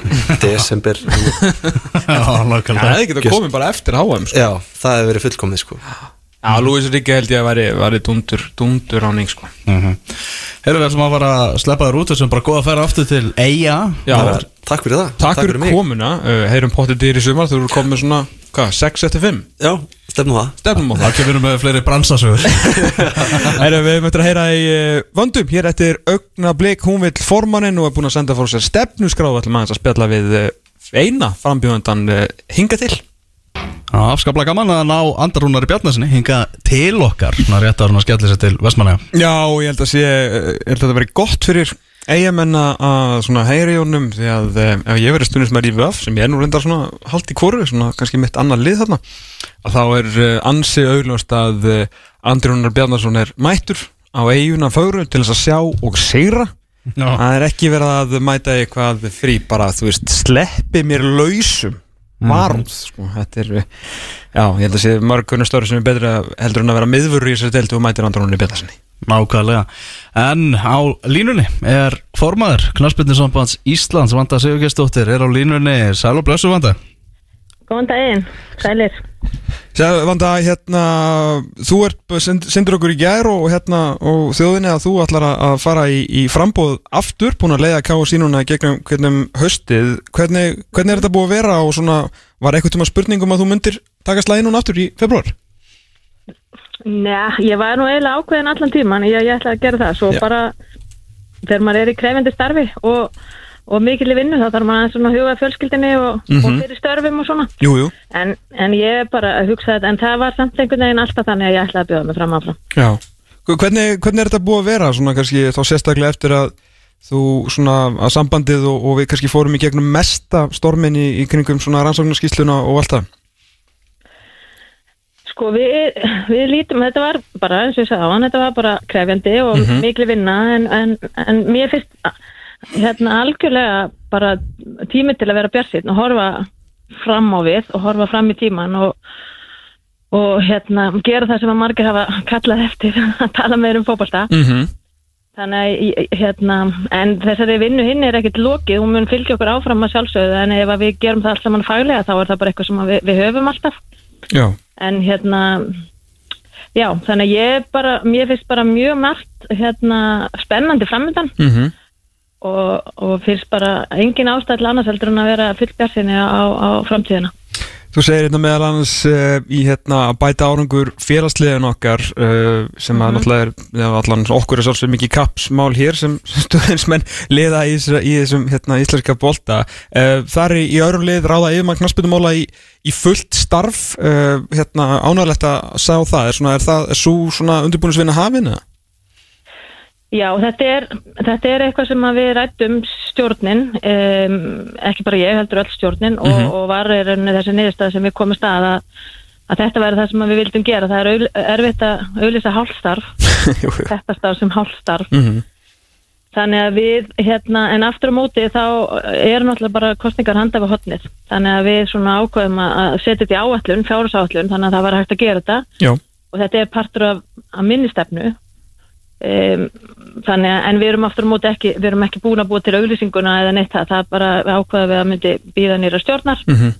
C: desember.
B: Það hefði getað komið bara eftir HM sko.
C: Já, það hefur verið fullkomið sko.
B: Já, Lúis Ríkki held ég að væri, væri dundur, dundur áning sko.
A: Erum við sem að fara að sleppa þér út og sem bara góða að færa aftur til
C: er- Takk fyrir það.
B: Takk fyrir
C: mig.
B: komuna. Uh, Heyrum potið dýr í sumar, þú eru komið svona Hvað, 6-5?
C: Já, stefnum það.
B: Stefnum á það.
A: Það kemur með fleiri bransasögur
B: Herra, við möttum að heyra í uh, vöndum Hér eftir augna blik, hún vill formannin og er búin að senda fór sér stefnuskráð ætlum aðeins að spjalla við uh, eina frambjóðandan uh, hinga til.
A: Afskaplega gaman að ná Andarúnari Bjarnasinni hinga til okkar. Svona rétt að hann að skella sér til Vestmanna
B: Já, ég held að sé, ég held að það veri gott fyrir eigamenn að- heyri í honum því að uh, ef ég verið stundin sem er í VF sem ég er nú reyndar svona haldt í kóru svona kannski mitt annar lið þarna að þá er uh, ansi augljóst að uh, Andri Rúnar Bjarnason er mættur á eiguna fögru til þess að sjá og segra
A: Já,
B: Það er ekki verið að mæta eitthvað frí bara, þú veist, sleppi mér lausum. Varúð, sko, þetta er já, ég held að sé mörg kunnar stóri sem er betra heldur en að vera miðvörur í þessari deltu og mætir andrónunni betra sinni.
A: Nákvæmlega. En á línunni er formaður Knarsbyrnisambands Íslands Vanda Sigurgestóttir er á línunni. Sæl og blessu Vanda.
D: Góðan daginn, sælir.
B: Sér, Vanda, hérna, þú ert, send, sendur okkur í gær og hérna, og þjóðinni að þú ætlar að- að fara í, í frambóð aftur, búin að leiða ká og sínuna gegnum hvernig haustið, hvernig, hvernig er þetta búið að vera og svona, var eitthvað tíma spurningum að þú myndir taka slæðin núna aftur í februar?
D: Njá, ég var nú eiginlega ákveðin allan tíman, ég, ég ætla að gera það, svo
B: Já.
D: bara þegar maður er í krefendi starfi og, og mikil í vinnu þá þarf maður að huga fjölskyldinni og, og fyrir störfum og svona.
B: Jú, jú.
D: En, en ég bara að hugsa þetta, en það var samt einhvern veginn alltaf þannig að ég ætla að bjóða mig fram áfram.
B: Já. Hvernig, hvernig er þetta búið að vera, svona kannski þá sérstaklega eftir að þú svona að sambandið og, og við kannski fórum í gegnum mesta stormin í, í kringum svona rannsóknarskísluna og allt það?
D: Sko við, við lítum, þetta var bara eins og ég sagði á hann, þetta var bara krefjandi og mikil vinna en, en, en mér finnst hérna algjörlega bara tími til að vera björnsinn og horfa fram á við og horfa fram í tíman og, og hérna gera það sem að margir hafa kallað eftir að tala meður um fótbolta
B: Mm -hmm.
D: þannig að hérna en þessari vinnu hinn er ekkert lokið hún mun fylgja okkur áfram að sjálfsögðu en ef við gerum það allt saman faglega þá er það bara eitthvað sem við, við höfum alltaf
B: Já.
D: En hérna já, þannig að ég bara mér finnst bara mjög margt hérna spennandi framöndan
B: Mm -hmm.
D: og, og finnst bara engin ástæð til annars heldur en að vera fullbjarsinni á, á framtíðina
B: Þú segir hérna meðal annars uh, í hérna að bæta árangur félagsliðin okkar uh, sem að náttúrulega er okkur er svolítið mikið kappsmál hér sem stuðinsmenn liða í, í þessum hérna, íslenska bolta. Uh, Það er í öðrum lið ráða yfirmann knarsbyttumóla í, í fullt starf. Hérna ánægilegt að sjá það. Er, svona, er það er svo svona undirbúinusvinna hafina?
D: Já, þetta er, þetta er eitthvað sem við rættum stjórnin, um, ekki bara ég heldur öll stjórnin og, og var er þessi niðurstað sem við komum stað að, að þetta væri það sem við vildum gera. Það er erfitt að auðlýsa hálfstarf, þetta starf sem hálfstarf.
B: Mhm.
D: Þannig að við, hérna, en aftur á móti þá er náttúrulega bara kostningar handa við hotnið. Þannig að við svona ákveðum að að setja þetta í áallun, fjárusáallun, þannig að það var hægt að gera þetta
B: Já,
D: og þetta er partur af, af minnistefnu um, þannig að en við erum aftur á móti ekki við erum ekki búin að búa til auglýsinguna eða neitt það, það er bara ákvaða við að myndi býða nýra stjórnar
B: Mhm.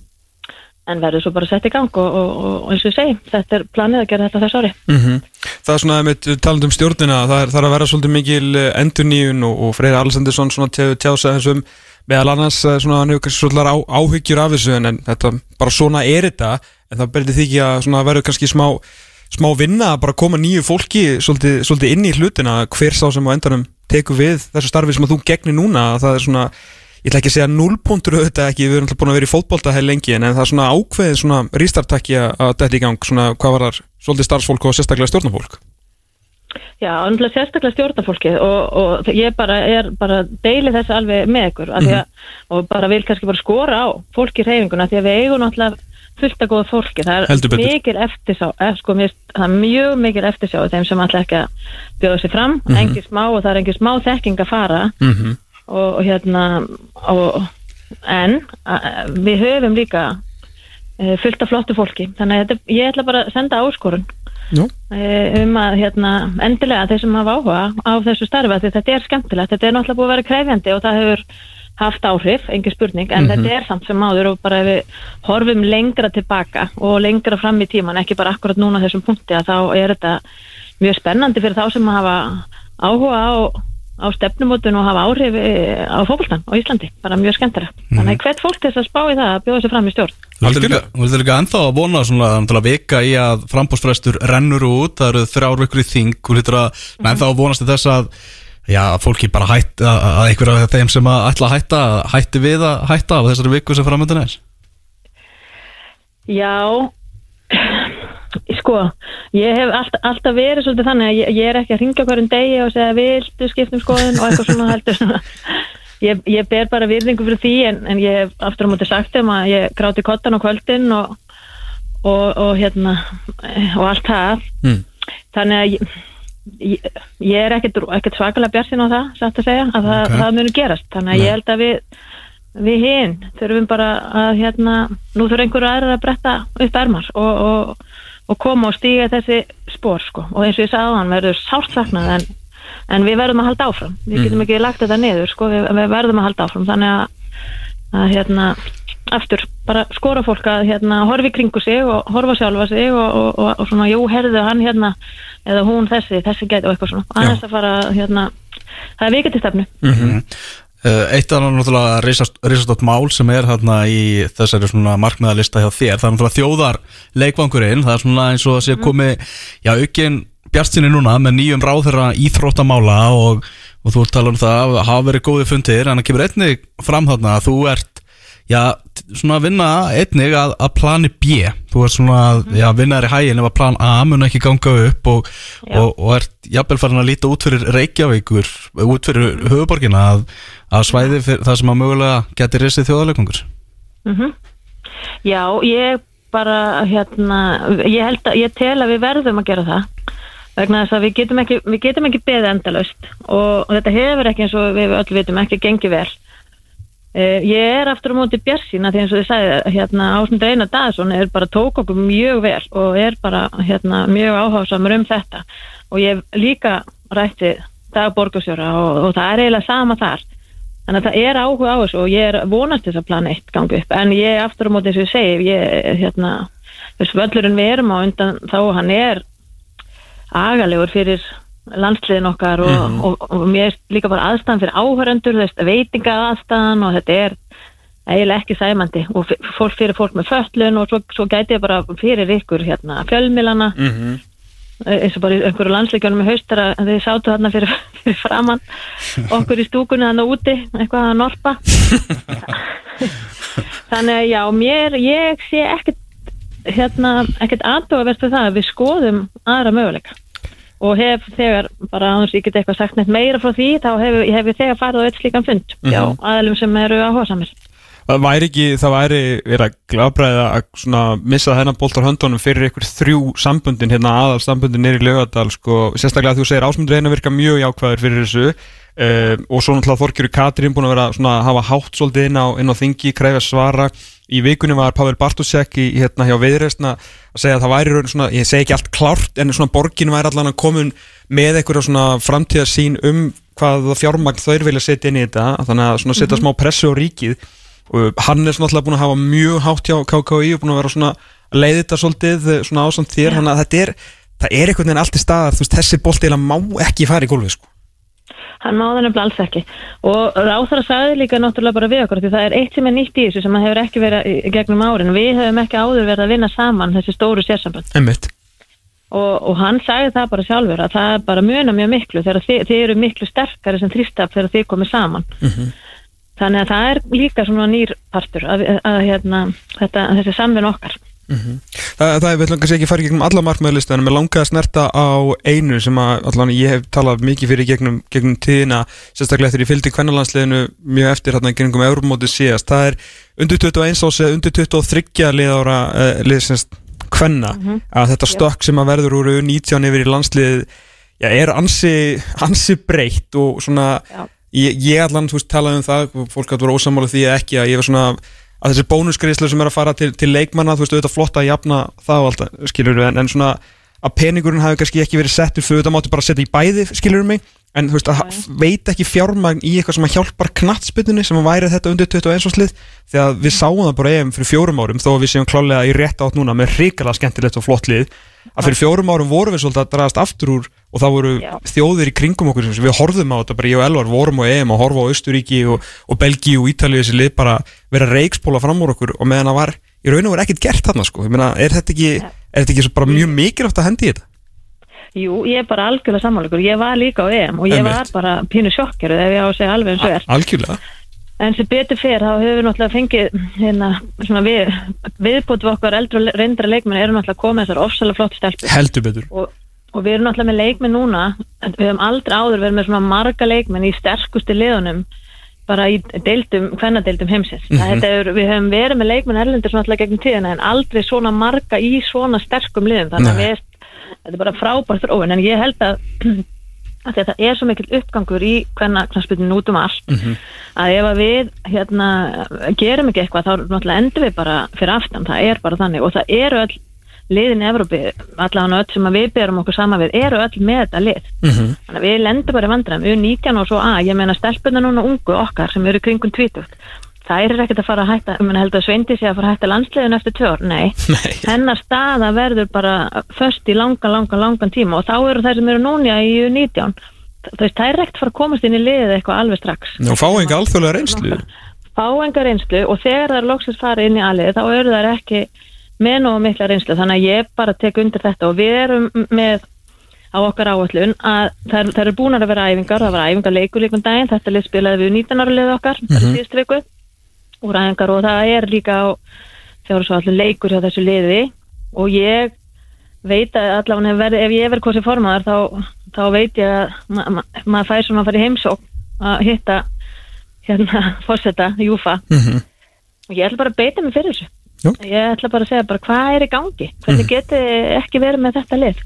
D: en verður svo bara sett í gang og, og, og eins og ég segi, þetta er planið að gera þetta þess ári
B: Mhm. Það er svona með taland um stjórnina það er, það er að vera svolítið mikil endurníun og, og Freyr Alessandinsson svona tjá, tjása þessum meðal annars eh, svona hann hefur svolítið áhyggjur af þessu en, en þetta bara svona er þetta en það berði því ekki að svona verður kannski smá smá vinna að bara koma nýju fólki svolítið, svolítið inn í hlutina hver sá sem á endanum tekur við þessu starfi sem að þú gegnir núna það er svona ég ætla ekki að segja nullpunktur auðvitað ekki, við erum alltaf búin að vera í fótbolta heil lengi en, það er svona ákveðið svona rístartakki að þetta í gang, svona hvað var þar svolítið starfsfólk og sérstaklega stjórnafólk
D: Já, annars sérstaklega stjórnarfólkið og, og ég bara er bara deili þessu alveg með ykkur mm að, og bara vil kannski bara skora á fólki í reyfinguna því að við eigum náttúrulega fullt að góða fólki, það er mikil eftirsá eh, sko, mér, það er mjög mikil eftirsá þeim sem alltaf ekki að bjóða sér fram.
B: Mhm.
D: engin smá og það er engin smá þekking að fara.
B: Mm -hmm.
D: og, og hérna og, en a, við höfum líka e, fullt af flottu fólki. Þannig að þetta, ég ætla bara að senda áskorun e, um að hérna, endilega þeir sem hafa áhuga á þessu því þetta er skemmtilegt, þetta er náttúrulega búið að vera krefjandi og það hefur haft áhrif, engin spurning, en þetta er samt sem áður og bara ef við horfum lengra tilbaka og lengra fram í tíman, ekki bara akkurat núna þessum punkti að þá er þetta mjög spennandi fyrir þá sem hafa áhuga á, á stefnumótun og hafa áhrif eh, á fókbaltan á Íslandi, bara mjög skemmtilegt. Þannig að hvert fólk þess að spá í það að bjóða sér fram í stjórn.
A: Þú þú vildir líka ennþá að vona svona að vika í að frambóðsfrestur rennur út, það eru þrjár vikur í þing og lítur að mm ennþá að vonast þess að já, fólki bara hætt að, að einhver af þeim sem að ætla að hætta hætti við að hætta á þessari viku sem framöndan er
D: Já, sko, ég hef alltaf, alltaf verið svolítið þannig að ég, ég er ekki að ringa hverjum degi og segja viltu skiptum skoðun og eitthvað svona heldur svona. Ég, ég ber bara virðingu fyrir því en, en ég hef aftur á móti sagt um að ég gráti kottan á kvöldin og, og, og hérna og allt það
B: Mm.
D: þannig að ég, ég, ég er ekkert, ekkert svakalega bjarsin á það satt að segja, að það,
A: Ok.
D: það muni gerast þannig að ég held að við við hinn þurfum bara að hérna, nú þurfum einhverju aðra að bretta upp ermar og, og, og koma og stíga þessi spór sko. og eins og ég sagði á hann verður sárt saknað en, en við verðum að halda áfram við getum ekki lagt þetta niður sko. við, við verðum að halda áfram þannig að, að hérna, aftur. Bara skora fólk að hérna, horfi kringu sig og horfa sjálfa sig og, og, og, og svona, jú, herðu hann hérna eða hún þessi, þessi gæti og eitthvað svona. Aðeins að fara, hérna það er vikið til stefnu.
A: Uh, Eitt af náttúrulega risastótt mál sem er hérna í þessari svona markmiðalista hjá þér, það er náttúrulega þjóðar leikvangurinn, það er svona eins og að sé komið, já, aukinn bjartsinni núna með nýjum ráðherra íþróttamála og, og þú ert talað um það að hafa verið góði fundir, en það kemur einnig fram þarna að þú ert, já, svona að vinna einnig að, að plani B, þú ert svona að já, vinna þér í hæginn ef að plan A mun ekki ganga upp og, og, og ert jafnvel farin að líta út fyrir Reykjavíkur, út fyrir höfuborgina að, að svæði fyrir það sem að mögulega geti risið þjóðarleikungur.
D: Mhm. Já, ég bara hérna, ég held að ég tel að við verðum að gera það vegna þess að við getum ekki, við getum ekki beðið endalaust og, og þetta hefur ekki eins og við öll vitum ekki gengið vel uh, ég er aftur á móti bjarsína því eins og þið sagði hérna Ásmund Einar Daðsson er bara tók okkur mjög vel og er bara hérna mjög áhásamur um þetta. Og ég líka rætti dagborgarsjóra og, og það er eiginlega sama þar. Þannig að það er áhuga á þessu og ég er vonast þess að plana eitt gangi upp. En ég aftur á móti eins og ég segi ég, hérna, þess völlurinn við erum á undan þá hann er agalegur fyrir landsliðin okkar og, og, og, mér er líka bara aðstæðan fyrir áhörendur, þess veitinga aðstæðan og þetta er eiginlega ekki sæmandi. Og fólk fyrir fólk með föllun og svo, svo gæti ég bara fyrir ykkur hérna fjölmilana
B: Mhm.
D: eins og bara einhverju landsleikjunum í haustar að þið sátu þarna fyrir, fyrir framann okkur í stúkunni þarna úti eitthvað að norpa. Þannig að já, mér ég sé ekkert hérna, ekkert aðdóðavert við það að við skoðum aðra möguleika og hef þegar, bara aðeins ég get eitthvað sagt neitt meira frá því, þá hef, hef ég þegar farið á eitt slíkan fund, já, aðalum sem eru að hósamir
B: Það væri ekki, það væri verið að glabræða að svona missa þennan bolt á höndunum fyrir ykkur þrjú sambundin hérna aðal sambundin nýri lögadal sko, sérstaklega þú segir ásmundur einu virka mjög jákvæður fyrir þessu uh, og svo náttúrulega Þorkjörur Katrín búin að vera svona að hafa hátt svolítið inn á, inn á þingi, kræfa svara. Í vikunni var Pavel Bartosek í hérna hjá viðreistna að segja að það væri raun svona, ég segi ekki allt klárt en svona borgin væri allan að komin með einhverja svona framtíðarsýn um hvað fjármagn þau vilja setja inn í þetta þannig að svona setja smá pressu á ríkið. Og hann er svona alltaf búin að hafa mjög hátt hjá KKI og búin að vera svona að leiði þetta svolítið eh, svona ásamt þér. Þannig að þetta er, það er einhvern veginn allt í staðar. Þú veist, þessi bolti eiginlega má ekki fara í gólfið sko.
D: Hann má það nefnilega alls ekki. Og ráþara sagði líka náttúrulega bara við okkur því það er eitt sem er nýtt í þessu sem hefur ekki verið gegnum árin, við hefum ekki áður verið að vinna saman þessi stóru sérsamband og, og hann sagði það bara sjálfur að það bara mjöna mjög miklu þegar þið, þið eru miklu sterkari sem þrýstaf þegar þið komið saman. Þannig að það er líka svona nýr partur að, að, að hérna, þetta, þessi samvinn okkar
B: Það, það er, við ætlum kannski ekki að fara gegnum alla markmiðlista en mér langaði að snerta á einu sem að allan ég hef talað mikið fyrir gegnum, gegnum tíðina, sérstaklega eftir ég fylgdi kvennalandsliðinu mjög eftir hérna gegnum Európmótið síðast, það er undir 21 ás eða undir 23 liðára uh, liðsins kvenna. Að þetta stökk sem að verður úr 19 yfir í landslið já, er ansi, ansi breytt og svona ég, ég allan, veist, talaði um það fólk að vera ósamála því eða ekki að ég var svona að þessi bónusgreislu sem er að fara til, til leikmanna þú veist, auðvitað flott að jafna það og allt skilur við, en, en svona að peningurinn hafi kannski ekki verið settur fyrir þetta mátti bara setja í bæði, skilur við mig en þú veist, að ha- veit ekki fjármagn í eitthvað sem að hjálpar knattspytunni sem að væri þetta undir 21 slið, því að við sáum það bara EM fyrir fjórum árum, þó að við séum klálega í rétt átt núna með hrikalega skemmtilegt og flott lið að fyrir fjórum árum vorum við svolítið að draðast aftur úr og það voru
D: Já.
B: þjóðir í kringum okkur sem við horfðum á þetta bara ég og Elvar vorum á EM og horfa á Östuríki og, og Belgíu og Ítalíu þessi lið bara vera reikspóla fram úr okkur. Og meðan það var í raun og verið ekkert gert þarna sko, ég meina, er þetta ekki er þetta ekki bara mjög mikilvægt að hendi þetta?
D: Jú, ég er bara algjörlega sammáleikur, ég var líka á EM og ég
B: Einmitt.
D: var bara pínu sjokkeruð ef ég á að segja alveg eins og er.
B: Algjörlega.
D: En sem betur fer, þá hefur við náttúrulega fengið hérna, svona við, viðbútt við okkar eldra og reyndra leikmenn eru náttúrulega komið þessar ofsalega flott stelpur.
B: Heldur betur.
D: Og, og við erum náttúrulega með leikmenn núna við höfum aldrei áður verið með svona marga leikmenn í sterkustu liðunum bara í deildum, hvennadeildum heimsins. Mm
B: Mhm.
D: er, við höfum verið með leikmenn erlendur svona alltaf gegnum tíðina en aldrei svona marga í svona sterkum liðum. Þannig að við, þetta er bara frábært þróun en ég held að að þetta er svo mikill uppgangur í hvenna knarspilinu út um allt að ef að við hérna gerum ekki eitthvað þá náttúrulega endur við bara fyrir aftan, það er bara þannig. Og það eru öll liðin í Evrópi allavega öll sem að við berum okkur sama við eru öll með þetta lið.
B: Mhm.
D: þannig að við lendum bara í vandræðum, við erum 19 og svo að ég meina stelpunna núna ungu okkar sem eru kringum 20 það er ekkert að fara að hætta, ég held að Sveindi sé að fara að hætta landsliðun eftir tjór, nei.
B: Nei.
D: hennar staða verður bara först í langan, langan, langan tíma og þá eru þær sem eru núna í 19 þú veist, það er rekt fara að komast inn í liðið eitthvað alveg strax.
B: Og fá enga alþjóðlega reynslu.
D: Fá enga reynslu og þegar það er loksins fara inn í alið þá eru þær ekki með nógu mikla reynslu. Þannig að ég bara tek undir þetta og við erum með á okkar áallun að það það eru búin að vera æfingar, það var æfingar leikur líkum daginn, þetta lið spilaði við 19 ára lið okkar, mm -hmm. síðustu viku. Úr æfingar og það er líka á fjárhúsvallu leikur hjá þessu liði. Og ég veit að allavega verið- ef ég verið kosið formaðar þá, þá veit ég að ma ma maður fær svona að fara í heimsók að hitta hérna fórseta, Júfa.
B: Mhm.
D: og ég ætla bara að beita mig fyrir þessu
B: Jú.
D: ég ætla bara að segja bara hvað er í gangi? Hvernig geti ekki verið með þetta lið?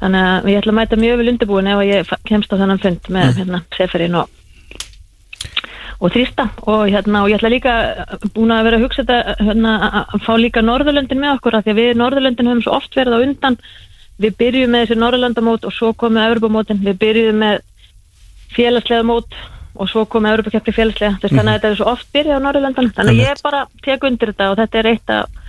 D: Þannig að ég ætla að mæta mjög vel undirbúin ef að ég kemst á þennan fund með hérna seferinn og og þrýsta. Og hérna og ég ætla líka búin að vera að hugsa þetta hérna, að- að fá líka Norðurlöndin með okkur því að við Norðurlöndin höfum svo oft verið á undan. Við byrjum með þessi Norðurlandamót og svo komum Evropamótin, við byrjum með félagslega mót og svo komum Evropakeppni félagslega, þannig að þetta er svo oft byrjað á Norðurlandan, þannig að ég bara tek undir þetta og þetta er eitt af,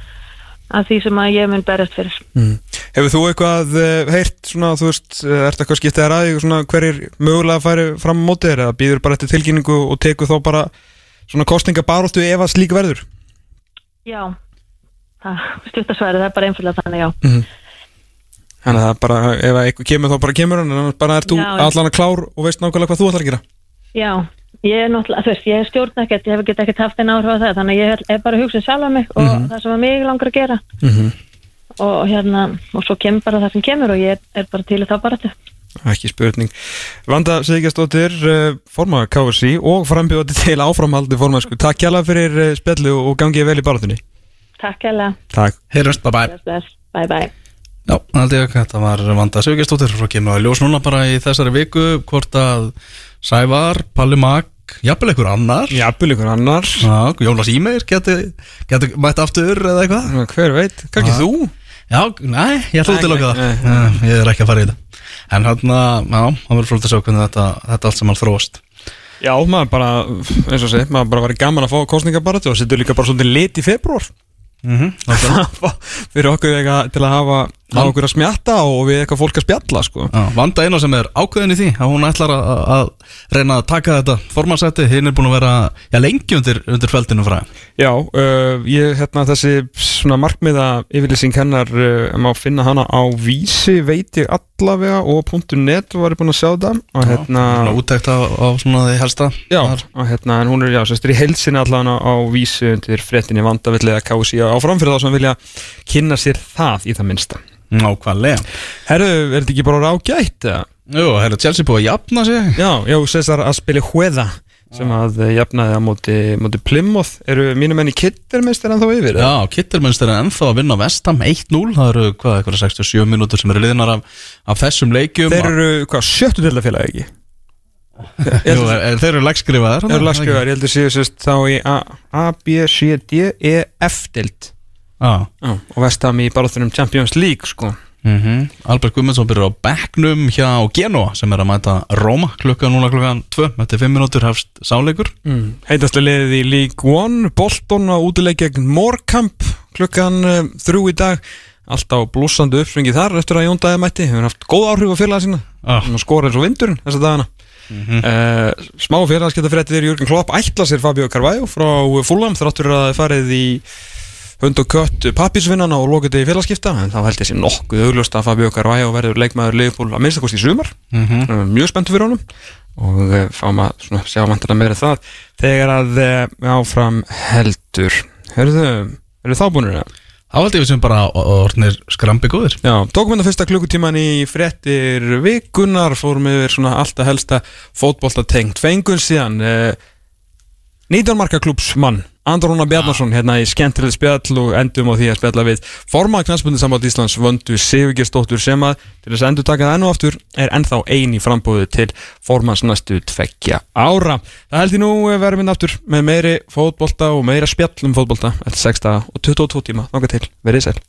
D: af því sem að ég mun berjast fyrir.
B: Mm. Hefur þú eitthvað uh, heyrt svona, þú veist, uh, ert eitthvað skiptið að ræði svona hverjir mögulega færi fram á mótið eða býður bara eftir tilkynningu og tekur þá bara svona kostningabaróttu ef að slík verður?
D: Já, það stuttasværi, það er bara einfjöldlega þannig, já.
B: Þannig að það er bara, ef að eitthvað kemur þá bara kemur hann, en bara ert þú allan að klár og veist nákvæmlega hvað þú ætlar að gera.
D: Já, ég er náttúrulega, þú veist, ég stjórna ekkert, ég hef get ekkert haft einn áhrif á það, þannig að ég er, er bara að hugsa um sjálfa mig og það sem að mig langar að gera. Og hérna, og svo kemur bara það sem kemur og ég er, bara til þá bara þetta.
B: Ekki spurning. Vanda Siggjastóttir, uh, formaður KSI og frambjóði til áframhaldi formaðsku. Takk kjalla fyrir uh, spjallu og gangið vel í barátunni.
D: Takk hella,
B: Takk.
A: Heyrjumst, bye bye
D: bless, bye bye.
A: Já, það ég að þetta var Vanda og kemur að ljós núna bara í þessari viku hvort að Sævar, Palli Mag, jafnvel einhver annar
B: Jafnvel ykkur annar.
A: Já, Jónas Ímeir geti, geti mætt aftur eða eitthvað
B: Hver veit? Kannski
A: Já.
B: þú?
A: Já, nei, ég ætla út okkar
B: nei,
A: það Ég er ekki að fara í þetta En hérna, já, það verður frólt að sjá hvernig þetta, þetta allt sem hann þróast
B: Já, maður bara, eins og segi, maður bara var gaman að fá kostningabaratu og setja líka bara svolítið lit í februar.
A: mm
B: fyrir okkur eitthvað til að hafa, hafa okkur að smjatta og við eitthvað fólk að spjalla, sko.
A: Vanda eina sem er ákveðin í því að hún ætlar að, að reyna að taka þetta formansætti, hinn er búin að vera já, lengi undir, undir feldinu frá
B: Já, uh, ég, hérna, þessi svona markmiða yfirlýsing hennar uh, má finna hana á vísi, veit ég allavega og .net var ég búin að sjá það og hérna,
A: úttækt á, á svona því helsta
B: já, og hérna, en hún er, já, sérst, í heilsinni allavega á vísi undir fréttinni vandavillið að kási áfram fyrir þá sem vilja kynna sér það í það minnsta.
A: Nákvæmlega.
B: Herru, er þetta ekki bara rágætt, eða?
A: Jú, hérna Chelsea búið að jafna sig.
B: Já, já, Cesar að spila Hueda sem að eh, jafnaði á móti, móti Plymouth. Eru mínum enn í kittermeistir en þá yfir eða?
A: Já, Kittelmönster er ennþá að vinna Vestam 1-0, það eru hvað, eitthvað 67 mínútur sem eru liðnar af, af þessum leikjum.
B: Þeir eru, hvað, sjöttu deltafélagi ekki?
A: Jú, er, er, þeir eru lagskrifaðar
B: Þeir eru lagskjöðar, ég heldur séu sérst þá í A, B, C, D, E, F
A: Já,
B: og vestam í baráþunum Champions League, sko.
A: Mm Albert Guðmundsson byrjar á bekknum hjá Genoa sem er að mæta Róma klukkan núna klukkan 2 eftir 5 mínútur hefst sáleikur
B: mm. Heitastlega liðið í League One Bolton á útileik gegn Morecamp klukkan uh, þrjú í dag. Alltaf blúsandi uppsvingi þar eftir að Jón Dæði mætti. Hefur haft góð áhrif á félaga sína.
A: Ah.
B: Hann skora eins og vindurinn þessa dagana. Uh, Smá félagsketta fréttir Jörgen Klopp ætla sér Fabio Carvalho frá Fulham þráttur að það er farið í hund og kött pappisvinnana og lokið í félagskipta en þá held ég sér nokkuð augljóst að Fabio Carvalho verður leikmaður Liverpool að minnstakost í sumar.
A: Mm
B: uh, mjög spenntur fyrir honum og uh, fáum að svona, sjá vantarlega meira það þegar að uh, áfram heldur. Herðu, eru þá búinir það?
A: Þá held ég við sem bara orðnir skrambi góðir.
B: Já, tókum við það fyrsta klukkutíman í fréttir vikunar, fórum yfir svona alltaf helsta fótbolta tengt fengun síðan uh, 19 marka klúpsmann Andróna Bjarnarsson hérna í skemmtileg spjall og endum á því að spjalla við formað knæspunni samband Íslands vöndu Sigurgersdóttur sem að til þess að endur taka það enn og aftur er ennþá eini frambúðu til formans næstu tveggja ára. Það held ég nú verðum við aftur með meiri fótbolta og meira spjall um fótbolta eftir 6 daga og 22 tíma. Náka til, verið sæl.